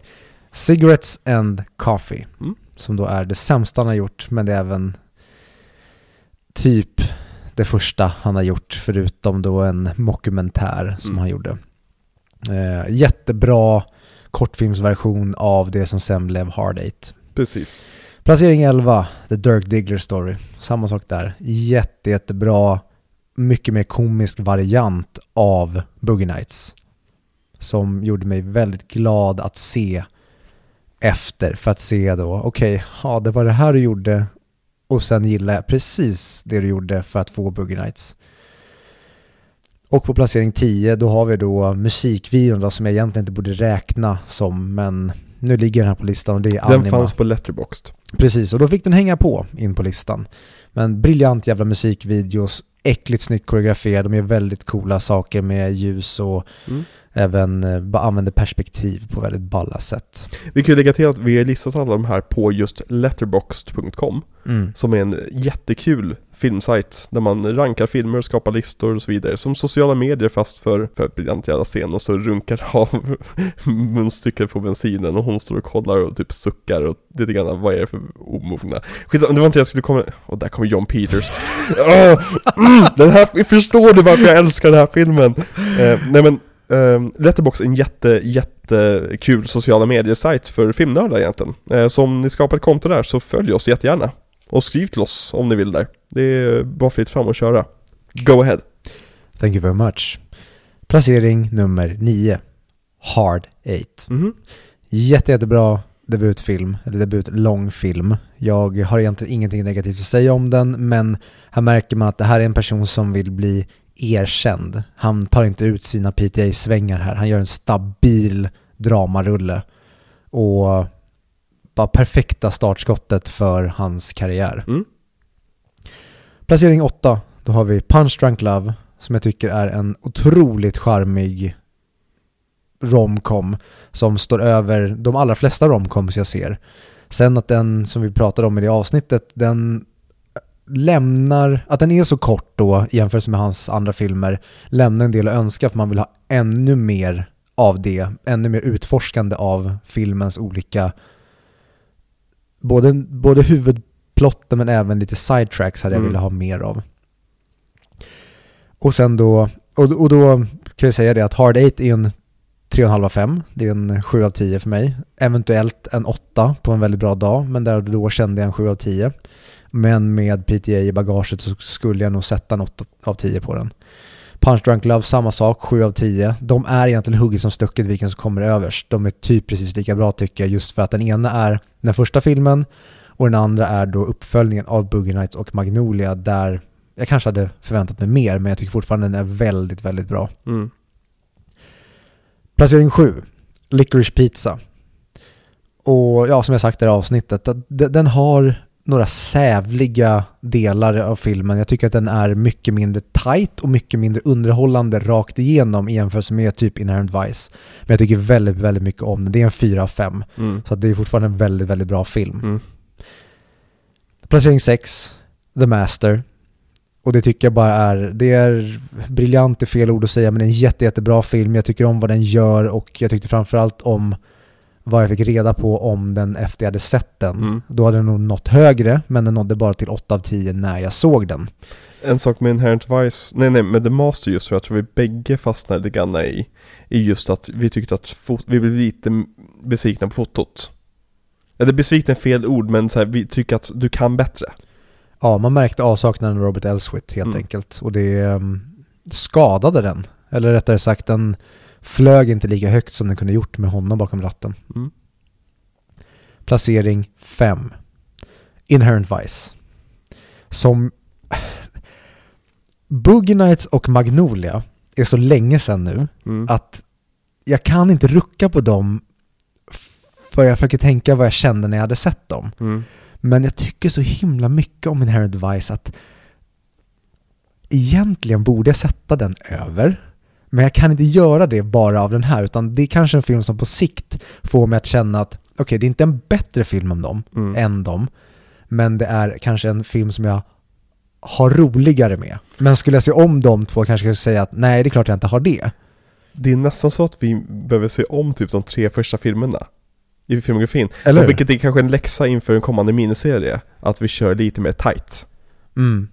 Cigarettes and Coffee. Mm. Som då är det sämsta han har gjort, men det är även typ det första han har gjort, förutom då en mockumentär som Mm. han gjorde. Eh, jättebra kortfilmsversion av det som sen blev Hard Eight. Precis. Placering 11, The Dirk Diggler Story. Samma sak där. Jätte, jättebra, mycket mer komisk variant av Boogie Nights. Som gjorde mig väldigt glad att se efter för att se då, okej, ja det var det här du gjorde och sen gillar jag precis det du gjorde för att få Boogie Nights. Och på placering 10 då har vi då musikvideon då som jag egentligen inte borde räkna som men nu ligger den här på listan och det är Den Anima. fanns på Letterboxd. Precis, och då fick den hänga på in på listan. Men briljant jävla musikvideos, äckligt snyggt koreograferade, de gör väldigt coola saker med ljus och Mm. även eh, använder perspektiv på väldigt balla sätt. Vi kan ju lägga till att vi har listat alla de här på just letterboxd.com Mm. Som är en jättekul filmsajt där man rankar filmer, skapar listor och så vidare. Som sociala medier fast för, för briljant jävla scen och så runkar (laughs) av munstycket på bensinen och hon står och kollar och typ suckar och lite grann vad är det för omogna. Skitsamma, det var inte det jag skulle komma, och där kommer John Peters. Oh, mm, den här, förstår du varför jag älskar den här filmen? Eh, nej men ehm, Uh, Letterbox är en jätte, jättekul sociala medier-sajt för filmnördar egentligen. Eh, så om ni skapar ett konto där så följ oss jättegärna. Och skriv till oss om ni vill där. Det är bara fritt fram att köra. Go ahead. Thank you very much. Placering nummer 9. Hard Eight. Mhm. Jätte, jättebra debutfilm, eller debutlångfilm. Jag har egentligen ingenting negativt att säga om den, men här märker man att det här är en person som vill bli erkänd. Han tar inte ut sina PTA-svängar här. Han gör en stabil dramarulle. Och bara perfekta startskottet för hans karriär. Mm. Placering 8, då har vi Punch Drunk Love, som jag tycker är en otroligt charmig romcom som står över de allra flesta romcoms jag ser. Sen att den, som vi pratade om i det avsnittet, den lämnar, att den är så kort då i jämförelse med hans andra filmer, lämnar en del att önska för man vill ha ännu mer av det, ännu mer utforskande av filmens olika, både, både huvudplotten men även lite sidetracks hade jag Mm. velat ha mer av. Och sen då, och, och då kan jag säga det att Hard Eight är en 3,5 av 5. Det är en 7 av 10 för mig. Eventuellt en 8 på en väldigt bra dag, men där och då kände jag en 7 av 10. Men med PTA i bagaget så skulle jag nog sätta en 8 av 10 på den. Punch Drunk Love, samma sak, 7 av 10. De är egentligen hugget som stucket vilken som kommer överst. De är typ precis lika bra tycker jag, just för att den ena är den första filmen och den andra är då uppföljningen av Boogie Nights och Magnolia där jag kanske hade förväntat mig mer, men jag tycker fortfarande den är väldigt, väldigt bra. Mm. Placering 7. Licorice Pizza. Och ja, som jag sagt i det här avsnittet, den har några sävliga delar av filmen. Jag tycker att den är mycket mindre tight och mycket mindre underhållande rakt igenom i jämförelse med typ Inherent Vice. Men jag tycker väldigt, väldigt mycket om den. Det är en 4 av 5. Mm. Så det är fortfarande en väldigt, väldigt bra film. Mm. Placering 6, The Master. Och det tycker jag bara är, det är briljant är fel ord att säga, men det är en jätte, jättebra film. Jag tycker om vad den gör och jag tyckte framförallt om vad jag fick reda på om den efter jag hade sett den. Mm. Då hade den nog nått högre, men den nådde bara till 8 av 10 när jag såg den. En sak med Inherent Vice, nej nej med The Master just för jag tror vi bägge fastnade lite grann i, i just att vi tyckte att vi blev lite besvikna på fotot. Eller besvikna är fel ord men så här, vi tycker att du kan bättre. Ja, man märkte avsaknaden av Robert Elswit helt Mm. enkelt. Och det um, skadade den. Eller rättare sagt, den flög inte lika högt som den kunde gjort med honom bakom ratten. Mm. Placering 5. Inherent Vice. Som... Boogie Nights och Magnolia är så länge sedan nu Mm. att jag kan inte rucka på dem för jag försöker tänka vad jag kände när jag hade sett dem. Mm. Men jag tycker så himla mycket om Inherent Vice att egentligen borde jag sätta den över. Men jag kan inte göra det bara av den här, utan det är kanske en film som på sikt får mig att känna att okej, det är inte en bättre film än dem, Mm. än dem, men det är kanske en film som jag har roligare med. Men skulle jag se om de två kanske jag skulle säga att nej, det är klart jag inte har det. Det är nästan så att vi behöver se om typ de tre första filmerna i filmografin. Eller hur? vilket är kanske en läxa inför en kommande miniserie. Att vi kör lite mer tight. Mm.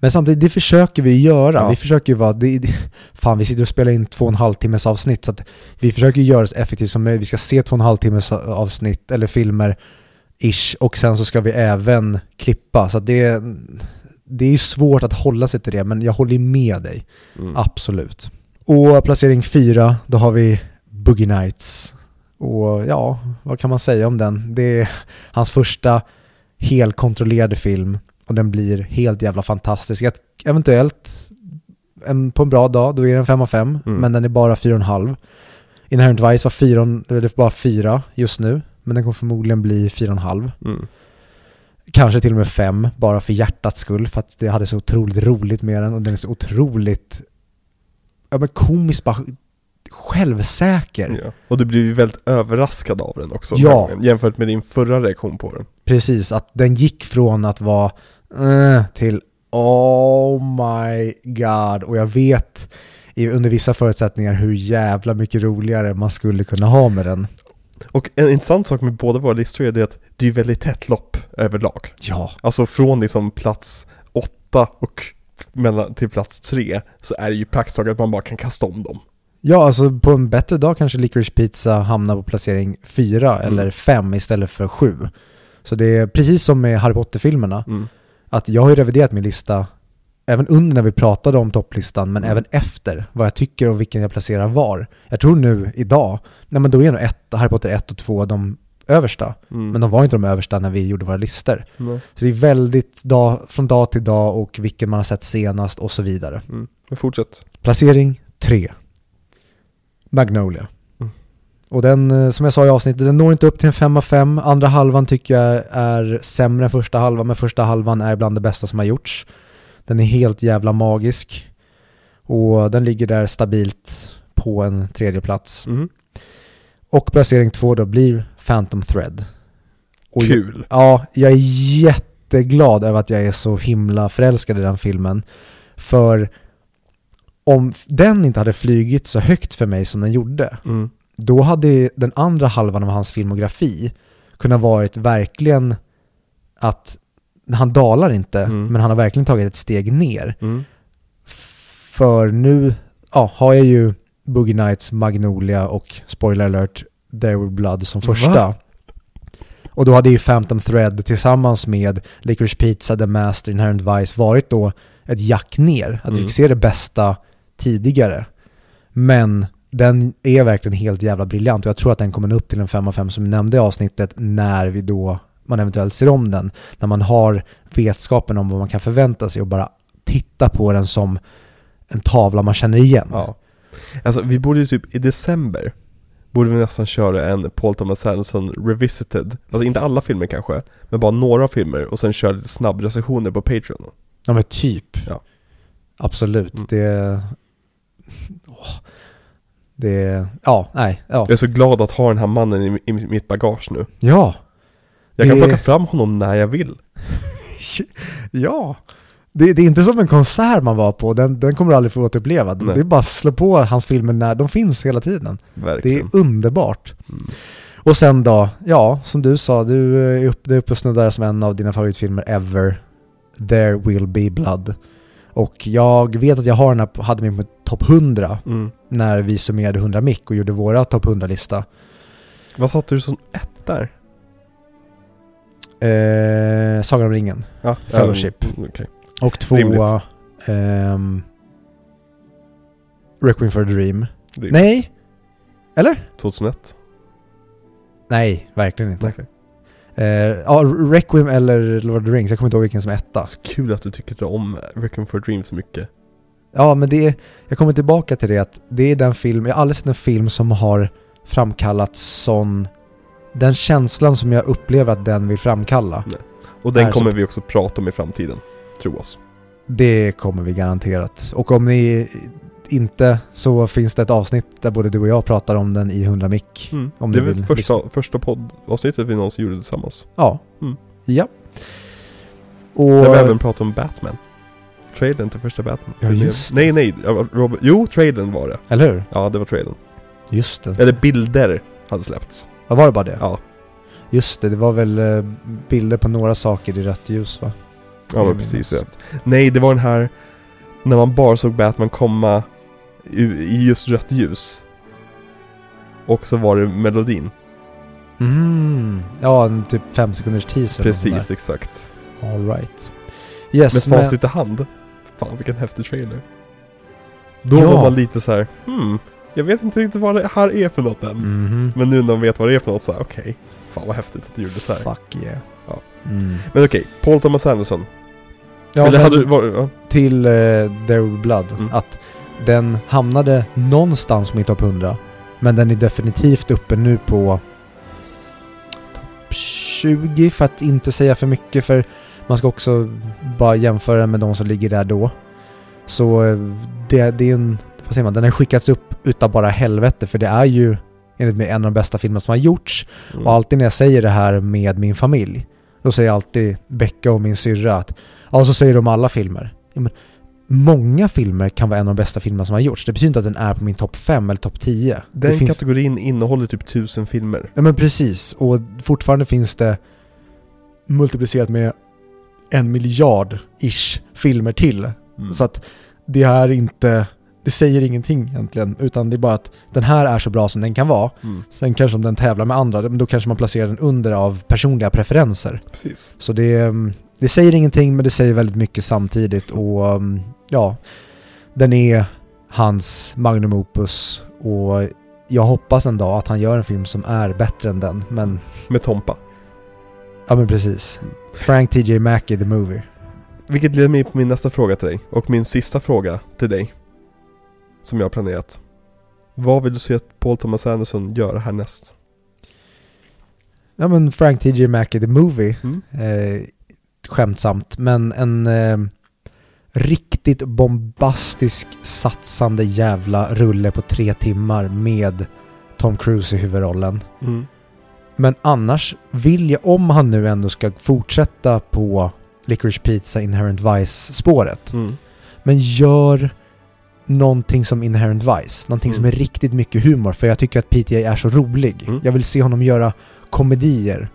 Men samtidigt, det försöker vi göra. Ja. Vi försöker ju vara, det, det, fan vi sitter och spelar in två och en halv timmes avsnitt så att vi försöker göra det så effektivt som möjligt. Vi ska se två och en halv timmes avsnitt eller filmer ish och sen så ska vi även klippa. Så det, det är svårt att hålla sig till det men jag håller med dig. Mm. Absolut. Och placering fyra, då har vi Boogie Nights. Och ja, vad kan man säga om den? Det är hans första helkontrollerade film och den blir helt jävla fantastisk. Att eventuellt en, på en bra dag, då är den 5 av 5, Mm. men den är bara 4,5. Inherent Vice var 4, eller bara 4 just nu, men den kommer förmodligen bli 4,5. Mm. Kanske till och med 5, bara för hjärtats skull, för att det hade så otroligt roligt med den och den är så otroligt ja, men komiskt bara självsäker. Ja. Och du blir ju väldigt överraskad av den också. Ja. Jämfört med din förra reaktion på den. Precis, att den gick från att vara eh, till oh my god. Och jag vet under vissa förutsättningar hur jävla mycket roligare man skulle kunna ha med den. Och en intressant sak med båda våra listor är det att det är väldigt tätt lopp överlag. Ja, Alltså från liksom plats åtta och mellan, till plats tre så är det ju praktiskt taget att man bara kan kasta om dem. ja alltså på en bättre dag kanske Licorice Pizza hamnar på placering 4 Mm. eller 5 istället för 7. Så det är precis som med Harry Potter-filmerna. Mm. Att jag har ju reviderat min lista även under när vi pratade om topplistan, men Mm. även efter vad jag tycker och vilken jag placerar var. Jag tror nu idag, nej men då är nog ett, Harry Potter 1 och 2 de översta. Mm. Men de var inte de översta när vi gjorde våra listor. Nej. Så det är väldigt dag, från dag till dag och vilken man har sett senast och så vidare. Mm. Men fortsätt. Placering 3. Magnolia. Och den, eh, som jag sa i avsnittet, den når inte upp till en 5 av 5. Andra halvan tycker jag är sämre än första halvan, men första halvan är bland det bästa som har gjorts. Den är helt jävla magisk. Och den ligger där stabilt på en tredje plats. Mm. Och placering två då blir Phantom Thread. Och jag- Kul. Ja, jag är jätteglad över att jag är så himla förälskad i den filmen. För om den inte hade flygit så högt för mig som den gjorde, Mm. Då hade den andra halvan av hans filmografi kunnat varit verkligen att han dalar inte, Mm. men han har verkligen tagit ett steg ner. Mm. För nu ja, har jag ju Boogie Nights, Magnolia och spoiler alert, There Will Blood som första. Va? Och då hade ju Phantom Thread tillsammans med Licorice Pizza, The Master, Inherent Vice varit då ett jack ner. Att vi Mm. fick se det bästa tidigare. Men den är verkligen helt jävla briljant och jag tror att den kommer upp till en 5 av 5 som vi nämnde i avsnittet när vi då man eventuellt ser om den. När man har vetskapen om vad man kan förvänta sig och bara titta på den som en tavla man känner igen. Ja. Alltså vi borde ju typ i december Borde vi nästan köra en Paul Thomas Anderson Revisited Alltså inte alla filmer kanske Men bara några filmer och sen köra lite snabbrecensioner på Patreon Ja men typ. Ja. Absolut. Mm. Det... Åh. Det... Ja, nej. Ja. Jag är så glad att ha den här mannen i, i mitt bagage nu Ja. Jag kan Det- plocka fram honom när jag vill (laughs) ja. Det, det är inte som en konsert man var på, den, den kommer du aldrig få återuppleva. Nej. Det är bara att slå på hans filmer när de finns hela tiden. Det är Verkligen underbart. Mm. Och sen då, ja, som du sa, du är uppe, uppe och snuddar som en av dina favoritfilmer ever. There will be blood. Och jag vet att jag har den här, hade min på topp 100 mm. när vi summerade 100 mick och gjorde våra topp 100-lista. Vad satte du som ett där? Eh, Sagan om ringen. Ja, Fellowship. ja, mm, okej. Och tvåa... ehm, Requiem for a Dream. Är Nej! Eller? 2001 Nej, verkligen inte. Okej. Eh, ja, Requiem eller Lord of the Rings, jag kommer inte ihåg vilken som är etta. Så kul att du tycker om Requiem for a Dream så mycket Ja, men det är, jag kommer tillbaka till det att det är den film, jag har aldrig sett en film som har framkallat sån, den känslan som jag upplever att den vill framkalla. Och den kommer vi också prata om i framtiden Tro oss Det kommer vi garanterat. Och om ni inte så finns det ett avsnitt där både du och jag pratar om den i 100 mick. Mm. Om det är väl första, första poddavsnittet vi någonsin gjorde tillsammans. Ja. Mm. Ja. Och... Där vi även pratade om Batman. Trailern till första Batman. Ja, just. Nej, nej. Robert, jo, trailern var det. Eller hur? Ja, det var trailern. Just det. Eller bilder hade släppts. Ja, var det bara det? Ja, Just det, det var väl eh, bilder på några saker i rött ljus va? ja men precis rätt. Nej, det var den här när man bara såg Batman komma i, just rött ljus. Och så var det melodin. Mm. Ja, en typ fem sekunders teaser. Precis, exakt. där. All right. Yes, Med men... facit i hand. Fan vilken häftig trailer. Då Ja. var man lite så här, hmm, jag vet inte riktigt vad det här är för något än. Mhm. Men nu när man vet vad det är för något så här, okej. fan vad häftigt att du gjorde så här. Fuck yeah. Ja. Mm. Men okej, Paul Thomas Anderson. Ja, Eller men hade du, var, ja. till uh, There Will Blood, Mm. att den hamnade någonstans på min topp 100. Men den är definitivt uppe nu på topp 20 för att inte säga för mycket för man ska också bara jämföra med de som ligger där då. Så eh, det, det är en, vad säger man, den har skickats upp utav bara helvete för det är ju enligt mig en av de bästa filmer som har gjorts. Mm. Och alltid när jag säger det här med min familj, då säger jag alltid Becka och min syrra att, ja så säger de alla filmer. Ja, men, många filmer kan vara en av de bästa filmerna som har gjorts. Det betyder inte att den är på min topp 5 eller topp 10. Den det finns, kategorin innehåller typ tusen filmer. ja men precis, och fortfarande finns det multiplicerat med en miljard-ish filmer till. Mm. Så att det är inte, det säger ingenting egentligen, utan det är bara att den här är så bra som den kan vara. Mm. Sen kanske om den tävlar med andra, men då kanske man placerar den under av personliga preferenser. Precis. Så det, mm, det säger ingenting men det säger väldigt mycket samtidigt och mm, ja, den är hans magnum opus och jag hoppas en dag att han gör en film som är bättre än den, men Med Tompa. ja men precis. Frank T.J. Mackey, the movie. Vilket leder mig på min nästa fråga till dig. Och min sista fråga till dig. Som jag har planerat. Vad vill du se att Paul Thomas Anderson göra härnäst? Ja men Frank T.J. Mackey, the movie. Mm. Eh, skämtsamt, men en eh, riktigt bombastisk satsande jävla rulle på tre timmar med Tom Cruise i huvudrollen. Mm. Men annars vill jag, om han nu ändå ska fortsätta på Licorice Pizza Inherent Vice-spåret, Mm. men gör någonting som Inherent Vice. Någonting som är Mm. riktigt mycket humor, för jag tycker att PTA är så rolig. Mm. Jag vill se honom göra komedier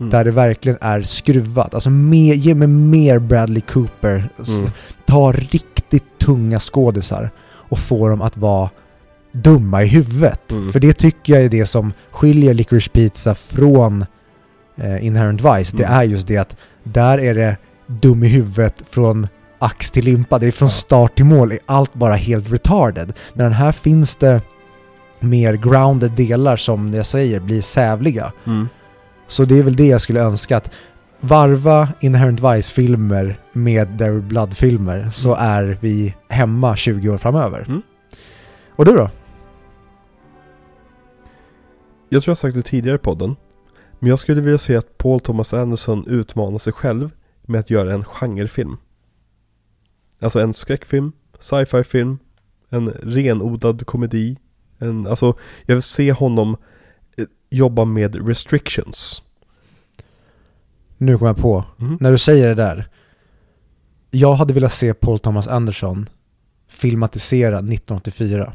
Mm. där det verkligen är skruvat. Alltså mer, ge mig mer Bradley Cooper. Mm. Ta riktigt tunga skådisar och få dem att vara dumma i huvudet. Mm. För det tycker jag är det som skiljer Licorice Pizza från eh, Inherent Vice. Det Mm. är just det att där är det dum i huvudet från ax till limpa. Det är från start till mål. är allt bara helt retarded. Men här finns det mer grounded delar som jag säger blir sävliga. Mm. Så det är väl det jag skulle önska att varva Inherent Vice-filmer med There Blood-filmer så är vi hemma 20 år framöver. Mm. Och du då? Jag tror jag sagt det tidigare i podden. Men jag skulle vilja se att Paul Thomas Anderson utmanar sig själv med att göra en genrefilm. Alltså en skräckfilm, sci-fi film, en renodlad komedi. En, alltså, jag vill se honom jobba med restrictions. Nu kom jag på. Mm. När du säger det där. Jag hade velat se Paul Thomas Anderson filmatisera 1984.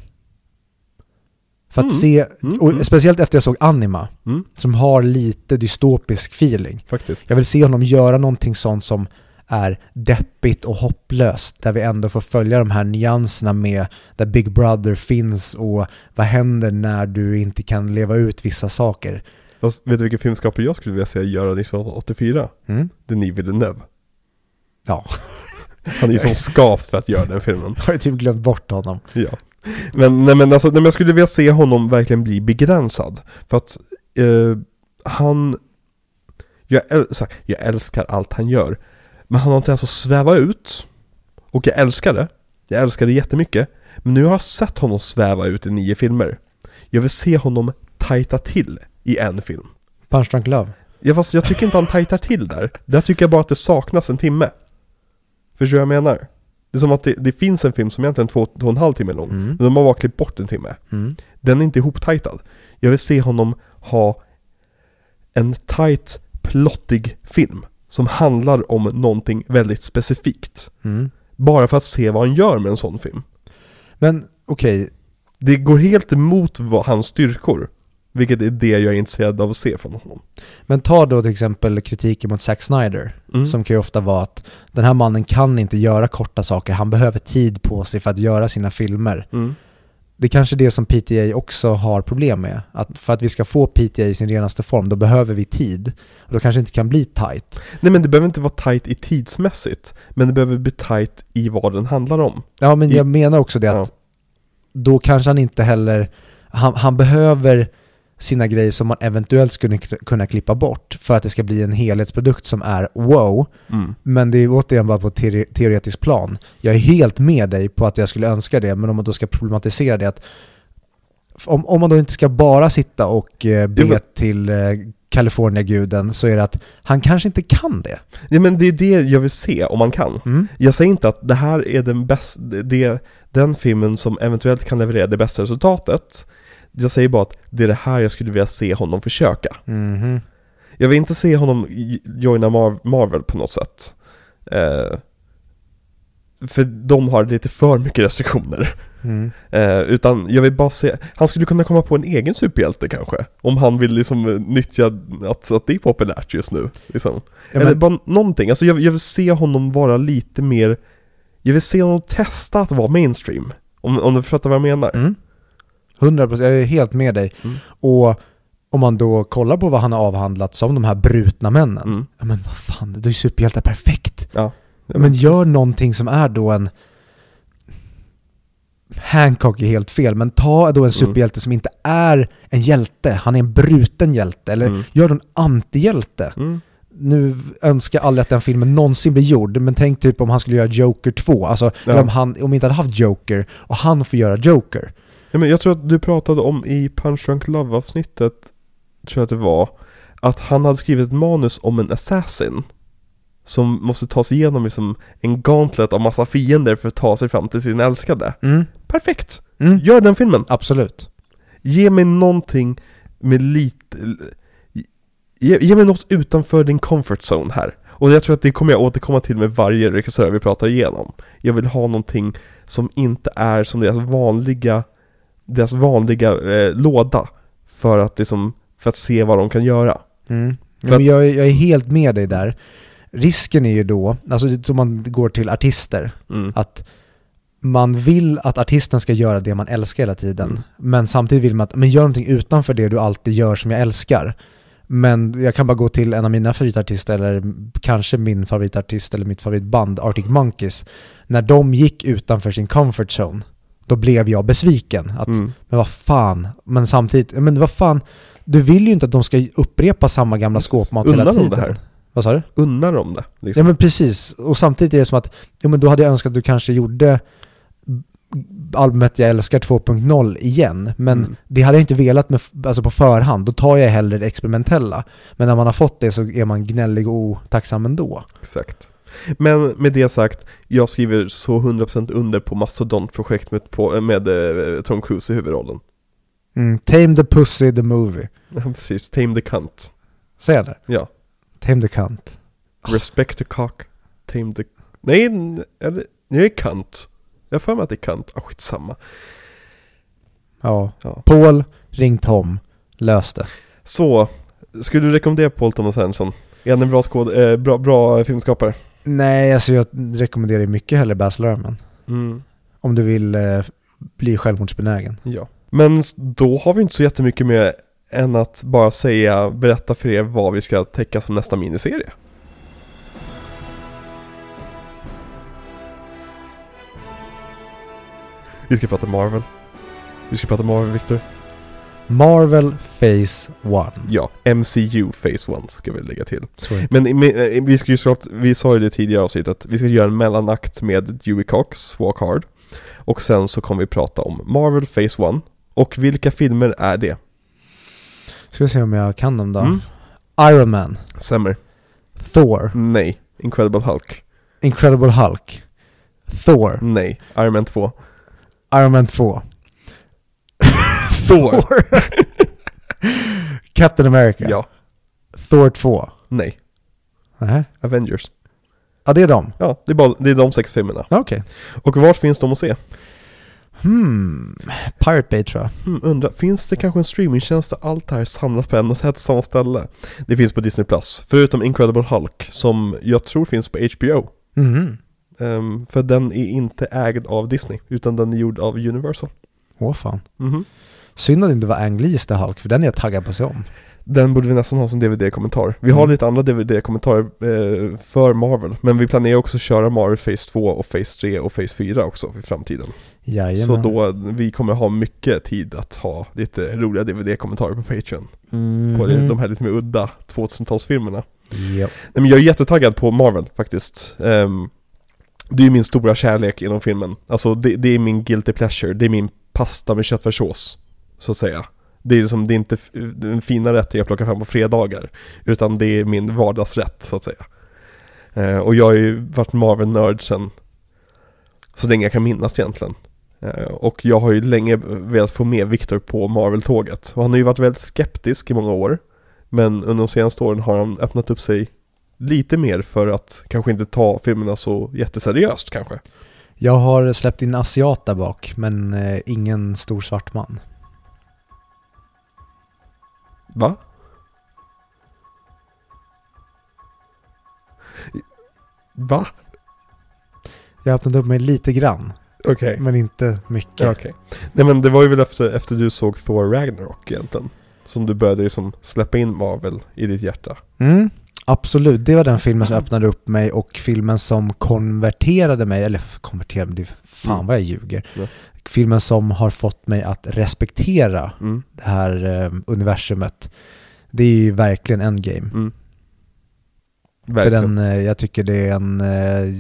För att Mm. se, Mm, och mm. speciellt efter jag såg Anima, Mm, som har lite dystopisk feeling. faktiskt. Jag vill se honom göra någonting sånt som är deppigt och hopplöst. Där vi ändå får följa de här nyanserna med där Big Brother finns och vad händer när du inte kan leva ut vissa saker. Vet du vilken filmskapare jag skulle vilja se göra 1984? Mm? Denis Villeneuve. Ja, (laughs) Han är ju som skapt för att göra den filmen. jag har ju typ glömt bort honom. Ja. Men, nej, men, alltså, nej, men jag skulle vilja se honom verkligen bli begränsad. För att eh, han... Jag, äl, här, jag älskar allt han gör. Men han har inte ens att sväva ut. Och jag älskar det. Jag älskar det jättemycket. Men nu har jag sett honom sväva ut i nio filmer. Jag vill se honom tajta till i en film. Punch Drunk Love. Ja, fast jag tycker inte han tajtar till där. Där tycker jag bara att det saknas en timme. Förstår du vad jag menar? Det är som att det, det finns en film som egentligen är två, två och en halv timme lång. Mm. Men de har bara klippt bort en timme. Mm. Den är inte ihoptajtad. Jag vill se honom ha en tight, plottig film. Som handlar om någonting väldigt specifikt. Mm. Bara för att se vad han gör med en sån film. Men okej, Det går helt emot vad, hans styrkor. Vilket är det jag är intresserad av att se från honom. men ta då till exempel kritiken mot Zack Snyder. Mm. Som kan ju ofta vara att den här mannen kan inte göra korta saker, han behöver tid på sig för att göra sina filmer. Mm. Det är kanske det som PTA också har problem med. Att för att vi ska få PTA i sin renaste form, då behöver vi tid. Och då kanske det inte kan bli tight. Nej men det behöver inte vara tight i tidsmässigt. Men det behöver bli tight i vad den handlar om. Ja men I- jag menar också det att Ja. då kanske han inte heller, han, han behöver sina grejer som man eventuellt skulle kunna klippa bort för att det ska bli en helhetsprodukt som är wow. Mm. Men det är återigen bara på ett teore- teoretiskt plan. Jag är helt med dig på att jag skulle önska det, men om man då ska problematisera det att om, om man då inte ska bara sitta och eh, be Jo, till eh, California-guden så är det att han kanske inte kan det. Ja men det är det jag vill se om man kan. Mm. Jag säger inte att det här är den bästa, det, den filmen som eventuellt kan leverera det bästa resultatet. Jag säger bara att det är det här jag skulle vilja se honom försöka. Mhm. Jag vill inte se honom joina Mar- Marvel på något sätt. Eh, för de har lite för mycket restriktioner. Mm. Eh, utan jag vill bara se, han skulle kunna komma på en egen superhjälte kanske. Om han vill liksom nyttja att, att det är populärt just nu. Liksom. Ja, Eller men, bara någonting, alltså jag, jag vill se honom vara lite mer Jag vill se honom testa att vara mainstream Om, om du fattar vad jag menar mm. 100%, jag är helt med dig. Mm. Och om man då kollar på vad han har avhandlat som de här brutna männen. Mm. Ja men vad fan, det är ju superhjältar perfekt. Ja, men gör någonting som är då en... Hancock är helt fel, men ta då en superhjälte som inte är en hjälte, han är en bruten hjälte. Eller Mm. gör då en antihjälte. mm. Nu önskar jag aldrig att den filmen någonsin blir gjord, men tänk typ om han skulle göra Joker 2. Alltså, Ja. eller om han om vi inte hade haft Joker, och han får göra Joker. Ja, men Jag tror att du pratade om i Punch Drunk Love avsnittet Tror jag att det var Att han hade skrivit ett manus om en assassin Som måste ta sig igenom liksom en gauntlet av massa fiender för att ta sig fram till sin älskade Mm. Perfekt! Mm. Gör den filmen! Absolut. Ge mig någonting med lite... Ge, ge mig något utanför din comfort zone här. Och jag tror att det kommer jag återkomma till med varje regissör vi pratar igenom. Jag vill ha någonting som inte är som deras vanliga, deras vanliga eh, låda. För att, liksom, för att se vad de kan göra. Mm. Ja, men jag, är- jag är helt med dig där. Risken är ju då, alltså som man går till artister, Mm. att man vill att artisten ska göra det man älskar hela tiden. Mm. Men samtidigt vill man att, men gör någonting utanför det du alltid gör som jag älskar. Men jag kan bara gå till en av mina favoritartister, eller kanske min favoritartist eller mitt favoritband, Arctic Monkeys. När de gick utanför sin comfort zone, då blev jag besviken. Att, Mm. men vad fan, men samtidigt, men vad fan, du vill ju inte att de ska upprepa samma gamla skåpmat Unnar hela de tiden. det här? Vad sa du? Unnar de det? Liksom. Ja men precis, och samtidigt är det som att, ja men då hade jag önskat att du kanske gjorde albumet Jag älskar 2.0 igen, men Mm. det hade jag inte velat med, alltså på förhand, då tar jag hellre det experimentella. Men när man har fått det så är man gnällig och otacksam ändå. Exakt. Men med det sagt, jag skriver så 100% under på Mastodont-projekt med, med eh, Tom Cruise i huvudrollen. Mm, Tame the Pussy the Movie. Ja, precis. Tame the cunt. Säger jag det? Ja. Tame the Cunt. Respect the cock. Tame the... Nej, eller... Jag är cunt. Jag för mig att det är cunt. Ah, skitsamma. Ja. Ja. Paul, ring Tom, lös det. Så, skulle du rekommendera Paul Thomas Anderson? Är han en bra, skåd, eh, bra, bra filmskapare? Nej, alltså jag rekommenderar ju mycket hellre Baz Luhrmann. Mm. Om du vill eh, bli självmordsbenägen. Ja. Men då har vi inte så jättemycket mer än att bara säga, berätta för er vad vi ska täcka som nästa miniserie. Vi ska prata Marvel. Vi ska prata Marvel, Victor. Marvel Phase 1. Ja, MCU Phase 1 ska vi lägga till. Det. Men men, eh, vi ska ju såklart, vi sa ju det tidigare avsnittet, vi ska göra en mellanakt med Dewey Cox, Walk Hard. Och sen så kommer vi prata om Marvel Phase 1. Och vilka filmer är det? Ska vi se om jag kan dem då. Mm. Iron Man, Stämmer. Thor, Nej. Incredible Hulk. Incredible Hulk, Thor. Nej. Iron Man 2. Iron Man 2. Thor. (laughs) Captain America. Ja. Thor 2. Nej. Nähä. Avengers. Ja, det är dem. Ja, det är, bara, det är de sex filmerna. Okej. Och vart finns de att se? Hmm. Pirate Bay tror jag. Hmm, undrar, finns det kanske en streamingtjänst där allt det här samlas på en och ett samma ställe? Det finns på Disney Plus, förutom Incredible Hulk, som jag tror finns på HBO. Mhm. Ehm, för den är inte ägd av Disney, utan den är gjord av Universal. Åh fan. Mhm. Synd att det inte var Ang Lees The Hulk, för den är jag taggad på att se om. Den borde vi nästan ha som DVD-kommentar. Vi har Mm. lite andra DVD-kommentarer eh, för Marvel, men vi planerar också att köra Marvel Phase 2 och Phase 3 och Phase 4 också i framtiden. Jajamän. Så då, vi kommer ha mycket tid att ha lite roliga DVD-kommentarer på Patreon. Mhm. På de här lite mer udda 2000-talsfilmerna. Ja. Nej, men jag är jättetaggad på Marvel faktiskt. Ehm, det är min stora kärlek inom filmen. Alltså det, det är min guilty pleasure, det är min pasta med köttfärssås. Så att säga. Det är, liksom, det är inte den fina rätten jag plockar fram på fredagar. Utan det är min vardagsrätt så att säga. Eh, och jag har ju varit Marvel-nörd sen så länge jag kan minnas egentligen. Eh, och jag har ju länge velat få med Victor på Marvel-tåget. Och han har ju varit väldigt skeptisk i många år. Men under de senaste åren har han öppnat upp sig lite mer för att kanske inte ta filmerna så jätteseriöst kanske. Jag har släppt in asiat där bak, men eh, ingen stor svart man. Va? Va? Jag öppnat upp mig lite grann, Okej. men inte mycket. Okej. Nej men det var ju väl efter, efter du såg Thor Ragnarok egentligen. Som du började liksom släppa in Marvel i ditt hjärta. Mm, absolut, det var den filmen som öppnade upp mig och filmen som konverterade mig, eller konverterade mig, det fan Mm. vad jag ljuger. Filmen som har fått mig att respektera Mm. det här eh, universumet. Det är ju verkligen Endgame. Mm. För Verkligen. den, eh, jag tycker det är en eh,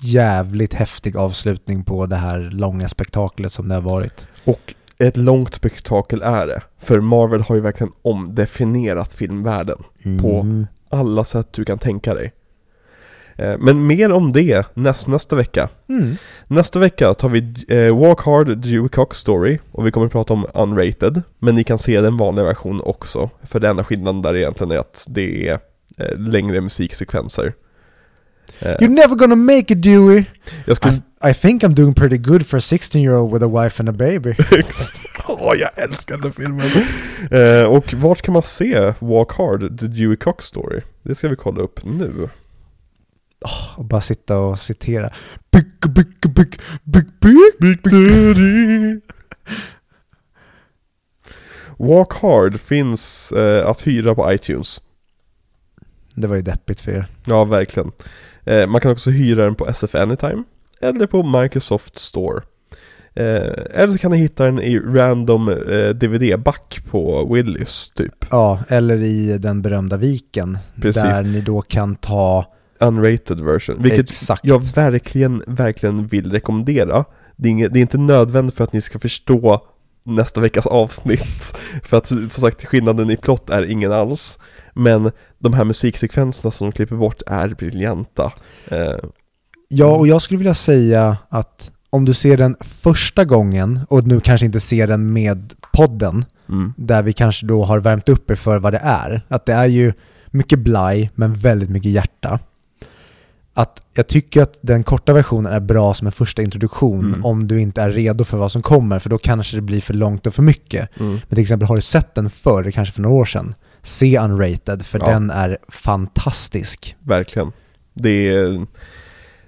jävligt häftig avslutning på det här långa spektaklet som det har varit. Och ett långt spektakel är det. För Marvel har ju verkligen omdefinierat filmvärlden. På- Mm. Alla sätt du kan tänka dig. Eh, Men mer om det näst, nästa vecka. Mm. Nästa vecka tar vi eh, Walk Hard, Dewey Cox Story och vi kommer att prata om Unrated. Men ni kan se den vanliga versionen också. För den enda skillnaden där egentligen är att det är eh, längre musiksekvenser. You're never gonna make it Dewey! jag skulle... I, I think I'm doing pretty good for a 16 year old with a wife and a baby. (laughs) Åh, jag älskar den filmen! eh, och vart kan man se Walk Hard, The Dewey Cox Story? Det ska vi kolla upp nu. Och bara sitta och citera. Big, big, big, big, big, Big Walk Hard finns eh, att hyra på iTunes. Det var ju deppigt för er. Ja, verkligen. Eh, man kan också hyra den på SF Anytime eller på Microsoft Store. Eh, eller så kan ni hitta den i random eh, DVD-back på Willys typ. Ja, eller i den berömda viken. Precis. Där ni då kan ta Unrated version. Vilket exakt. jag verkligen, verkligen vill rekommendera. Det är, inget, det är inte nödvändigt för att ni ska förstå nästa veckas avsnitt. (laughs) För att som sagt skillnaden i plott är ingen alls. Men de här musiksekvenserna som de klipper bort är briljanta. Eh, Ja, och jag skulle vilja säga att om du ser den första gången och nu kanske inte ser den med podden, mm, där vi kanske då har värmt upp er för vad det är. Att det är ju mycket blaj, men väldigt mycket hjärta. Att jag tycker att den korta versionen är bra som en första introduktion Mm. om du inte är redo för vad som kommer, för då kanske det blir för långt och för mycket. mm. Men till exempel, har du sett den förr, kanske för några år sedan, se Unrated, för Ja. den är fantastisk. Verkligen. Det är,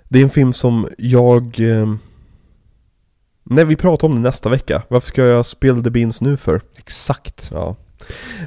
det är en film som jag... Eh, nej, vi pratar om det nästa vecka. Varför ska jag spill the beans nu för? Exakt. Ja.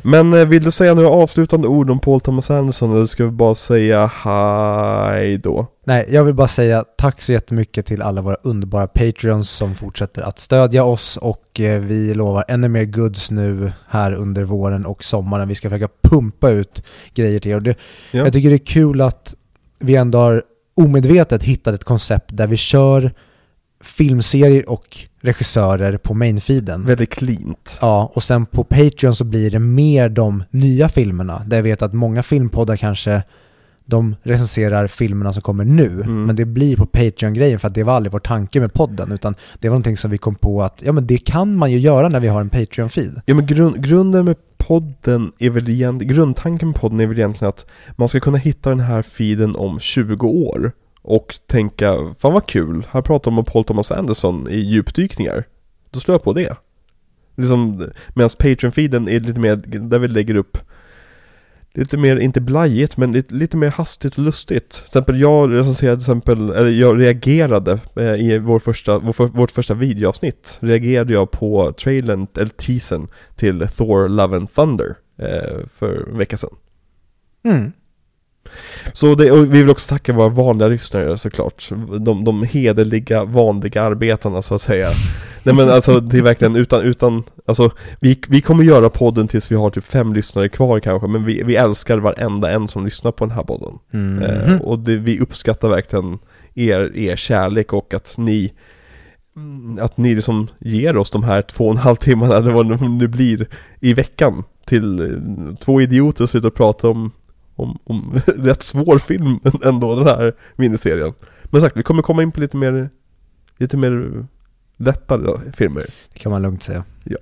Men eh, vill du säga några avslutande ord om Paul Thomas Anderson eller ska vi bara säga hej då? Nej, jag vill bara säga tack så jättemycket till alla våra underbara Patreons som fortsätter att stödja oss och eh, vi lovar ännu mer goods nu här under våren och sommaren. Vi ska försöka pumpa ut grejer till er. Det, Ja. Jag tycker det är kul att vi ändå har omedvetet hittat ett koncept där vi kör filmserier och regissörer på mainfeeden. Väldigt cleant. Ja, och sen på Patreon så blir det mer de nya filmerna. Där jag vet att många filmpoddar kanske de recenserar filmerna som kommer nu, Mm. men det blir på Patreon-grejen för att det var aldrig vår tanke med podden, utan det var någonting som vi kom på att ja men det kan man ju göra när vi har en Patreon-feed. Ja men grund, grunden med podden är väl egentligen, grundtanken med podden är väl egentligen att man ska kunna hitta den här feeden om 20 år och tänka, fan vad kul, här pratar de om Paul Thomas Anderson i djupdykningar. Då slår jag på det. Liksom, medan Patreon-feeden är lite mer, där vi lägger upp Lite mer, inte blajigt, men lite, lite mer hastigt och lustigt. Till exempel jag recenserade, till exempel, eller jag reagerade eh, i vår första, vår, för- vårt första videoavsnitt. Reagerade jag på trailern, eller teasern, till Thor Love and Thunder eh, för en vecka sedan. Mm. Så det, vi vill också tacka våra vanliga lyssnare såklart. De, de hederliga, vanliga arbetarna så att säga. Nej men alltså det är verkligen utan, utan, alltså vi, vi kommer göra podden tills vi har typ fem lyssnare kvar kanske, men vi, vi älskar varenda en som lyssnar på den här podden. Mhm. Eh, och det, vi uppskattar verkligen er, er kärlek och att ni mm, att ni liksom ger oss de här två och en halv timmarna eller vad det nu blir i veckan till eh, två idioter som sitter och pratar om, om, om (laughs) rätt svår film (laughs) ändå, den här miniserien. Men sagt, vi kommer komma in på lite mer, lite mer lättare filmer. Det kan man lugnt säga. Ja.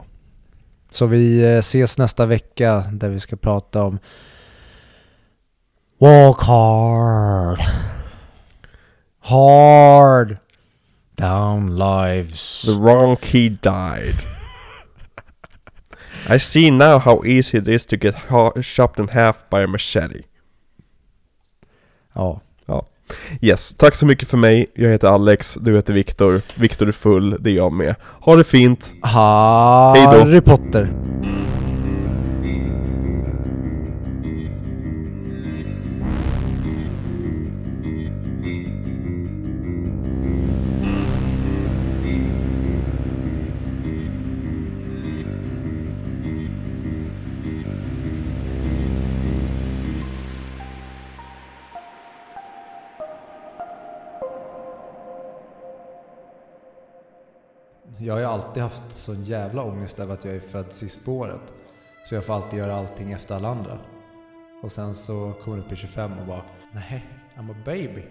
Så vi eh, ses nästa vecka där vi ska prata om Walk hard. Hard. Down lives. The wrong key died. I see now how easy it is to get ha- chopped in half by a machete. Ja. Yes, tack så mycket för mig. Jag heter Alex, du heter Viktor. Viktor är full, det är jag med. Ha det fint. Harry Potter. Jag har ju alltid haft sån jävla ångest över att jag är född sist på året. Så jag får alltid göra allting efter alla andra. Och sen så kommer du upp i 25 och bara, nej, I'm a baby.